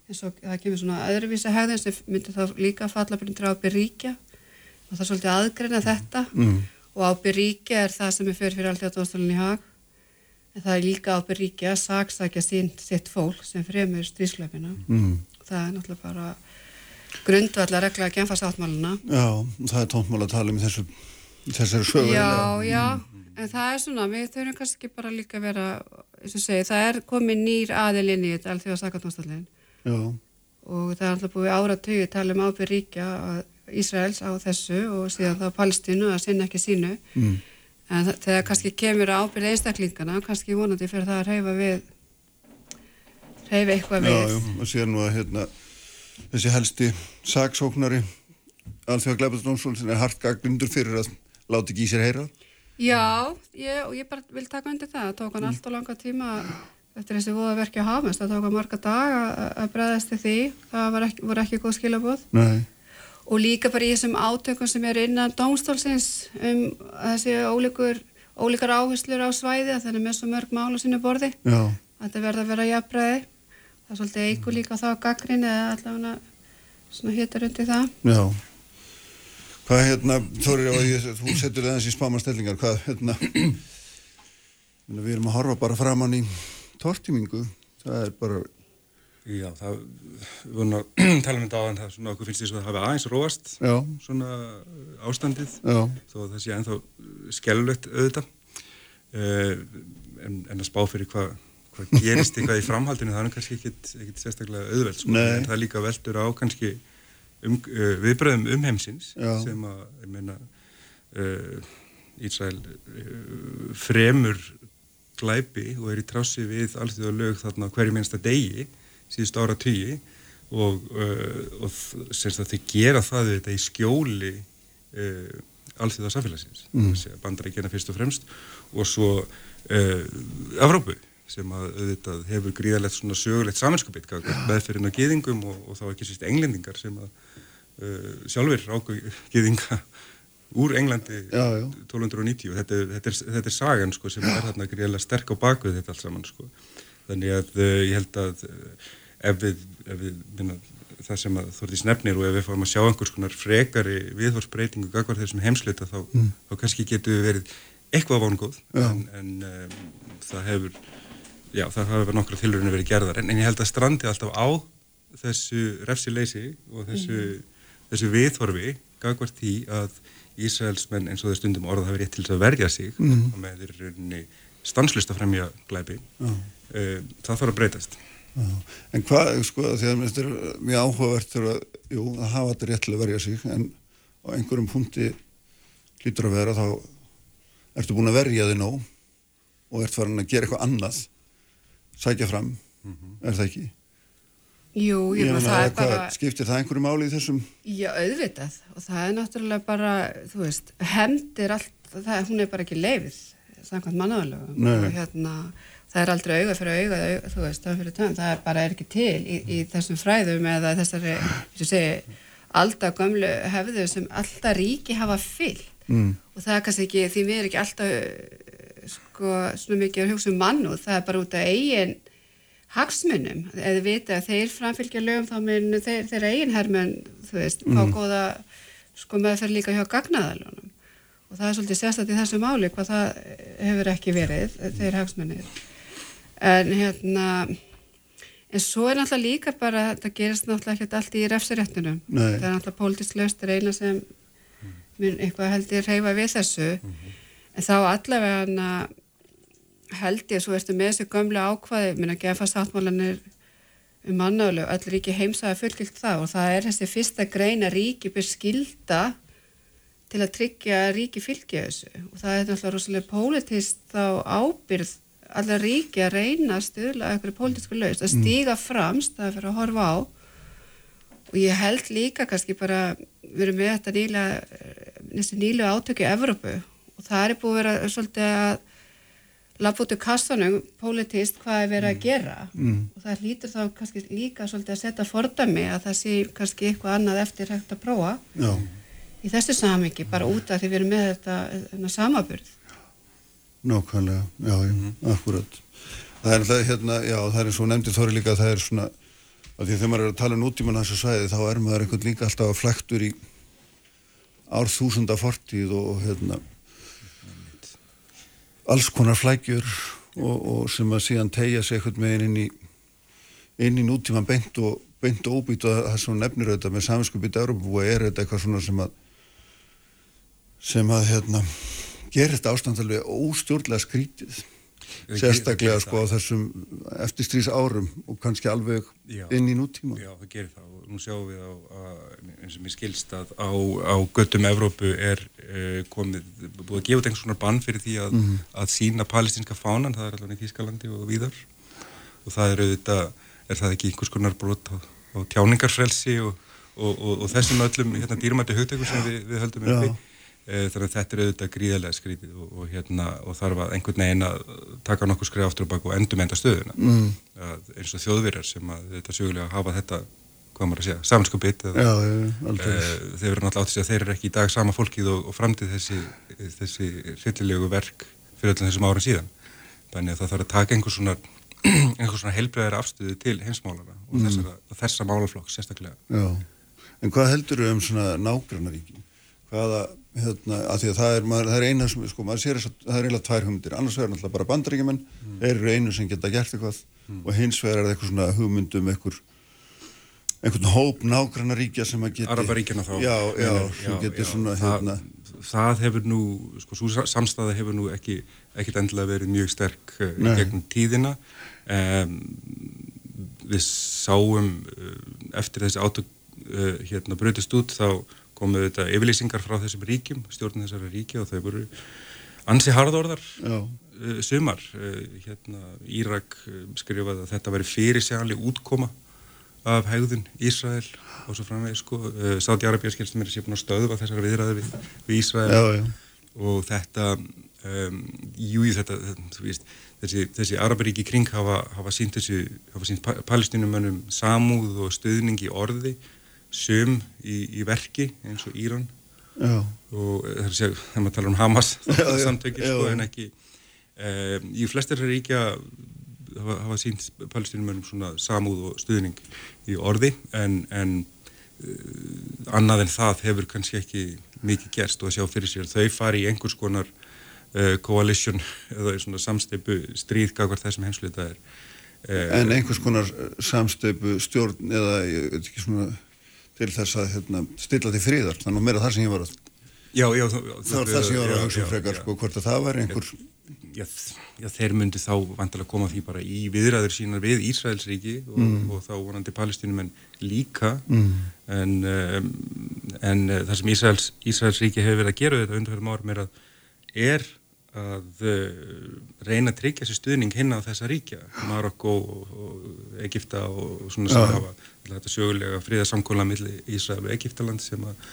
eins og það kemur svona öðruvísa hegðin sem myndi þá líka falla byrjum á byrjíkja og það er svolítið aðgreina þetta. Mm. og á byrjíkja er það sem er fyrir fyrir alltaf dóstólunni í hag en það er líka á byrjíkja að saksækja sín sitt fólk sem fremur strísklefina mm. það er náttúrulega bara grundvallar regla að genfa sáttmáluna Já, það er tóntmál að tala um þessu þessari sögur Já, já, en það er svona við þurfum kannski bara líka að vera segi, það er komið nýr aðilinn í þetta allþjóða sakatónstallin og það er alltaf búið áratöyu að tala um ábyrg ríkja Ísraels á þessu og síðan þá Palestínu að sinna ekki sínu. Mm. en þegar kannski kemur ábyrg einstaklingana, kannski vonandi fyrir það að reyfa við reyfa eitthvað við. Já, já, og síðan nú að hérna þessi helsti saksóknari alþjóða gleipastrónsfólk er hart gagnundur fyrir að láta ekki í sér heyra Já, ég, og ég bara vil taka undir það það tók hann mm. allt og langa tíma eftir þessi voðaverki á hafnast, það tók hann marga dag að breðast til því það ekki, voru ekki góð skilabóð Nei. og líka bara í þessum átökum sem er innan dómstólsins um þessi ólíkur ólíkar áherslur á svæði þannig með svo mörg mál á sínu borði Já. þetta verða að vera jafnbreiði það er svolítið eigur líka þá gaggrin eða allavega svona hitar undir það. Já. Hvað hérna, Þórir, þú setur það eins í spámanstellingar, hvað hérna við erum að horfa bara framann í tortimingu, það er bara Já, það við vorum að tala um þetta á en það svona okkur finnst því að það hafi aðeins róast Já. svona ástandið. Já. þó það sé ennþá skellulegt auðvitað. Uh, en, en að spá fyrir hvað hvað gerist eitthvað í framhaldinu það er kannski ekkit sérstaklega auðveld sko, en það er líka veldur á kannski um, uh, viðbröðum um heimsins Já. sem að, uh, Ísrael uh, fremur glæpi og er í trási við allþjóða lög þarna hverju minnsta degi síðust ára tugi og, uh, og semst að þau gera það þetta í skjóli uh, allþjóða samfélagsins mm. bandar ekki hérna fyrst og fremst og svo uh, Afrópu sem að auðvitað hefur gríðalegt svona sögulegt saminskapit meðferðin á geðingum og, og þá ekki sýst englendingar sem að uh, sjálfur ákveð geðinga úr Englandi já, já. 1290 þetta er, þetta, er, þetta er sagan sko, sem er hérna gríðalega sterk á bakvið þetta allt saman sko. þannig að uh, ég held að uh, ef við, ef við minna, það sem að Þortís nefnir og ef við fáum að sjá einhvers konar frekari viðhorsbreytingu gagvar þessum heimsleita þá, mm. þá kannski getur við verið eitthvað vongóð en, en um, það hefur já, það hafa verið nokkru tilurinu verið gerðar en, en ég held að strandi alltaf á þessu refsileysi og þessu, mm. þessu viðhorfi gagvart því að Ísraelsmenn eins og það stundum orða hafi rétt til þess að verja sig mm. og með þeirri stanslust að fremja glæpi mm. uh, það þarf að breytast. En hvað, sko, því að þetta er mjög áhugavert að, jú, að hafa þetta rétt til að verja sig en á einhverjum punkti lítur að vera þá ertu búin að verja þig nóg og ert farin að gera eitthvað annað sækja fram, mm -hmm. er það ekki? Jú, ég Ég meina það er hvað, bara, skiptir það einhverju máli í þessum? já, auðvitað og það er náttúrulega bara, þú veist, hemdir allt, það, hún er bara ekki leifið, samkvæmt mannaðalögum og hérna, það er aldrei auga fyrir auga, auga þú veist, það fyrir tönn, það er bara er ekki til í, í þessum fræðum eða þessari, þess að segja, alltaf gömlu hefðu sem alltaf ríki hafa fyllt Mm. og það er kannski ekki, því við erum ekki alltaf sko, svona mikið að hugsa um mannu, það er bara út af eigin hagsmunum, eða vita að þeir framfylgja lögum þá mun þeir, þeir eigin hermun, þú veist, fá Mm. góða sko meðferð líka hjá gagnaðalunum. Og það er svolítið sérstætt í þessu máli hvað það hefur ekki verið þeir hagsmunir. En hérna en svo er náttúrulega líka bara það gerist náttúrulega ekkert allt í refsiréttunum. Það er náttúrulega pólitísk löst eina sem mun eitthvað held ég reyfa við þessu en þá allavega held ég svo ertu með þessu gömlu ákvaði minna gefa sáttmálanir um mannálu, öll ríki heimsaða fullgilt það og það er þessi fyrsta grein að ríki byr skilda til að tryggja að ríki fylgja þessu. Og það er náttúrulega rosalega pólitíst þá ábyrð allar ríki að reyna að stuðla eitthvað pólitísku laust, að stíga framst það fyrir að horfa á. Og ég held líka kannski bara við erum með þetta nýla nýlu átöku í Evrópu það er búið að vera svolítið að lappa út úr kassanum politist hvað er verið að gera. Mm. og það lítur þá kannski líka svolítið að setja fordami að það sé kannski eitthvað annað eftir hægt að prófa. Já, í þessu samingi bara út af því við erum með þetta, samaburð nákvæmlega, já, já, akkurat. Það er alltaf hérna, já, það er eins og nefndi þóri líka að það er svona, að því að þegar maður er að tala um nútíman þessu svæði þá er maður einhvern líka alltaf að flektur í árþúsunda fortíð og hérna alls konar flækjur og, og sem að síðan tegja sig einhvern veginn inn í inn í nútíman beint og beint og óbýt og það sem nefnir auðvitað með saminskupið Európabúa er þetta eitthvað svona sem að sem að hérna gerir þetta ástand alveg óstjórnlega skrítið sérstaklega sko á þessum eftirstrís árum og kannski alveg Já. inn í nútíma Já, það gerir það. Og nú sjáum við á, að, eins og mér skilst að á, á göttum Evrópu er uh, komið, búið að gefa þetta einhvers konar bann fyrir því að, Mhm. að sína palestinska fánan, það er alveg í Þýskalandi og víðar. Og það er auðvitað, er það ekki einhvers konar brot á, á tjáningarfrelsi og, og, og, og þessum öllum hérna, dýrmætti hugtökur sem við, við höldum uppi? Eh, þannig að þetta er auðvitað gríðarlega skrítið og, og, hérna, og þarf að einhvern veginn að taka nokkuð skrif aftur og bak og endur meinda stöðuna Mm. að, eins og þjóðverjar sem að þetta sögulega hafa þetta hvað maður að segja, samanskupið Já, já, aldrei. þeir eru náttúrulega átt að segja að þeir eru ekki í dag sama fólkið og, og framtíð þessi, þessi hryllilegu verk fyrir öllum þessum árum síðan þannig að það þarf að taka einhver svona einhver svona heilbreðar afstöðu til heimsmálana og Mm. þessara, þessa málaflokk sérstaklega Já, en hvað heldur hérna, að því að það er, maður, það er eina sem, sko, maður sér þess að það er eiginlega tvær hugmyndir, annars vegar náttúrulega bara bandaríkjumenn, Mm. eru einu sem geta gert eitthvað. Og hins er það eitthvað svona hugmyndum einhver, einhvern hóp nágrannaríkja sem að geti... Arabaríkjana þá. Já, já, sem geti svona, það, hérna, það hefur nú, sko, samstæða hefur nú ekki, ekkit endilega verið mjög sterk uh, gegnum tíðina. Um, við sáum uh, eftir þessi átök uh, hérna brutist út þá komu þetta yfirlýsingar frá þessum ríkjum stjórnum þessara ríkja og þau voru ansi harðorðar uh, sumar. Uh, hérna Írak uh, skrifaði að þetta væri fyrir sérlega útkoma af hegðun Ísrael og svo framvegis sko, uh, Sáti Arabíu skilstum er að sé búin að stöðva þessar viðræði við, við Ísrael. Já, já. og þetta um, jú, þetta, þetta veist, þessi, þessi Arabaríki kring hafa, hafa sínt þessi, hafa sínt pa palestinumönnum samúð og stöðning í orði sum í, í verki eins og Íran. Já. og það er segja, þegar maður talar um Hamas Já, já, samtökir sko, en ekki um, í flestir ríkja hafa, hafa sínt palestinumönnum svona samúð og stuðning í orði en, en uh, annað en það hefur kannski ekki mikið gerst og að sjá fyrir sér. Þau fari í einhvers konar uh, coalition eða svona samsteipu stríð gagvar þessum heimsluta er uh, En einhvers konar samstöpu stjórn eða, ég veit ekki svona, til þess að hérna, stilla til fríðar, þannig að meira það sem ég var að já, já, það, það var það sem ég var að hugsa um frekar, sko, hvort að það var einhver já, já, þeir myndu þá vantilega koma því bara í viðræður sínar við Ísraelsríki og, Mm. og þá vonandi palestínumenn líka Mm. en, um, en uh, það sem Ísraels, Ísraelsríki hefur verið að gera þetta undarfærum árum er að er að uh, reyna að tryggja sér stuðning hinn á þessa ríkja Marokko og, Egipta og svona sem hafa þetta sögulega fríðarsamkóla millir Ísrael og Egiptaland sem að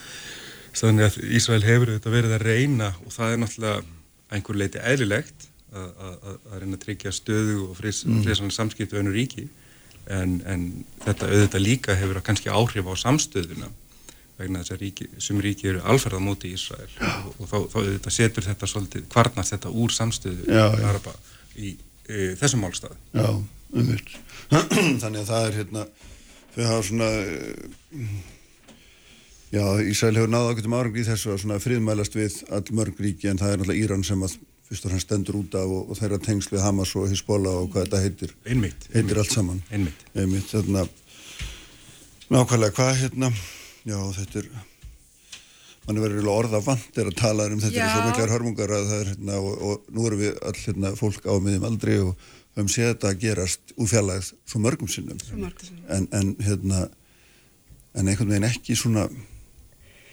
að Ísrael hefur þetta verið að reyna og það er náttúrulega einhver leiti eðlilegt að, að, að reyna að tryggja stöðu og friðsanlega mm. samskiptu önur ríki. En, en þetta auðvitað líka hefur kannski áhrif á samstöðuna vegna þess að ríki, sem ríki eru alferða móti í Ísrael. Og, og þá, þá auðvitað setur þetta svolítið, kvarnast þetta úr samstöðu já, já. í e, þessum málstað. Já, umvilt Þannig að það er hérna þau hafa svona já, Ísrael hefur náða ákveðum árangi í þessu að svona friðmælast við all mörg ríki en það er náttúrulega Íran sem að fyrst og hans stendur út af og, og þeirra tengsl við Hamas og Hezbollah og hvað þetta heitir. Einmitt, heitir einmitt, allt saman. Einmitt, einmitt þarna, Nákvæmlega, hvað hérna Já, þetta er mann er verið orða vant er að tala um þetta Já. er svo miklar hörmungar að það er hérna og, og nú erum við all hérna fólk á miðjum aldrei og höfum séð þetta að gerast úr fjallæð svo mörgum sinnum. En, en hérna en einhvern veginn ekki svona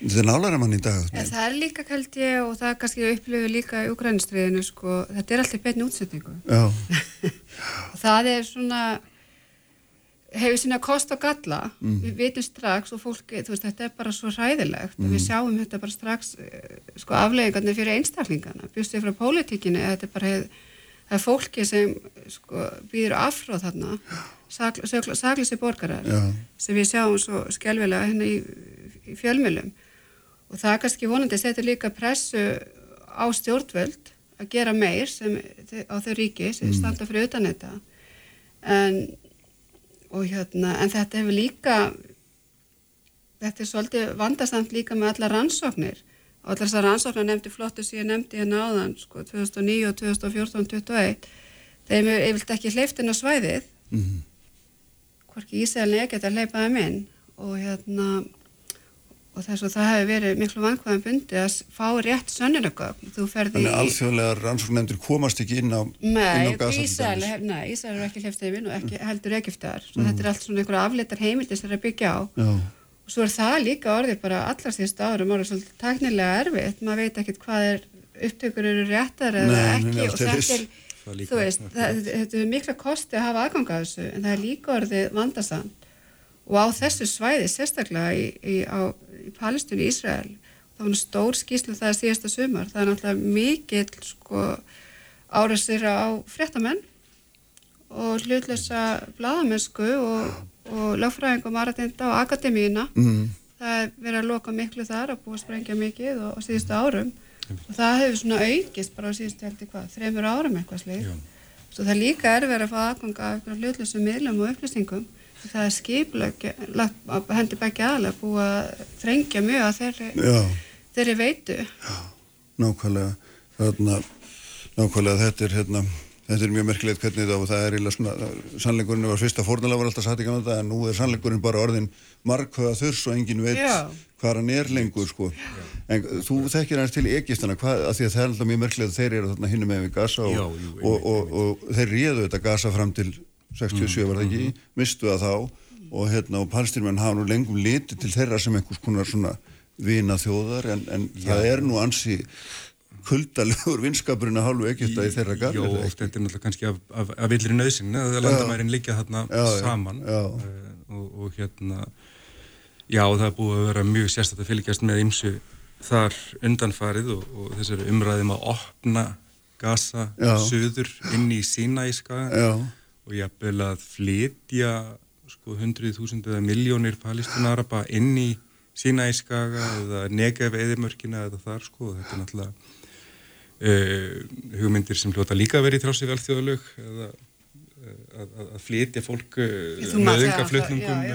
þetta er nálæra mann í dag en það er líka kælt ég og það kannski upplöfu líka í Ukrænistriðinu sko, þetta er alltaf betni útsetningu það er svona hefur sína kost og galla mm. við vitum strax og fólki veist, þetta er bara svo hræðilegt mm. við sjáum þetta bara strax eh, sko, afleggingarnir fyrir einstaklingana bjústuð frá pólitíkinu þetta er bara hef, það er fólki sem sko, býður afhróð þarna saglisi borgarar Já. sem við sjáum svo skjálfilega hérna í, í fjölmjölum og það er kannski vonandi að setja líka pressu á stjórnvöld að gera meir sem, á þau ríki sem mm. standa fyrir utan þetta en og hérna, en þetta hefur líka þetta er svolítið vandasamt líka með alla rannsóknir. Og allar þessar rannsóknar nefndi flottu sem ég nefndi hérna áðan, sko, 2009 og 2014 og 2021 þeim er yfirlt ekki hleyftin á svæðið. Mm -hmm. hvorki Ísælni ekkert að hleypa þeim inn. Og hérna og þess að það hefur verið miklu vankvæðan bundi að fá rétt sönnunagögn Þannig að alþjóðlega rannsóknarnefndir komast ekki inn á, Ísæli Nei, Ísæli er ekki hleyft þeim inn og ekki, heldur Egiptar mm. þetta er allt svona einhverja afleitar heimildir sem það er að byggja á. Já. og svo er það líka orðið bara allar síðust árum orðið svolítið taknilega erfitt. Maður veit ekkert hvað er upptökur eru réttar eða nei, ekki. og þetta er þú veist, það, þetta er mikla kosti að hafa aðgang að þessu en það er líka orðið vandasamt og á þessu svæði sérstaklega í, í, á í Palestínu í Ísrael það var stór skýslu það síðasta sumar. Það er náttúrulega mikill sko, árasir á fréttamenn og hlutlösa bladamennsku og, og lögfræðingum aðratinda á akademíina mm. það er verið að loka miklu þar að búa sprengja mikið og, og síðustu árum. Og það hefur svona aukist bara á síðustu heldur hvað, þreymur árum eitthvað slið svo það líka er verið að fá aðganga af hlutlösa miðlum og upplýsingum það er skipleg hendi bækja aðlega búið að þrengja mjög að þeirri, þeirri veitu Já, nákvæmlega þarna, nákvæmlega þetta er hérna, þetta er mjög merkilegt hvernig og það er ílega svona, sannleikurinn var fyrsta fórnalega var alltaf satt í gamla dag en nú er sannleikurinn bara orðin markhauða þurs og engin veit Já. hvað hann er lengur sko Já. en þú þekkir hans til Egistana hvað, að því að það er alltaf mjög merkilegt að þeir eru þarna hinnum með við Gaza og, jú, og, og, og þeir ríðu þetta Gaza fram til 67 var það ekki, mhm. mistu það þá. Og hérna og palstyrmenn hafa nú lengum liti til þeirra sem einhvers konar svona vina þjóðar en, en það er nú ansi kuldalegur vinskapurinn að hálfu ekkert að í þeirra garð Jó, þetta er náttúrulega kannski af, af, af villri nöðsinn að landamærin líka þarna já, saman. Já. Uh, og, og hérna já það er búið að vera mjög sérstaklega fylgjast með ymsu þar undanfarið og, og þessari umræðum að opna gasa söður inn í Sínæska og jafnvel að flytja sko hundruð þúsund eða miljónir palestinaraba inn í sína ískaga eða negaf eðimörkina eða þar sko þetta er náttúrulega uh, hugmyndir sem hljóta líka að vera í þrásið alþjóðalög eða uh, að, að flytja fólk uh, með unga flutningum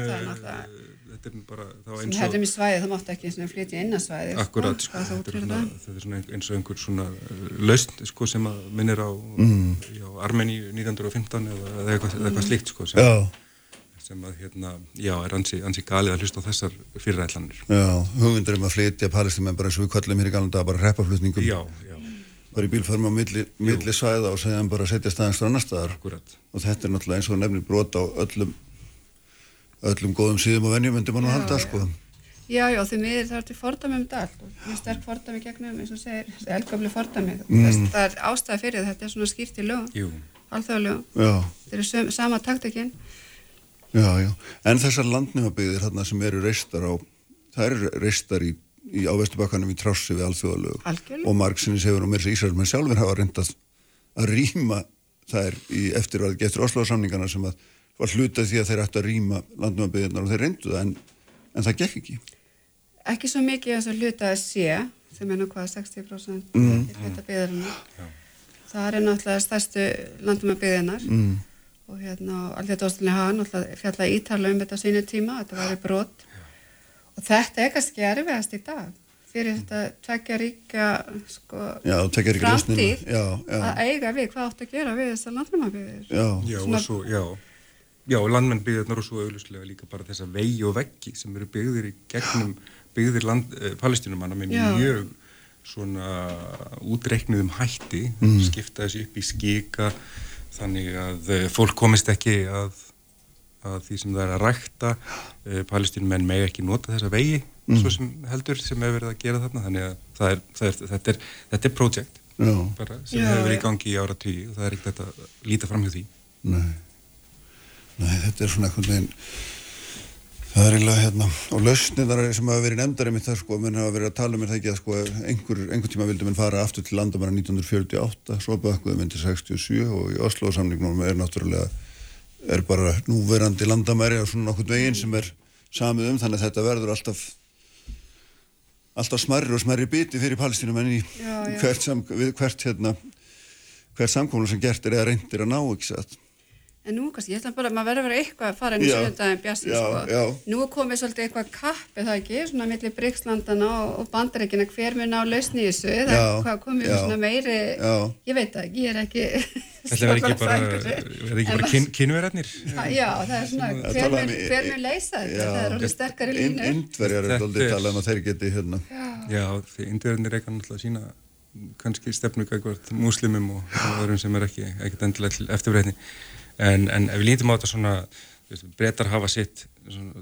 þetta er bara þá eins og... Sem hefðum í svæði, það mátti ekki flytja inn að svæði. Sko. Akkurat, sko, þetta, er svona, þetta er svona eins og einhver svona uh, laust sko sem að minnir á, mm. á Armeni 1915 eða, eða eitthvað, mm. eitthvað slíkt sko sem, sem að hérna, já, er ansi, ansi galið að hlusta á þessar fyrirætlanir. Já, hugmyndir um að flytja palestinmenn bara eins og við kallum hér í galanda bara reppaflutningum. Já, já bara í bílfarm á milli, milli svæða og segja hann bara að setja staðins annar staðar Akkurat. og þetta er náttúrulega eins og nefnir brot á öllum öllum góðum síðum og vennjum myndi mann að halda sko. Já, já, því miður það er til fordami um þetta allt og mjög sterk fordami gegnum eins og segir, þessi eldgöfli fordami mm. það er ástæði fyrir þetta er svona skýrt í lögum alþjóða lögum, þetta er sama taktikinn Já, já, en þessar landnumabygðir þarna sem eru reistar á, það eru reistar í, í á Vesturbakkanum í trássi við alþjóðalög. Algjörlega. og margsinni segur og mér sem Ísrael menn sjálfur hafa reyndað að rýma þær í eftirvæði getur Osloðsamningana sem að var hlutað því að þeir ættu að rýma landnumabygðirnar og þeir reyndu það en, en það gekk ekki. Ekki svo mikið eins og hluta að sé, sem er hvað 60% Mm. hluta byggðarinnar. Það er náttúrulega stærstu landum að byggðinar Mm. og hérna alveg dóstinni hafa náttúrulega fjalla ítarlega um þetta sínu tíma, þetta var í brot. Og þetta er kannski erfiðast í dag fyrir þetta tvekja ríka sko, framtíð Já, já. að eiga við hvað átt að gera við þessar landnumabygðir. Já. Já, Svona- og svo, já, já, landmenn byggðarnar og svo auðvuslega líka bara þessa vegi og veggi sem eru byggðir í gegnum byggðir land, eh, palestinumanna með Já. mjög svona útreiknuðum hætti, Mm. skipta þessu upp í skika þannig að eh, fólk komist ekki að, að því sem það er að rækta, eh, palestinumenn með ekki nota þessa vegi, Mm. svo sem heldur sem hefur verið að gera þarna, þannig að það er, það er, þetta er, þetta er projekt bara, sem Já, hefur verið í gangi í ára tíu og það er ekkert að líta fram hjá því. Nei. Nei, þetta er svona eitthvað veginn það er eiginlega hérna og lausniðar sem hafa verið nefndar einmitt það sko, menn hafa verið að tala um það ekki að sko einhver, einhver tíma vildi menn fara aftur til landamæra 1948, svo bakkuðu menn til 67 og í Oslo samningnum er náttúrulega er bara núverandi landamæri á svona nokkur veginn sem er samið um þannig að þetta verður alltaf alltaf smarri og smarri biti fyrir palestínum en í Já, já. hvert, sam, við hvert hérna hvert samkomlu sem gert er eða reyndir að ná ekki satt En nú kannski, ég ætla bara, maður verður að vera eitthvað að fara inn í Já. sjöndaginn bjassi, Já, sko. já. Nú er komið svolítið eitthvað kapp, eða ekki, svona millir Bríkslandana og, og bandarækina, hver mun á lausni í þessu, er hvað komið já. með svona meiri, Já. ég veit það ekki, ég er ekki... Þetta verður ekki bara, ekki En bara kyn, kynverðarnir? Já, það er svona, Að hver mun, um hver mun leysa þetta, það er alveg sterkari línu. Indverjar er er- talað um að þeir geti hérna Já, því indverðarnir eitthvað náttúrulega sína kannski stefnu gækvart múslimum og öðrum sem er ekki, ekkert endilega til eftirbreytni. En, en ef við lítum á þetta svona, breytar hafa sitt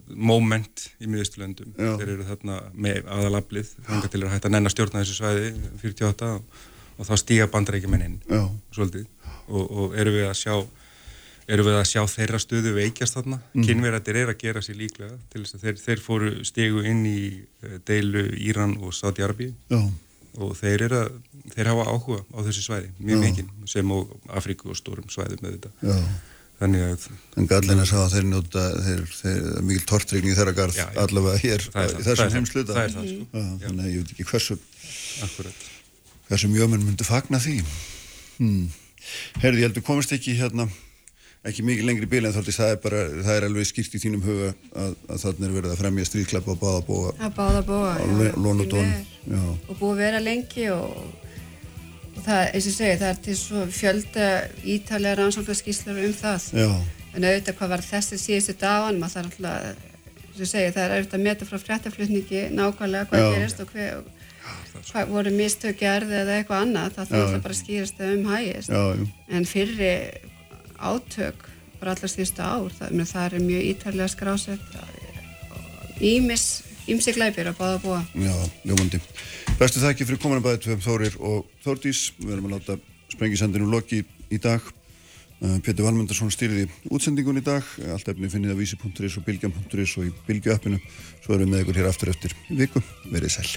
moment í miðustulöndum. Já. Þeir eru þarna með aðalablið, þanga til að hætta að nenn að stjórna þessu svæði 48 og, og þá stíga bandarækjumenn inn svolítið og, og eru við að sjá eru við að sjá þeirra stöðu veikjast þarna. Mm. Kynverðarnir er að gera sér líklega til þess að þeir, þeir fóru stegu inn í eh, deilu Íran og Saudi-Arabi Já, og þeir, að, þeir hafa áhuga á þessu svæði, mjög Já. mikinn sem og Afríku og stórum svæðum með þetta. já Þannig að En gallin að sá að þeir njóta mikil tortryggni í þeirra garð Já, já. allavega hér í þessum heimsluta sko. Þannig að ég veit ekki hversu akkurat. hversu mjöminn myndi fagna því hmm. Herði, ég heldur komist ekki hérna ekki mikið lengri bíl en þáttist það er bara, það er alveg skýrt í þínum huga að, að þarna er verið að fremja stríðklæpa og báða búa Það báða búa, á já, lón og því dón miður. Já, og búið að vera lengi og, og það, eins og segi, það er til svo fjölda ítalega rannsóknarskíslur um það. já, En auðvitað hvað var þessi síðustu dagan, maður þarf alltaf, eins og segi, það er auðvitað að meta frá fréttaflutningi nákvæmlega hvað Já. gerist og hver, hvað voru mistök gerði eða eitthvað annað, það þarf alltaf bara að skýrast um hægist. já, já, En fyrri átök, bara allar síðustu ár, það, það er mjög ítalega skrásett, ímis, ímsi glæpir að báða búa. já, ljómandi. Bestu þakki fyrir komin að bæði tvöfum Þórir og Þórdís. Við erum að láta sprengisendinu loki í dag. Uh, Pétur Valmundarsson stýrði útsendingun í dag. Allt efni finnið á vísi.is og bilgjan.is og í bilgju appinu svo erum við með ykkur hér aftur eftir viku, verið sæl